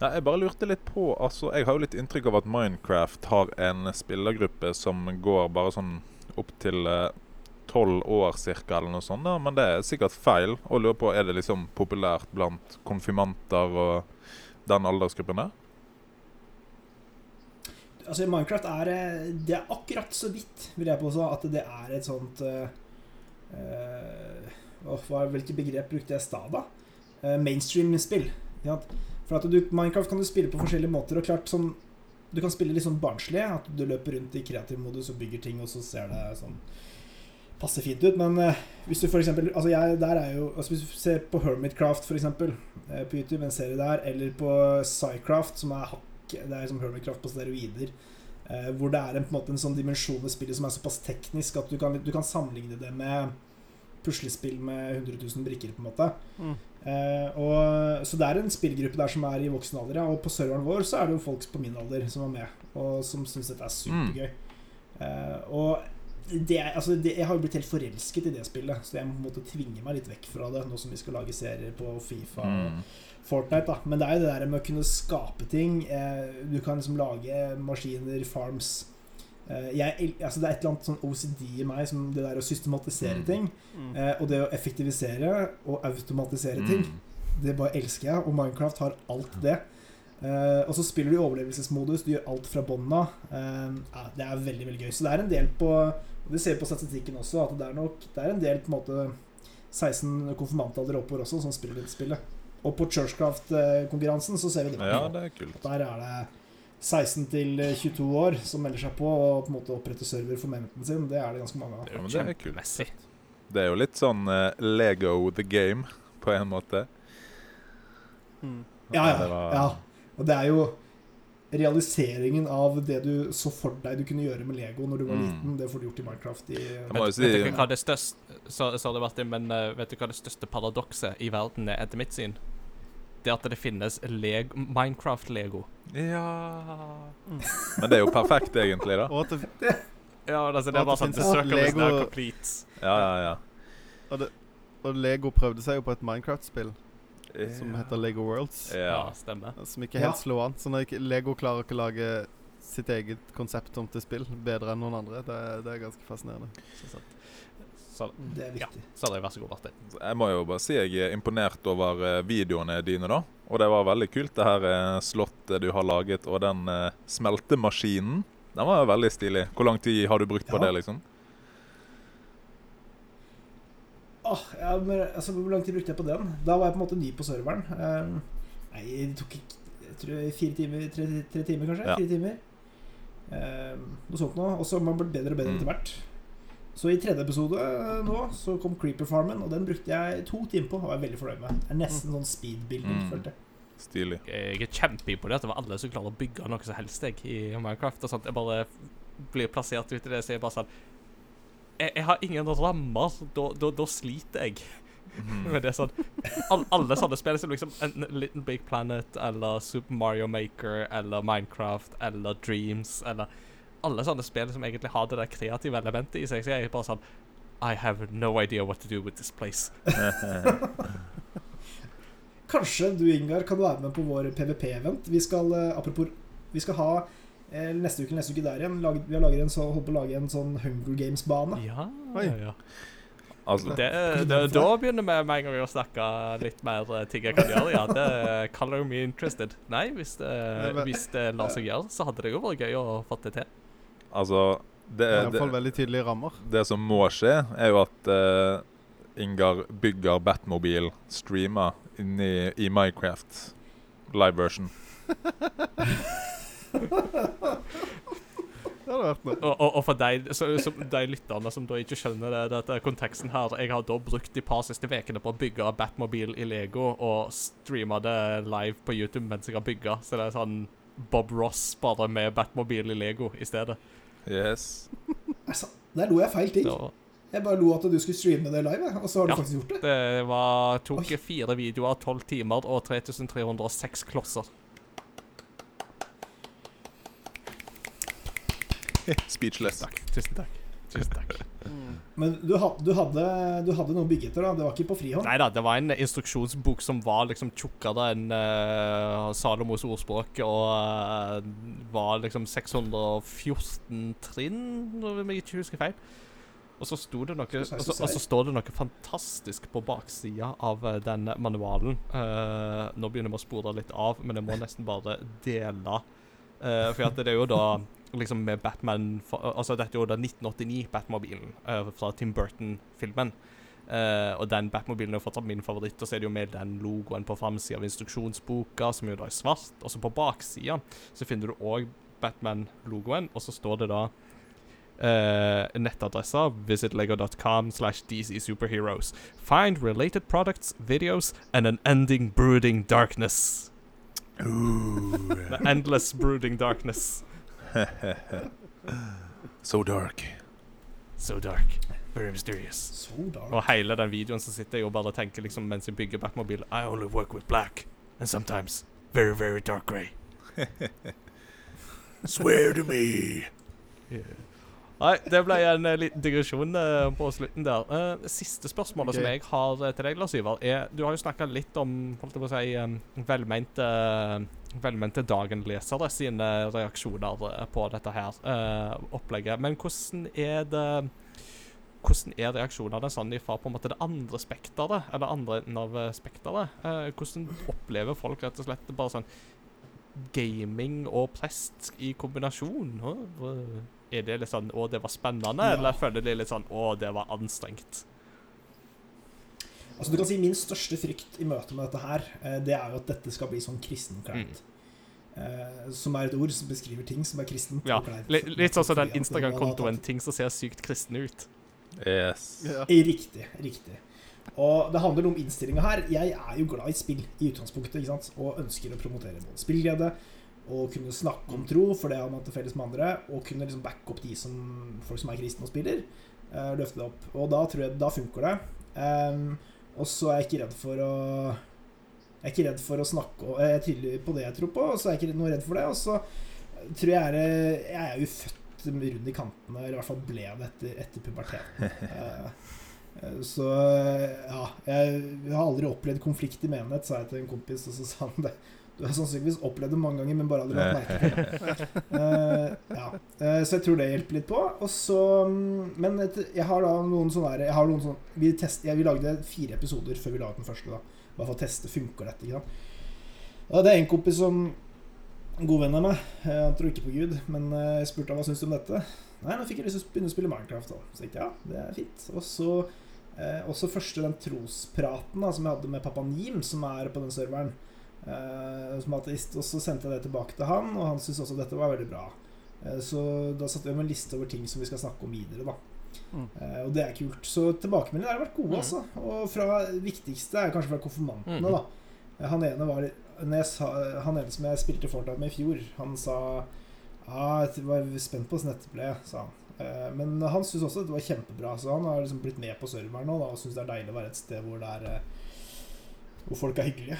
Nei, jeg bare lurte litt på altså, Jeg har jo litt inntrykk av at Minecraft har en spillergruppe som går bare sånn opp til tolv år cirka, eller noe sånt. Da. Men det er sikkert feil. Og lurer på, Er det liksom populært blant konfirmanter og den aldersgruppen der? Altså Minecraft er eh, Det er akkurat så vidt, vil jeg påstå, at det er et sånt eh, eh, åh, hva, begrep brukte jeg i stad, da? Eh, Mainstream-spill. Ja? For du, Minecraft kan du spille på forskjellige måter. Og klart sånn Du kan spille litt sånn barnslig. At du løper rundt i kreativ modus og bygger ting, og så ser det sånn passe fint ut. Men eh, hvis du for eksempel Altså jeg, der er jo altså Hvis du ser på Hermitcraft, for eksempel, eh, på YouTube, en serie der, eller på Psycraft, som er hakk Det er som Hermitcraft på steroider. Eh, hvor det er en, på en måte en sånn dimensjon ved spillet som er såpass teknisk at du kan, du kan sammenligne det med puslespill med 100 000 brikker, på en måte. Mm. Eh, og, så det er en spillgruppe der som er i voksen alder, ja. Og på serveren vår så er det jo folk på min alder som er med, og som syns dette er supergøy. Eh, og det er, altså det, jeg har jo blitt helt forelsket i det spillet, så jeg må på en måte tvinge meg litt vekk fra det nå som vi skal lage serier på Fifa og Mm. Fortnite. da Men det er jo det der med å kunne skape ting. Eh, du kan liksom lage maskiner, farms jeg, altså Det er et eller annet sånn OCD i meg, som det der å systematisere Mm. ting. Mm. Eh, og det å effektivisere og automatisere ting. Mm. Det bare elsker jeg, og Minecraft har alt det. Eh, og så spiller du i overlevelsesmodus, du gjør alt fra bånn av. Eh, det er veldig veldig gøy. Så det er en del på Vi ser på statistikken også, at det er nok Det er en del på en måte 16 konfirmantalder oppover også som spiller dette spillet. Og på Churchcraft-konkurransen så ser vi det. Ja, det er kult. Der er det 16 til 22 år som melder seg på og på en måte oppretter server for menten sin. Det er det ganske mange av. Det er jo men det er kult. Det er jo litt sånn uh, Lego the game, på en måte. Mm. Ja, ja. Ja. Og det er jo realiseringen av det du så for deg du kunne gjøre med Lego når du var Mm. liten. Det får du gjort i Minecraft. I, Vet, si- vet du hva det største så, Sorry, Martin, men uh, vet du hva det største paradokset i verden er, etter mitt syn? Det at det finnes Leg Minecraft-lego. Ja Men det er jo perfekt, egentlig, da. Og at det, Ja, altså, det er bare sånn The circle is now complete. Ja, ja, ja. og, det, og Lego prøvde seg jo på et Minecraft-spill som heter Lego Worlds. Ja, Ja. stemmer. Som ikke Ja. helt slo an. Så når ikke, Lego klarer ikke å lage sitt eget konsept om til spill bedre enn noen andre, det, det er ganske fascinerende. Så, sant. Så, det er ja. viktig. Vær så god, Martin. Jeg må jo bare si jeg er imponert over eh, videoene dine, da. Og det var veldig kult, det her eh, slottet du har laget, og den eh, smeltemaskinen. Den var veldig stilig. Hvor lang tid har du brukt på Ja. det, liksom? Åh, ja, men, altså, hvor lang tid brukte jeg på den? Da var jeg på en måte ny på serveren. Eh, nei, det tok ikke jeg tror fire timer, tre, tre timer kanskje. Ja. Fire timer. Eh, noe sånt noe. Og så man blitt bedre og bedre Mm. etter hvert. Så i tredje episode eh, nå så kom Creeper Farmen, og den brukte jeg to timer på. Og var veldig fornøyd med. Det er nesten sånn speedbuilding, Mm. følte jeg. Stilig. Jeg er kjempeimponert over alle som klarer å bygge noe som helst jeg, i Minecraft. og sånt. Jeg bare blir plassert ut i det, så jeg bare sånn Jeg, jeg har ingen rammer, da, da, da sliter jeg. Mm. Men det er sånn all, Alle sånne spill som liksom enten Little Big Planet eller Super Mario Maker eller Minecraft eller Dreams eller Alle sånne spill som egentlig har det der kreative elementet i seg, så jeg er bare sånn I have no idea what to do with this place. Kanskje du, Ingar, kan være med på vår PVP-event. Vi skal, eh, apropos Vi skal ha eh, neste uke neste uke der igjen. Vi har laget en så, holdt på å lage en sånn Hunger Games-bane. Ja, ja, ja. Altså, Det, det, da begynner vi med en gang å snakke litt mer eh, ting jeg kan gjøre. Ja, det color me interested. Nei, hvis det, hvis det lar seg gjøre, så hadde det jo vært gøy å få det til. Altså det, er det, iallfall veldig tydelige rammer. det som må skje, er jo at uh, Ingar bygger Batmobil, streamer inni i Minecraft live version. Det hadde vært noe. Og, og, og for deg, så, så, de lytterne som da ikke skjønner det, dette konteksten her Jeg har da brukt de par siste ukene på å bygge Batmobil i Lego og streame det live på YouTube mens jeg har bygga. Så det er sånn Bob Ross bare med Batmobil i Lego i stedet. Yes. Altså, der lo jeg feil ting. Så Jeg bare lo at du skulle streame det live, og så har du Ja. faktisk gjort det. det var, tok Oi. fire videoer, tolv timer og 3306 klosser. Speechless. Takk. Tusen takk. Tusen takk. Men du, had, du, hadde, du hadde noen bygget da? Det var ikke på frihånd? Nei da, det var en instruksjonsbok som var liksom tjukkere enn uh, Salomos ordspråk, og uh, var liksom 614 trinn, om jeg ikke husker feil. Og så noe og så, og så står det noe fantastisk på baksida av eh, den manualen. Uh, nå begynner vi å spore litt av, men jeg må nesten bare dele. Uh, for det er jo da liksom med Batman Altså, dette er jo da 1989-Batmobilen uh, fra Tim Burton-filmen. Uh, og den Batmobilen er fortsatt min favoritt. Og så er det jo med den logoen på framsida av instruksjonsboka, som jo da er svart. Og så på baksida så finner du òg Batman-logoen, og så står det da Uh, nettadressa visitlego.com slash DC Superheroes. Find related products, videos and an ending brooding darkness. The endless brooding darkness. so dark. So dark. Very mysterious. So dark. Og hele den videoen så sitter jeg og bare tenker liksom mens jeg bygger Batmobil I only work with black. And sometimes very, very dark grey. Swear to me. Nei, det ble en eh, liten digresjon uh, på slutten der. Uh, siste spørsmålet som jeg har til deg, Lars Ivar, er Du har jo snakka litt om holdt jeg på å si, um, velmente, velmente Dagen-lesere sine reaksjoner eh, på dette her eh, opplegget. Men hvordan er det hvordan er reaksjonene sånn fra på en måte det andre spekteret, eller andre enden av eh, spekteret? Eh, hvordan opplever folk rett og slett bare sånn gaming og prest i kombinasjon? Er det litt sånn 'Å, det var spennende', Ja. eller føler de litt sånn 'Å, det var anstrengt'? Altså du kan si Min største frykt i møte med dette her, eh, det er jo at dette skal bli sånn kristenkleint. Eh, som er et ord som beskriver ting som er kristent. Ja. Litt, sånn som den Instagram-kontoen 'Ting som ser sykt kristne ut'. Yes. Yeah. Riktig. riktig. Og det handler om innstillinga her. Jeg er jo glad i spill i utgangspunktet, ikke sant? og ønsker å promotere både spillglede og kunne snakke om tro, for det har man til felles med andre, og kunne liksom backe opp de som, folk som er kristne og spiller. eh, løfte det opp. Og da tror jeg da funker det. Ehm, og så er jeg ikke redd for å Jeg er ikke redd for å snakke og Jeg er tydelig på det jeg tror på, og så er jeg ikke noe redd for det. Og så tror jeg er Jeg er jo født rund i kantene, eller i hvert fall ble det etter, etter puberteten. Eh, Så ja, jeg har aldri opplevd konflikt i menighet, sa jeg til en kompis, og så sa han det. Du har sannsynligvis opplevd det mange ganger, men bare aldri lagt merke til det. Eh, ja. Eh, så jeg tror det hjelper litt på. Og så, mm, men jeg har da noen sånne jeg har noen sånne, vi, test, jeg, vi lagde fire episoder før vi laget den første. da Bare for å teste funker dette. ikke sant? Og det er en kompis som god venn av meg. eh, Han tror ikke på Gud, men jeg spurte han hva syns du om dette. Nei, nå fikk jeg lyst til å begynne å spille Minecraft. Da. Så jeg ja, det er fint. Og så eh, også første den trospraten da, som jeg hadde med pappa Nim, som er på den serveren. Eh, som ateist. Og så sendte jeg det tilbake til han, og han syntes også dette var veldig bra. Eh, så da satte vi med en liste over ting som vi skal snakke om videre, da. Mm. Eh, og det er kult. Så tilbakemeldingene har vært gode, Mm. altså. Og fra viktigste er kanskje fra konfirmantene, Mm. da. Han ene var sa, Han ene som jeg spilte Fortnite med i fjor, han sa Ja, jeg var spent på hvordan dette ble, sa han. Eh, Men han syntes også det var kjempebra, så han har liksom blitt med på serveren nå da, og syns det er deilig å være et sted hvor er Hvor folk er hyggelige.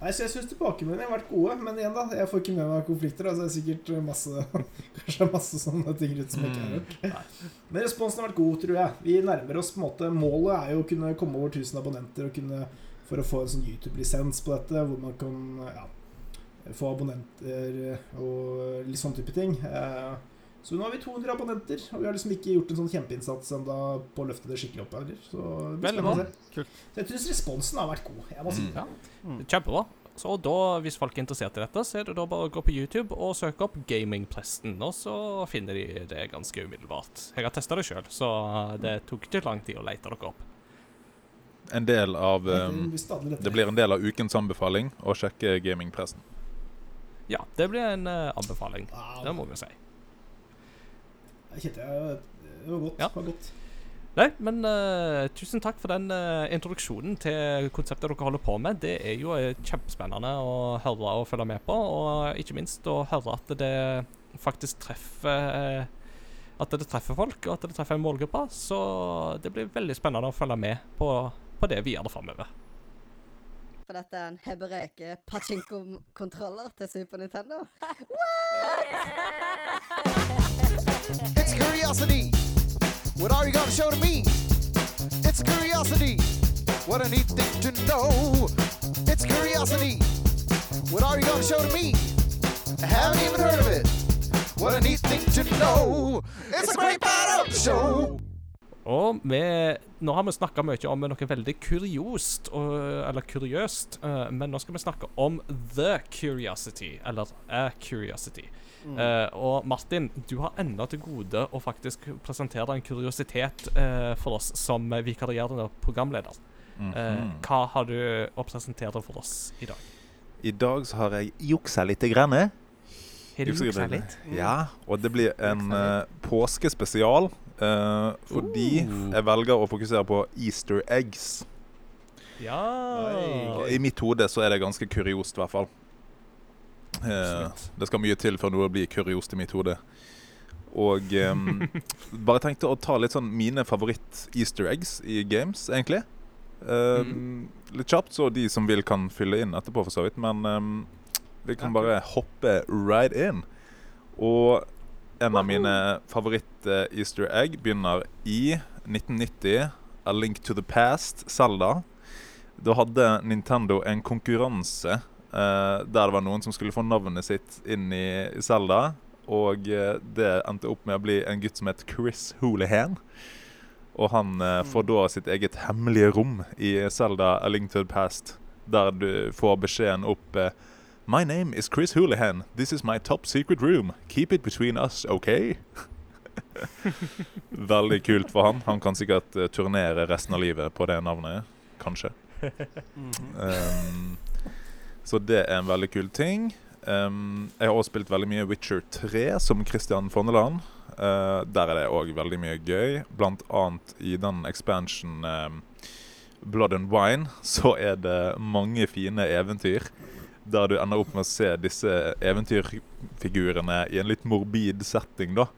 Nei, så jeg syns tilbakemeldingene har vært gode, men igjen, da. Jeg får ikke med meg konflikter. Altså, det er sikkert masse Kanskje masse sånne ting rundt som jeg ikke har hørt. Men responsen har vært god, tror jeg. Vi nærmer oss på en måte Målet er jo å kunne komme over 1000 abonnenter og kunne, for å få en sånn YouTube-lisens på dette, hvor man kan ja, få abonnenter og litt sånn type ting. Eh, Så nå har vi 200 abonnenter, og vi har liksom ikke gjort en sånn kjempeinnsats enda på å løfte det skikkelig opp heller. Så det blir spennende å se. Kult. Så jeg syns responsen har vært god. Jeg må si Mm. det. Ja. Mm. Kjempebra. Så da, hvis folk er interessert i dette, så er det da bare å gå på YouTube og søke opp Gamingpresten, og så finner de det ganske umiddelbart. Jeg har testa det sjøl, så det tok ikke lang tid å lete dere opp. En del av um. Det blir en del av ukens anbefaling å sjekke Gamingpresten. Ja, det blir en uh, anbefaling. Wow. Det må vi si. Jeg kjente jeg Det var godt. Ja. Var godt. Nei, men uh, tusen takk for den uh, introduksjonen til konseptet dere holder på med. Det er jo uh, kjempespennende å høre og følge med på, og ikke minst å høre at det faktisk treffer At det treffer folk, og at det treffer en målgruppe. Så det blir veldig spennende å følge med på, på det videre framover. For dette er en hebreke pachinko-kontroller til Super Nintendo. It's curiosity. What are you gonna show to me? It's curiosity. What neat thing to know. It's curiosity. What are you gonna show to me? I haven't even heard of it. What a neat thing to know. It's a great part of the show. Og vi, nå har vi snakka mye om noe veldig kuriost, eller kuriøst, eh, men nå skal vi snakke om The Curiosity, eller A Curiosity. Eh, og Martin, du har ennå til gode å faktisk presentere en kuriositet uh, for oss som vikarierende programleder. Mhm. Eh, hva har du å presentere for oss i dag? I dag så har jeg juksa litt. Grann. Har du Juksa litt. litt? Ja, og det blir en uh, påskespesial. eh, fordi Uh. jeg velger å fokusere på easter eggs. Ja. I mitt hode så er det ganske kuriost, i hvert fall. Eh, det skal mye til for noe blir kuriost i mitt hode. Og em, bare tenkte å ta litt sånn mine favoritt-easter eggs i games, egentlig. Um, Litt kjapt, så de som vil, kan fylle inn etterpå, for så vidt. Men em, vi kan bare hoppe right in. Og en av mine favoritt-easter egg begynner i 1990. A Link to the Past, Zelda. Da hadde Nintendo en konkurranse eh, der det var noen som skulle få navnet sitt inn i Zelda. Og eh, det endte opp med å bli en gutt som het Chris Houlihan. Og han eh, får da sitt eget hemmelige rom i Zelda A Link to the Past, der du får beskjeden opp eh, My name is Chris Houlihan. This is my top secret room. Keep it between us, OK? Veldig kult for han. Han kan sikkert eh, turnere resten av livet på det navnet. Kanskje. Um, så det er en veldig kul ting. Um, jeg har også spilt veldig mye Witcher 3 som Christian Fonneland. Uh, der er det òg veldig mye gøy. Blant annet i den expansion um, Blood and Wine så er det mange fine eventyr. Der du ender opp med å se disse eventyrfigurene i en litt morbid setting, da.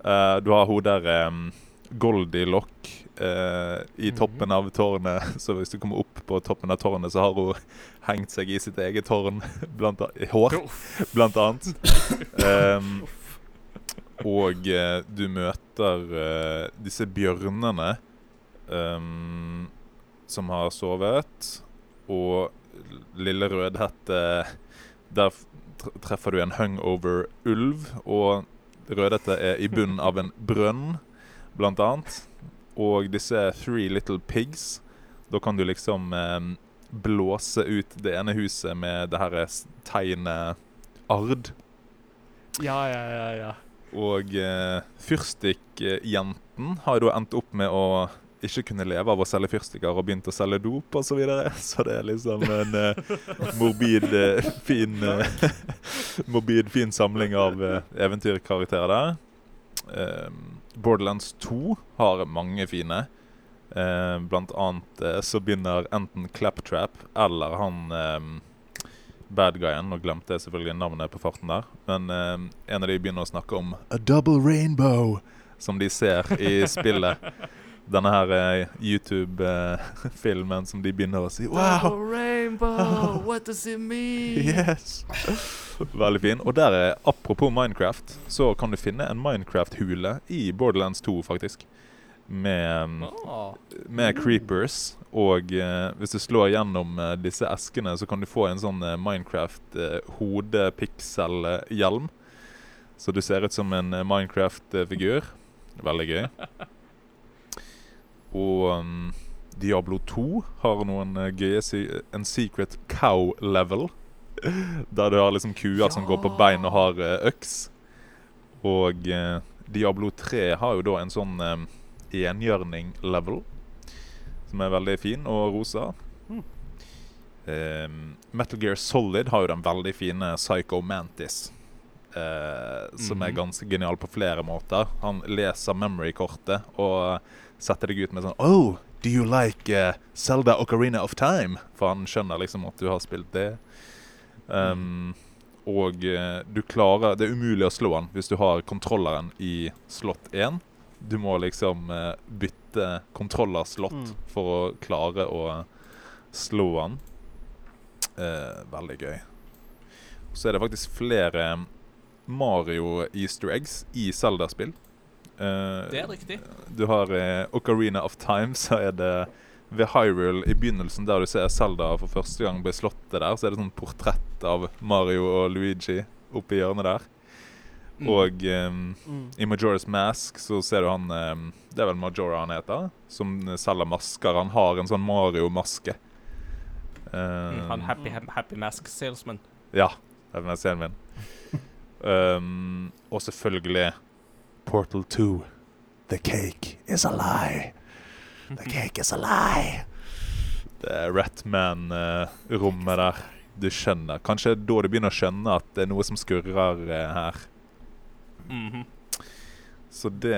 Uh, du har hun der um, Goldilocks eh, i toppen av tårnet. Så hvis du kommer opp på toppen av tårnet, så har hun hengt seg i sitt eget tårn. Blant a hår, blant annet. Um, og eh, du møter eh, disse bjørnene um, som har sovet. Og Lille Rødhette Der treffer du en hungover-ulv. Og Rødhette er i bunnen av en brønn, blant annet. Og disse Three Little Pigs. Da kan du liksom eh, blåse ut det ene huset med det her tegnet ard. Ja, ja, ja. ja. Og eh, fyrstikkjenten har da endt opp med å ikke kunne leve av å selge fyrstikker og begynt å selge dop osv. Så, videre. så det er liksom en eh, morbid, eh, fin eh, Morbid, fin samling av eh, eventyrkarakterer der. Eh, Borderlands 2 har mange fine. Eh, blant annet eh, så begynner enten Claptrap eller han eh, bad guyen. Nå glemte jeg selvfølgelig navnet på farten der. Men eh, en av de begynner å snakke om A double rainbow, som de ser i spillet. Denne her eh, YouTube-filmen som de begynner å si Wow! rainbow, what does it mean? Yes! Veldig fin. Og der er, apropos Minecraft, så kan du finne en Minecraft-hule i Borderlands 2, faktisk. Med, Ah. med creepers. Og eh, hvis du slår gjennom eh, disse eskene, så kan du få en sånn eh, Minecraft-hodepixel-hjelm. så du ser ut som en eh, Minecraft-figur. Veldig gøy. Og um, Diablo 2 har noen eh, gøye En secret cow level. Der du har liksom kuer som går på bein og har eh, øks. Og uh, Diablo 3 har jo da en sånn eh, enhjørning-level. Som er veldig fin og rosa. Eh, Metal Gear Solid har jo den veldig fine Psycho Mantis. eh, som er Mhm. ganske genial på flere måter. Han leser memory-kortet og setter deg ut med sånn Oh, do you like uh, Zelda Ocarina of Time? For han skjønner liksom at du har spilt det. Um, og eh, du klarer Det er umulig å slå han hvis du har kontrolleren i slott 1. Du må liksom uh, bytte kontrollerslott Mm. for å klare å slå han. Uh, veldig gøy. Så er det faktisk flere Mario easter eggs i Zelda-spill. Eh, Det er riktig. du har i Ocarina of Time, så er det ved Hyrule i begynnelsen, der du ser Zelda for første gang bli slått der, så er det sånn portrett av Mario og Luigi oppi hjørnet der. Mm. Og um, Mm. i Majora's Mask så ser du han um, Det er vel Majora han heter, som selger masker. Han har en sånn Mario-maske. Mm, Ehm, Han happy, happy, happy mask salesman. Ja, det er den scenen min. Ehm, og selvfølgelig Portal 2. The cake is a lie. The cake is a lie. Det er Ratman-rommet der. Du skjønner. Kanskje da du begynner å skjønne at det er noe som skurrer eh, her. -hmm. Så det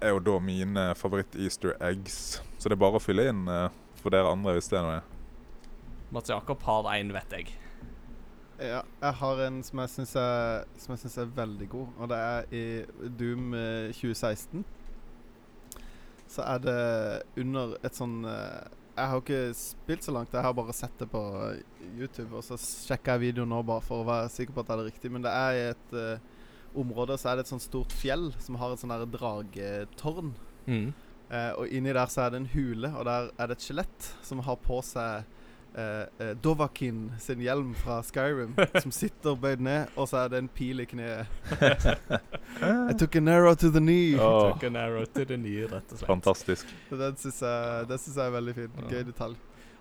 er jo da mine favoritt-easter eggs. Så det er bare å fylle inn eh, for dere andre hvis det er noe. Mats Jakob har én, vet jeg. Ja, jeg har en som jeg syns er, er veldig god, og det er i Doom eh, 2016. Så er det under et sånn eh, Jeg har ikke spilt så langt, jeg har bare sett det på YouTube. Og så sjekker jeg videoen nå bare for å være sikker på at det er riktig. Men det er i et uh, område så er det et sånt stort fjell som har et sånn der dragetårn. Mm. Uh, og inni der så er det en hule, og der er det et skjelett som har på seg eh, eh, Dovakin sin hjelm fra Skyrim, som sitter bøyd ned, og så er det en pil i kneet. I took an arrow to the knee. Oh. Took an arrow to the knee, rett og slett. fantastisk. Det Den syns jeg, den synes jeg er veldig fin. Gøy detalj.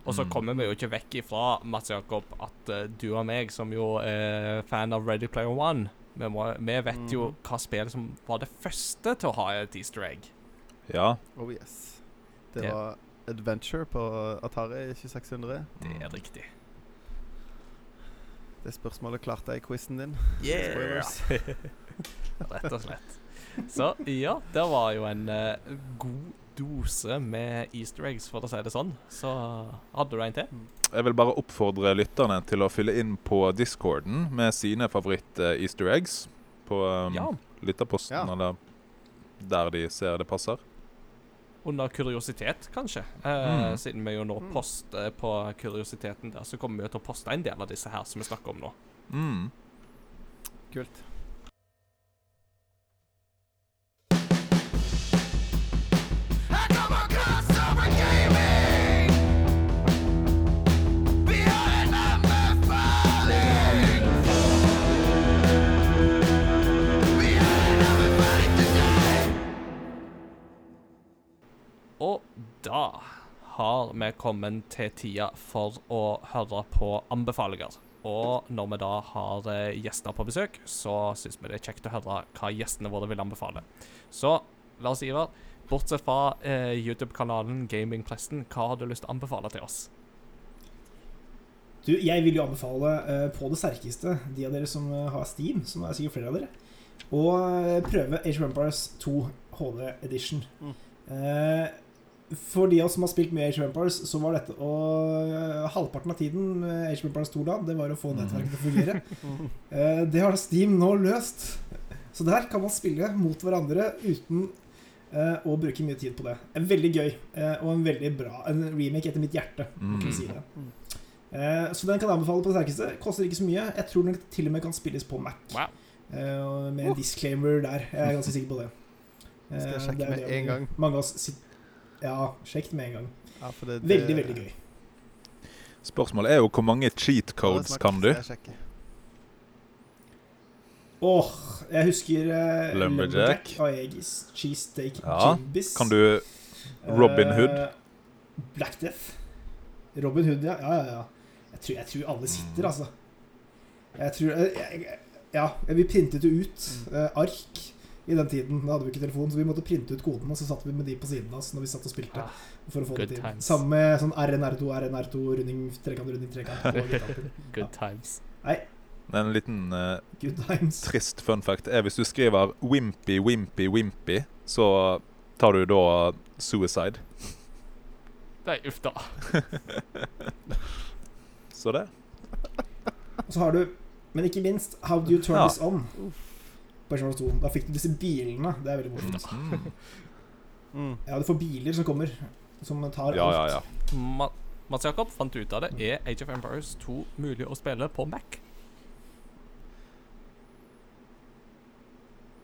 Og så Mm. kommer vi jo ikke vekk ifra, Mats Jakob, at uh, du og meg, som jo er fan av Ready Player One, vi, må, vi vet jo Mhm. hva spillet som var det første til å ha et easter egg. Ja. Oh yes. Det var Adventure på Atari 2600. Det Mm. er riktig. Det spørsmålet klarte jeg i quizen din. Yeah! Rett og slett. Så ja, det var jo en eh, god dose med easter eggs, for å si det sånn. Så hadde du en til? Jeg vil bare oppfordre lytterne til å fylle inn på discorden med sine favoritt-easter eggs på um, Ja. lytterposten, Ja. eller der de ser det passer. Under kuriositet, kanskje. Eh, Mm. Siden vi jo nå Mm. poster på kuriositeten der, så kommer vi jo til å poste en del av disse her som vi snakker om nå. Mm. Kult. Og da har vi kommet til tida for å høre på anbefalinger. Og når vi da har eh, gjester på besøk, så syns vi det er kjekt å høre hva gjestene våre vil anbefale. Så Lars Ivar, bortsett fra eh, YouTube-kanalen Gamingpresten, hva har du lyst til å anbefale til oss? Du, jeg vil jo anbefale eh, på det sterkeste de av dere som eh, har Steam, som er sikkert flere av dere, å eh, prøve Age of Empires 2 HD Edition. Mm. Eh, for de av oss som har spilt mye Age of Empires, så var dette å uh, Halvparten av tiden med Age of Empires 2 da, det var å få Mm. nettverket til å fungere. Uh, det har Steam nå løst. Så der kan man spille mot hverandre uten eh, å bruke mye tid på det. En veldig gøy og en veldig bra En remake etter mitt hjerte, Mm. jeg si det. Eh, så den kan jeg anbefale på det sterkeste. Koster ikke så mye. Jeg tror den til og med kan spilles på Mac. Wow. Eh, med en disclaimer der. Jeg er ganske sikker på det. Eh, Skal jeg sjekke det med en gang? Mange av oss sit Ja, sjekk det med en gang. Ja, for det, Veldig, veldig gøy. Spørsmålet er jo hvor mange cheat codes kan du? Jeg. Åh, jeg husker uh, Lumberjack. Aegis, Cheesesteak, Ja, Jimbis. Kan du Robin Hood? Uh, Black Death. Robin Hood, ja. Ja, ja, ja. Jeg tror, jeg tror alle sitter, Mm. altså. Jeg tror eh, jeg, jeg, Ja, vi printet det ut Uh, eh, ark i den tiden. Da hadde vi ikke telefon, så vi måtte printe ut koden, og så satt vi med de på siden av oss når vi satt og spilte. Ah, For å få det til. times. Sammen med sånn RNR2, RNR2, runding, trekant, runding, trekant. good ja. Good times. En liten uh, Good times. trist fun fact er hvis du skriver Wimpy, Wimpy, Wimpy, så tar du da suicide. Nei, uff da. Så det. Og så har du, men ikke minst, How do you turn Ja. this on? På Age 2. Da fikk du disse bilene. Det er veldig morsomt. Mm. Mm. Ja, du får biler som kommer, som tar Ja, ja, alt. ja. Ma Mats Jakob fant ut av det. Er Age of Empires 2 mulig å spille på Mac?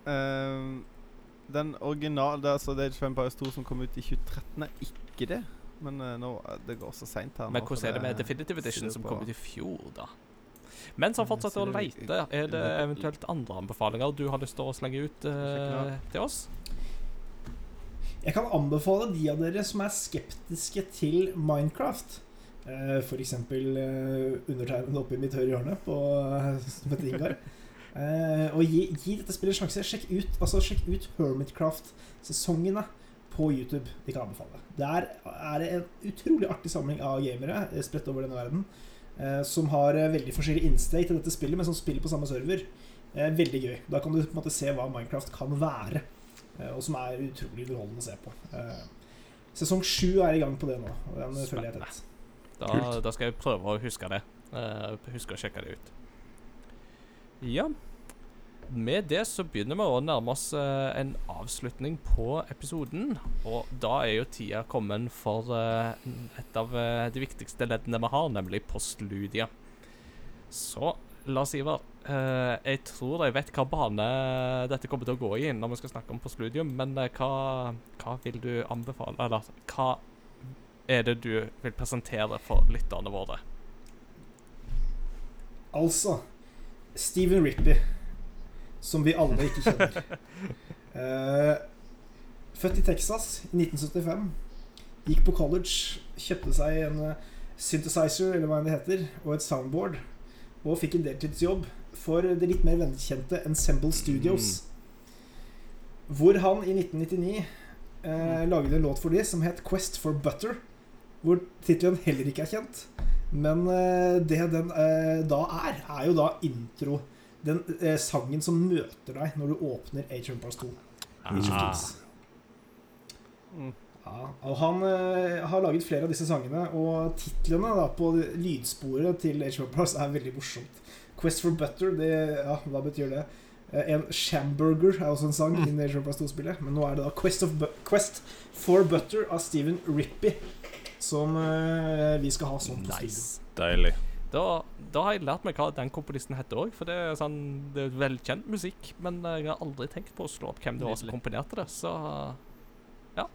Uh, den originale det er altså Age of Empires 2 som kom ut i 2013, er ikke det. Men uh, nå, det går så seint her. Men hvordan er det med Definitive Edition som kom ut i fjor, da? Mens han Jeg fortsetter å leite, er det eventuelt andre anbefalinger du har lyst til å slenge ut uh, eh, til oss? Jeg kan anbefale de av dere som er skeptiske til Minecraft. Uh, F.eks. Uh, undertegnede oppe i mitt høyre hjørne på, eh, som heter Ingar. Uh, og gi, gi dette spillet en sjanse. Sjekk ut, altså, sjekk ut Hermitcraft-sesongene på YouTube. De kan anbefale. Det er, det en utrolig artig samling av gamere eh, spredt over denne verden. Eh, som har eh, veldig forskjellig innsteg til dette spillet, men som spiller på samme server. Eh, veldig gøy. Da kan du på en måte se hva Minecraft kan være. eh, og som er utrolig underholdende å se på. Eh, sesong sju er i gang på det nå. og Den følger jeg tett. Da, da skal jeg prøve å huske det. Eh, huske å sjekke det ut. Ja. Med det så begynner vi å nærme oss eh, en avslutning på episoden. Og da er jo tida kommet for eh, et av eh, de viktigste leddene vi har, nemlig postludia. Så Lars Ivar, jeg tror jeg vet hva bane dette kommer til å gå i når vi skal snakke om postludium, men hva, hva vil du anbefale? Eller hva er det du vil presentere for lytterne våre? Altså Stephen Rippey, som vi alle ikke kjenner. Eh, født i Texas i 1975. Gikk på college, kjøpte seg en eh, synthesizer, eller hva enn det heter, og et soundboard. Og fikk en deltidsjobb for det litt mer velkjente Ensemble Studios. Hvor han i 1999 eh, lagde en låt for de som het Quest for Butter. Hvor tittelen heller ikke er kjent. Men eh, det den eh, da er, er jo da intro. Den eh, sangen som møter deg når du åpner Age of Empires 2. Age of Ah. Kings. Mm. Ja, og han eh, har laget flere av disse sangene, og titlene da, på lydsporet til Age of Empires er veldig morsomt. Quest for Butter, det, ja, hva betyr det? Eh, En Shamburger er også en sang i Age of Empires 2-spillet, men nå er det da Quest, of Bu Quest for Butter av Steven Rippy som eh, vi skal ha sånn på studio. Nice. Deilig. Da, da har jeg lært meg hva den komponisten heter òg, for det er sånn Det er velkjent musikk, men jeg har aldri tenkt på å slå opp hvem det var som komponerte det, så ja.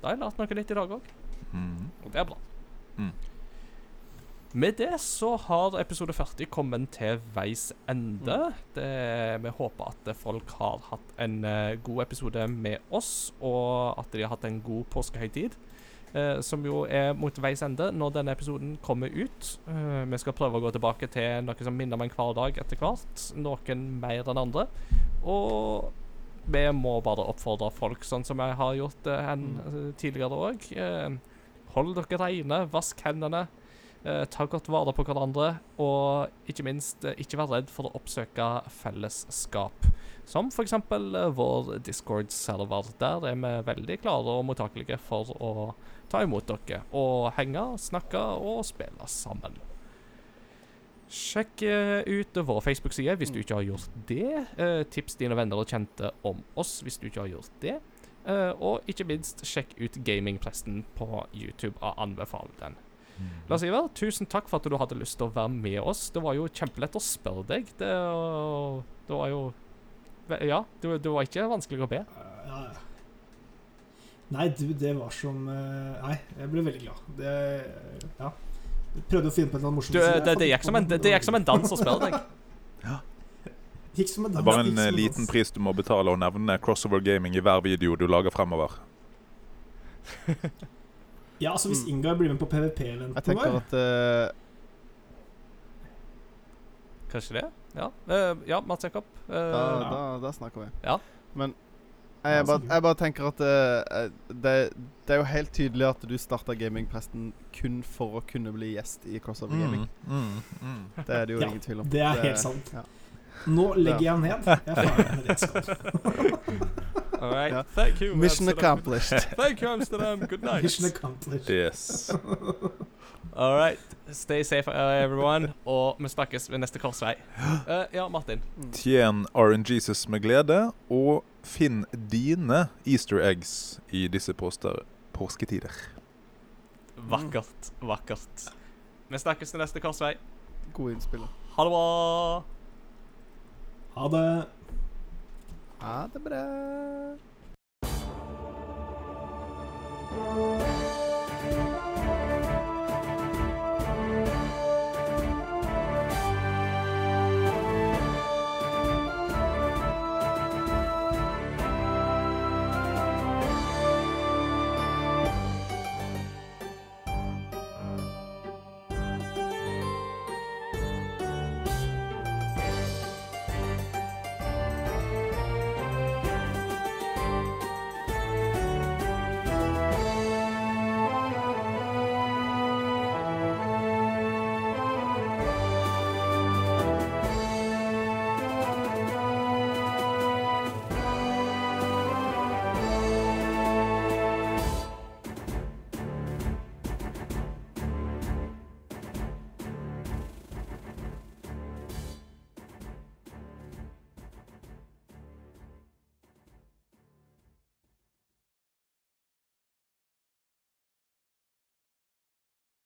Da har jeg lært noe nytt i dag òg, Mm. og det er bra. Mm. Med det så har episode 40 kommet til veis ende. Det, vi håper at folk har hatt en eh, god episode med oss, og at de har hatt en god påskehøytid. Eh, som jo er mot veis ende når denne episoden kommer ut. Uh, vi skal prøve å gå tilbake til noe som minner om en hverdag etter hvert. Noen mer enn andre. Og vi må bare oppfordre folk, sånn som jeg har gjort uh, en, eh, tidligere òg. Hold dere reine, vask hendene. Ta godt vare på hverandre, og ikke minst ikke vær redd for å oppsøke fellesskap. Som f.eks. Uh, vår Discord-server. Der er vi veldig klare og mottakelige for å ta imot dere. Og henge, snakke og spille sammen. Sjekk eh, ut vår Facebook-side hvis du ikke har gjort det. Eh, tips dine venner og kjente om oss hvis du ikke har gjort det. Eh, og ikke minst, sjekk ut Gamingpresten på YouTube og anbefal den. Lars Iver, tusen takk for at du hadde lyst til å være med oss. Det var jo kjempelett å spørre deg. Det, det var jo Ja, det, det var ikke vanskelig å be. Ja, ja. Nei, du, det var som eh, Nei, jeg ble veldig glad. Det Ja. Jeg prøvde å finne på et eller annet morsomt. Du, det, det, gikk som en, det, det gikk som en dans å spille deg. Gikk som en Det dans. er bare en eh, dans. liten pris du må betale og nevne Crossover Gaming i hver video du lager fremover. Ja, altså Hvis Mm. Ingar blir med på Jeg PVP-eventen tenker var. at uh... Kanskje det? Ja, uh, ja Mats Jakob. Uh, da, ja. da, da snakker vi. Ja. Men Ja, jeg, bare, jeg bare tenker at eh, det, det er jo helt tydelig at du starta Gamingpresten kun for å kunne bli gjest i Crossover Gaming. Mm, mm. Det er det jo Ja, ingen tvil om. Det er helt sant. ja. Nå legger jeg ned. Jeg er ferdig med det jeg skal. All right. Ja. Thank you. Mission Amsterdam. accomplished. Thank you, Amsterdam. Good night. Mission accomplished. Yes. All right. Stay safe, uh, everyone. Og vi snakkes ved neste korsvei. Uh, ja, Martin. Tjen RNGesus med glede, og finn dine easter eggs i disse poster påsketider. Vakkert. Vakkert. Vi snakkes til neste korsvei. Gode innspill. Ha det bra. Ha det. Ha det bra. Thank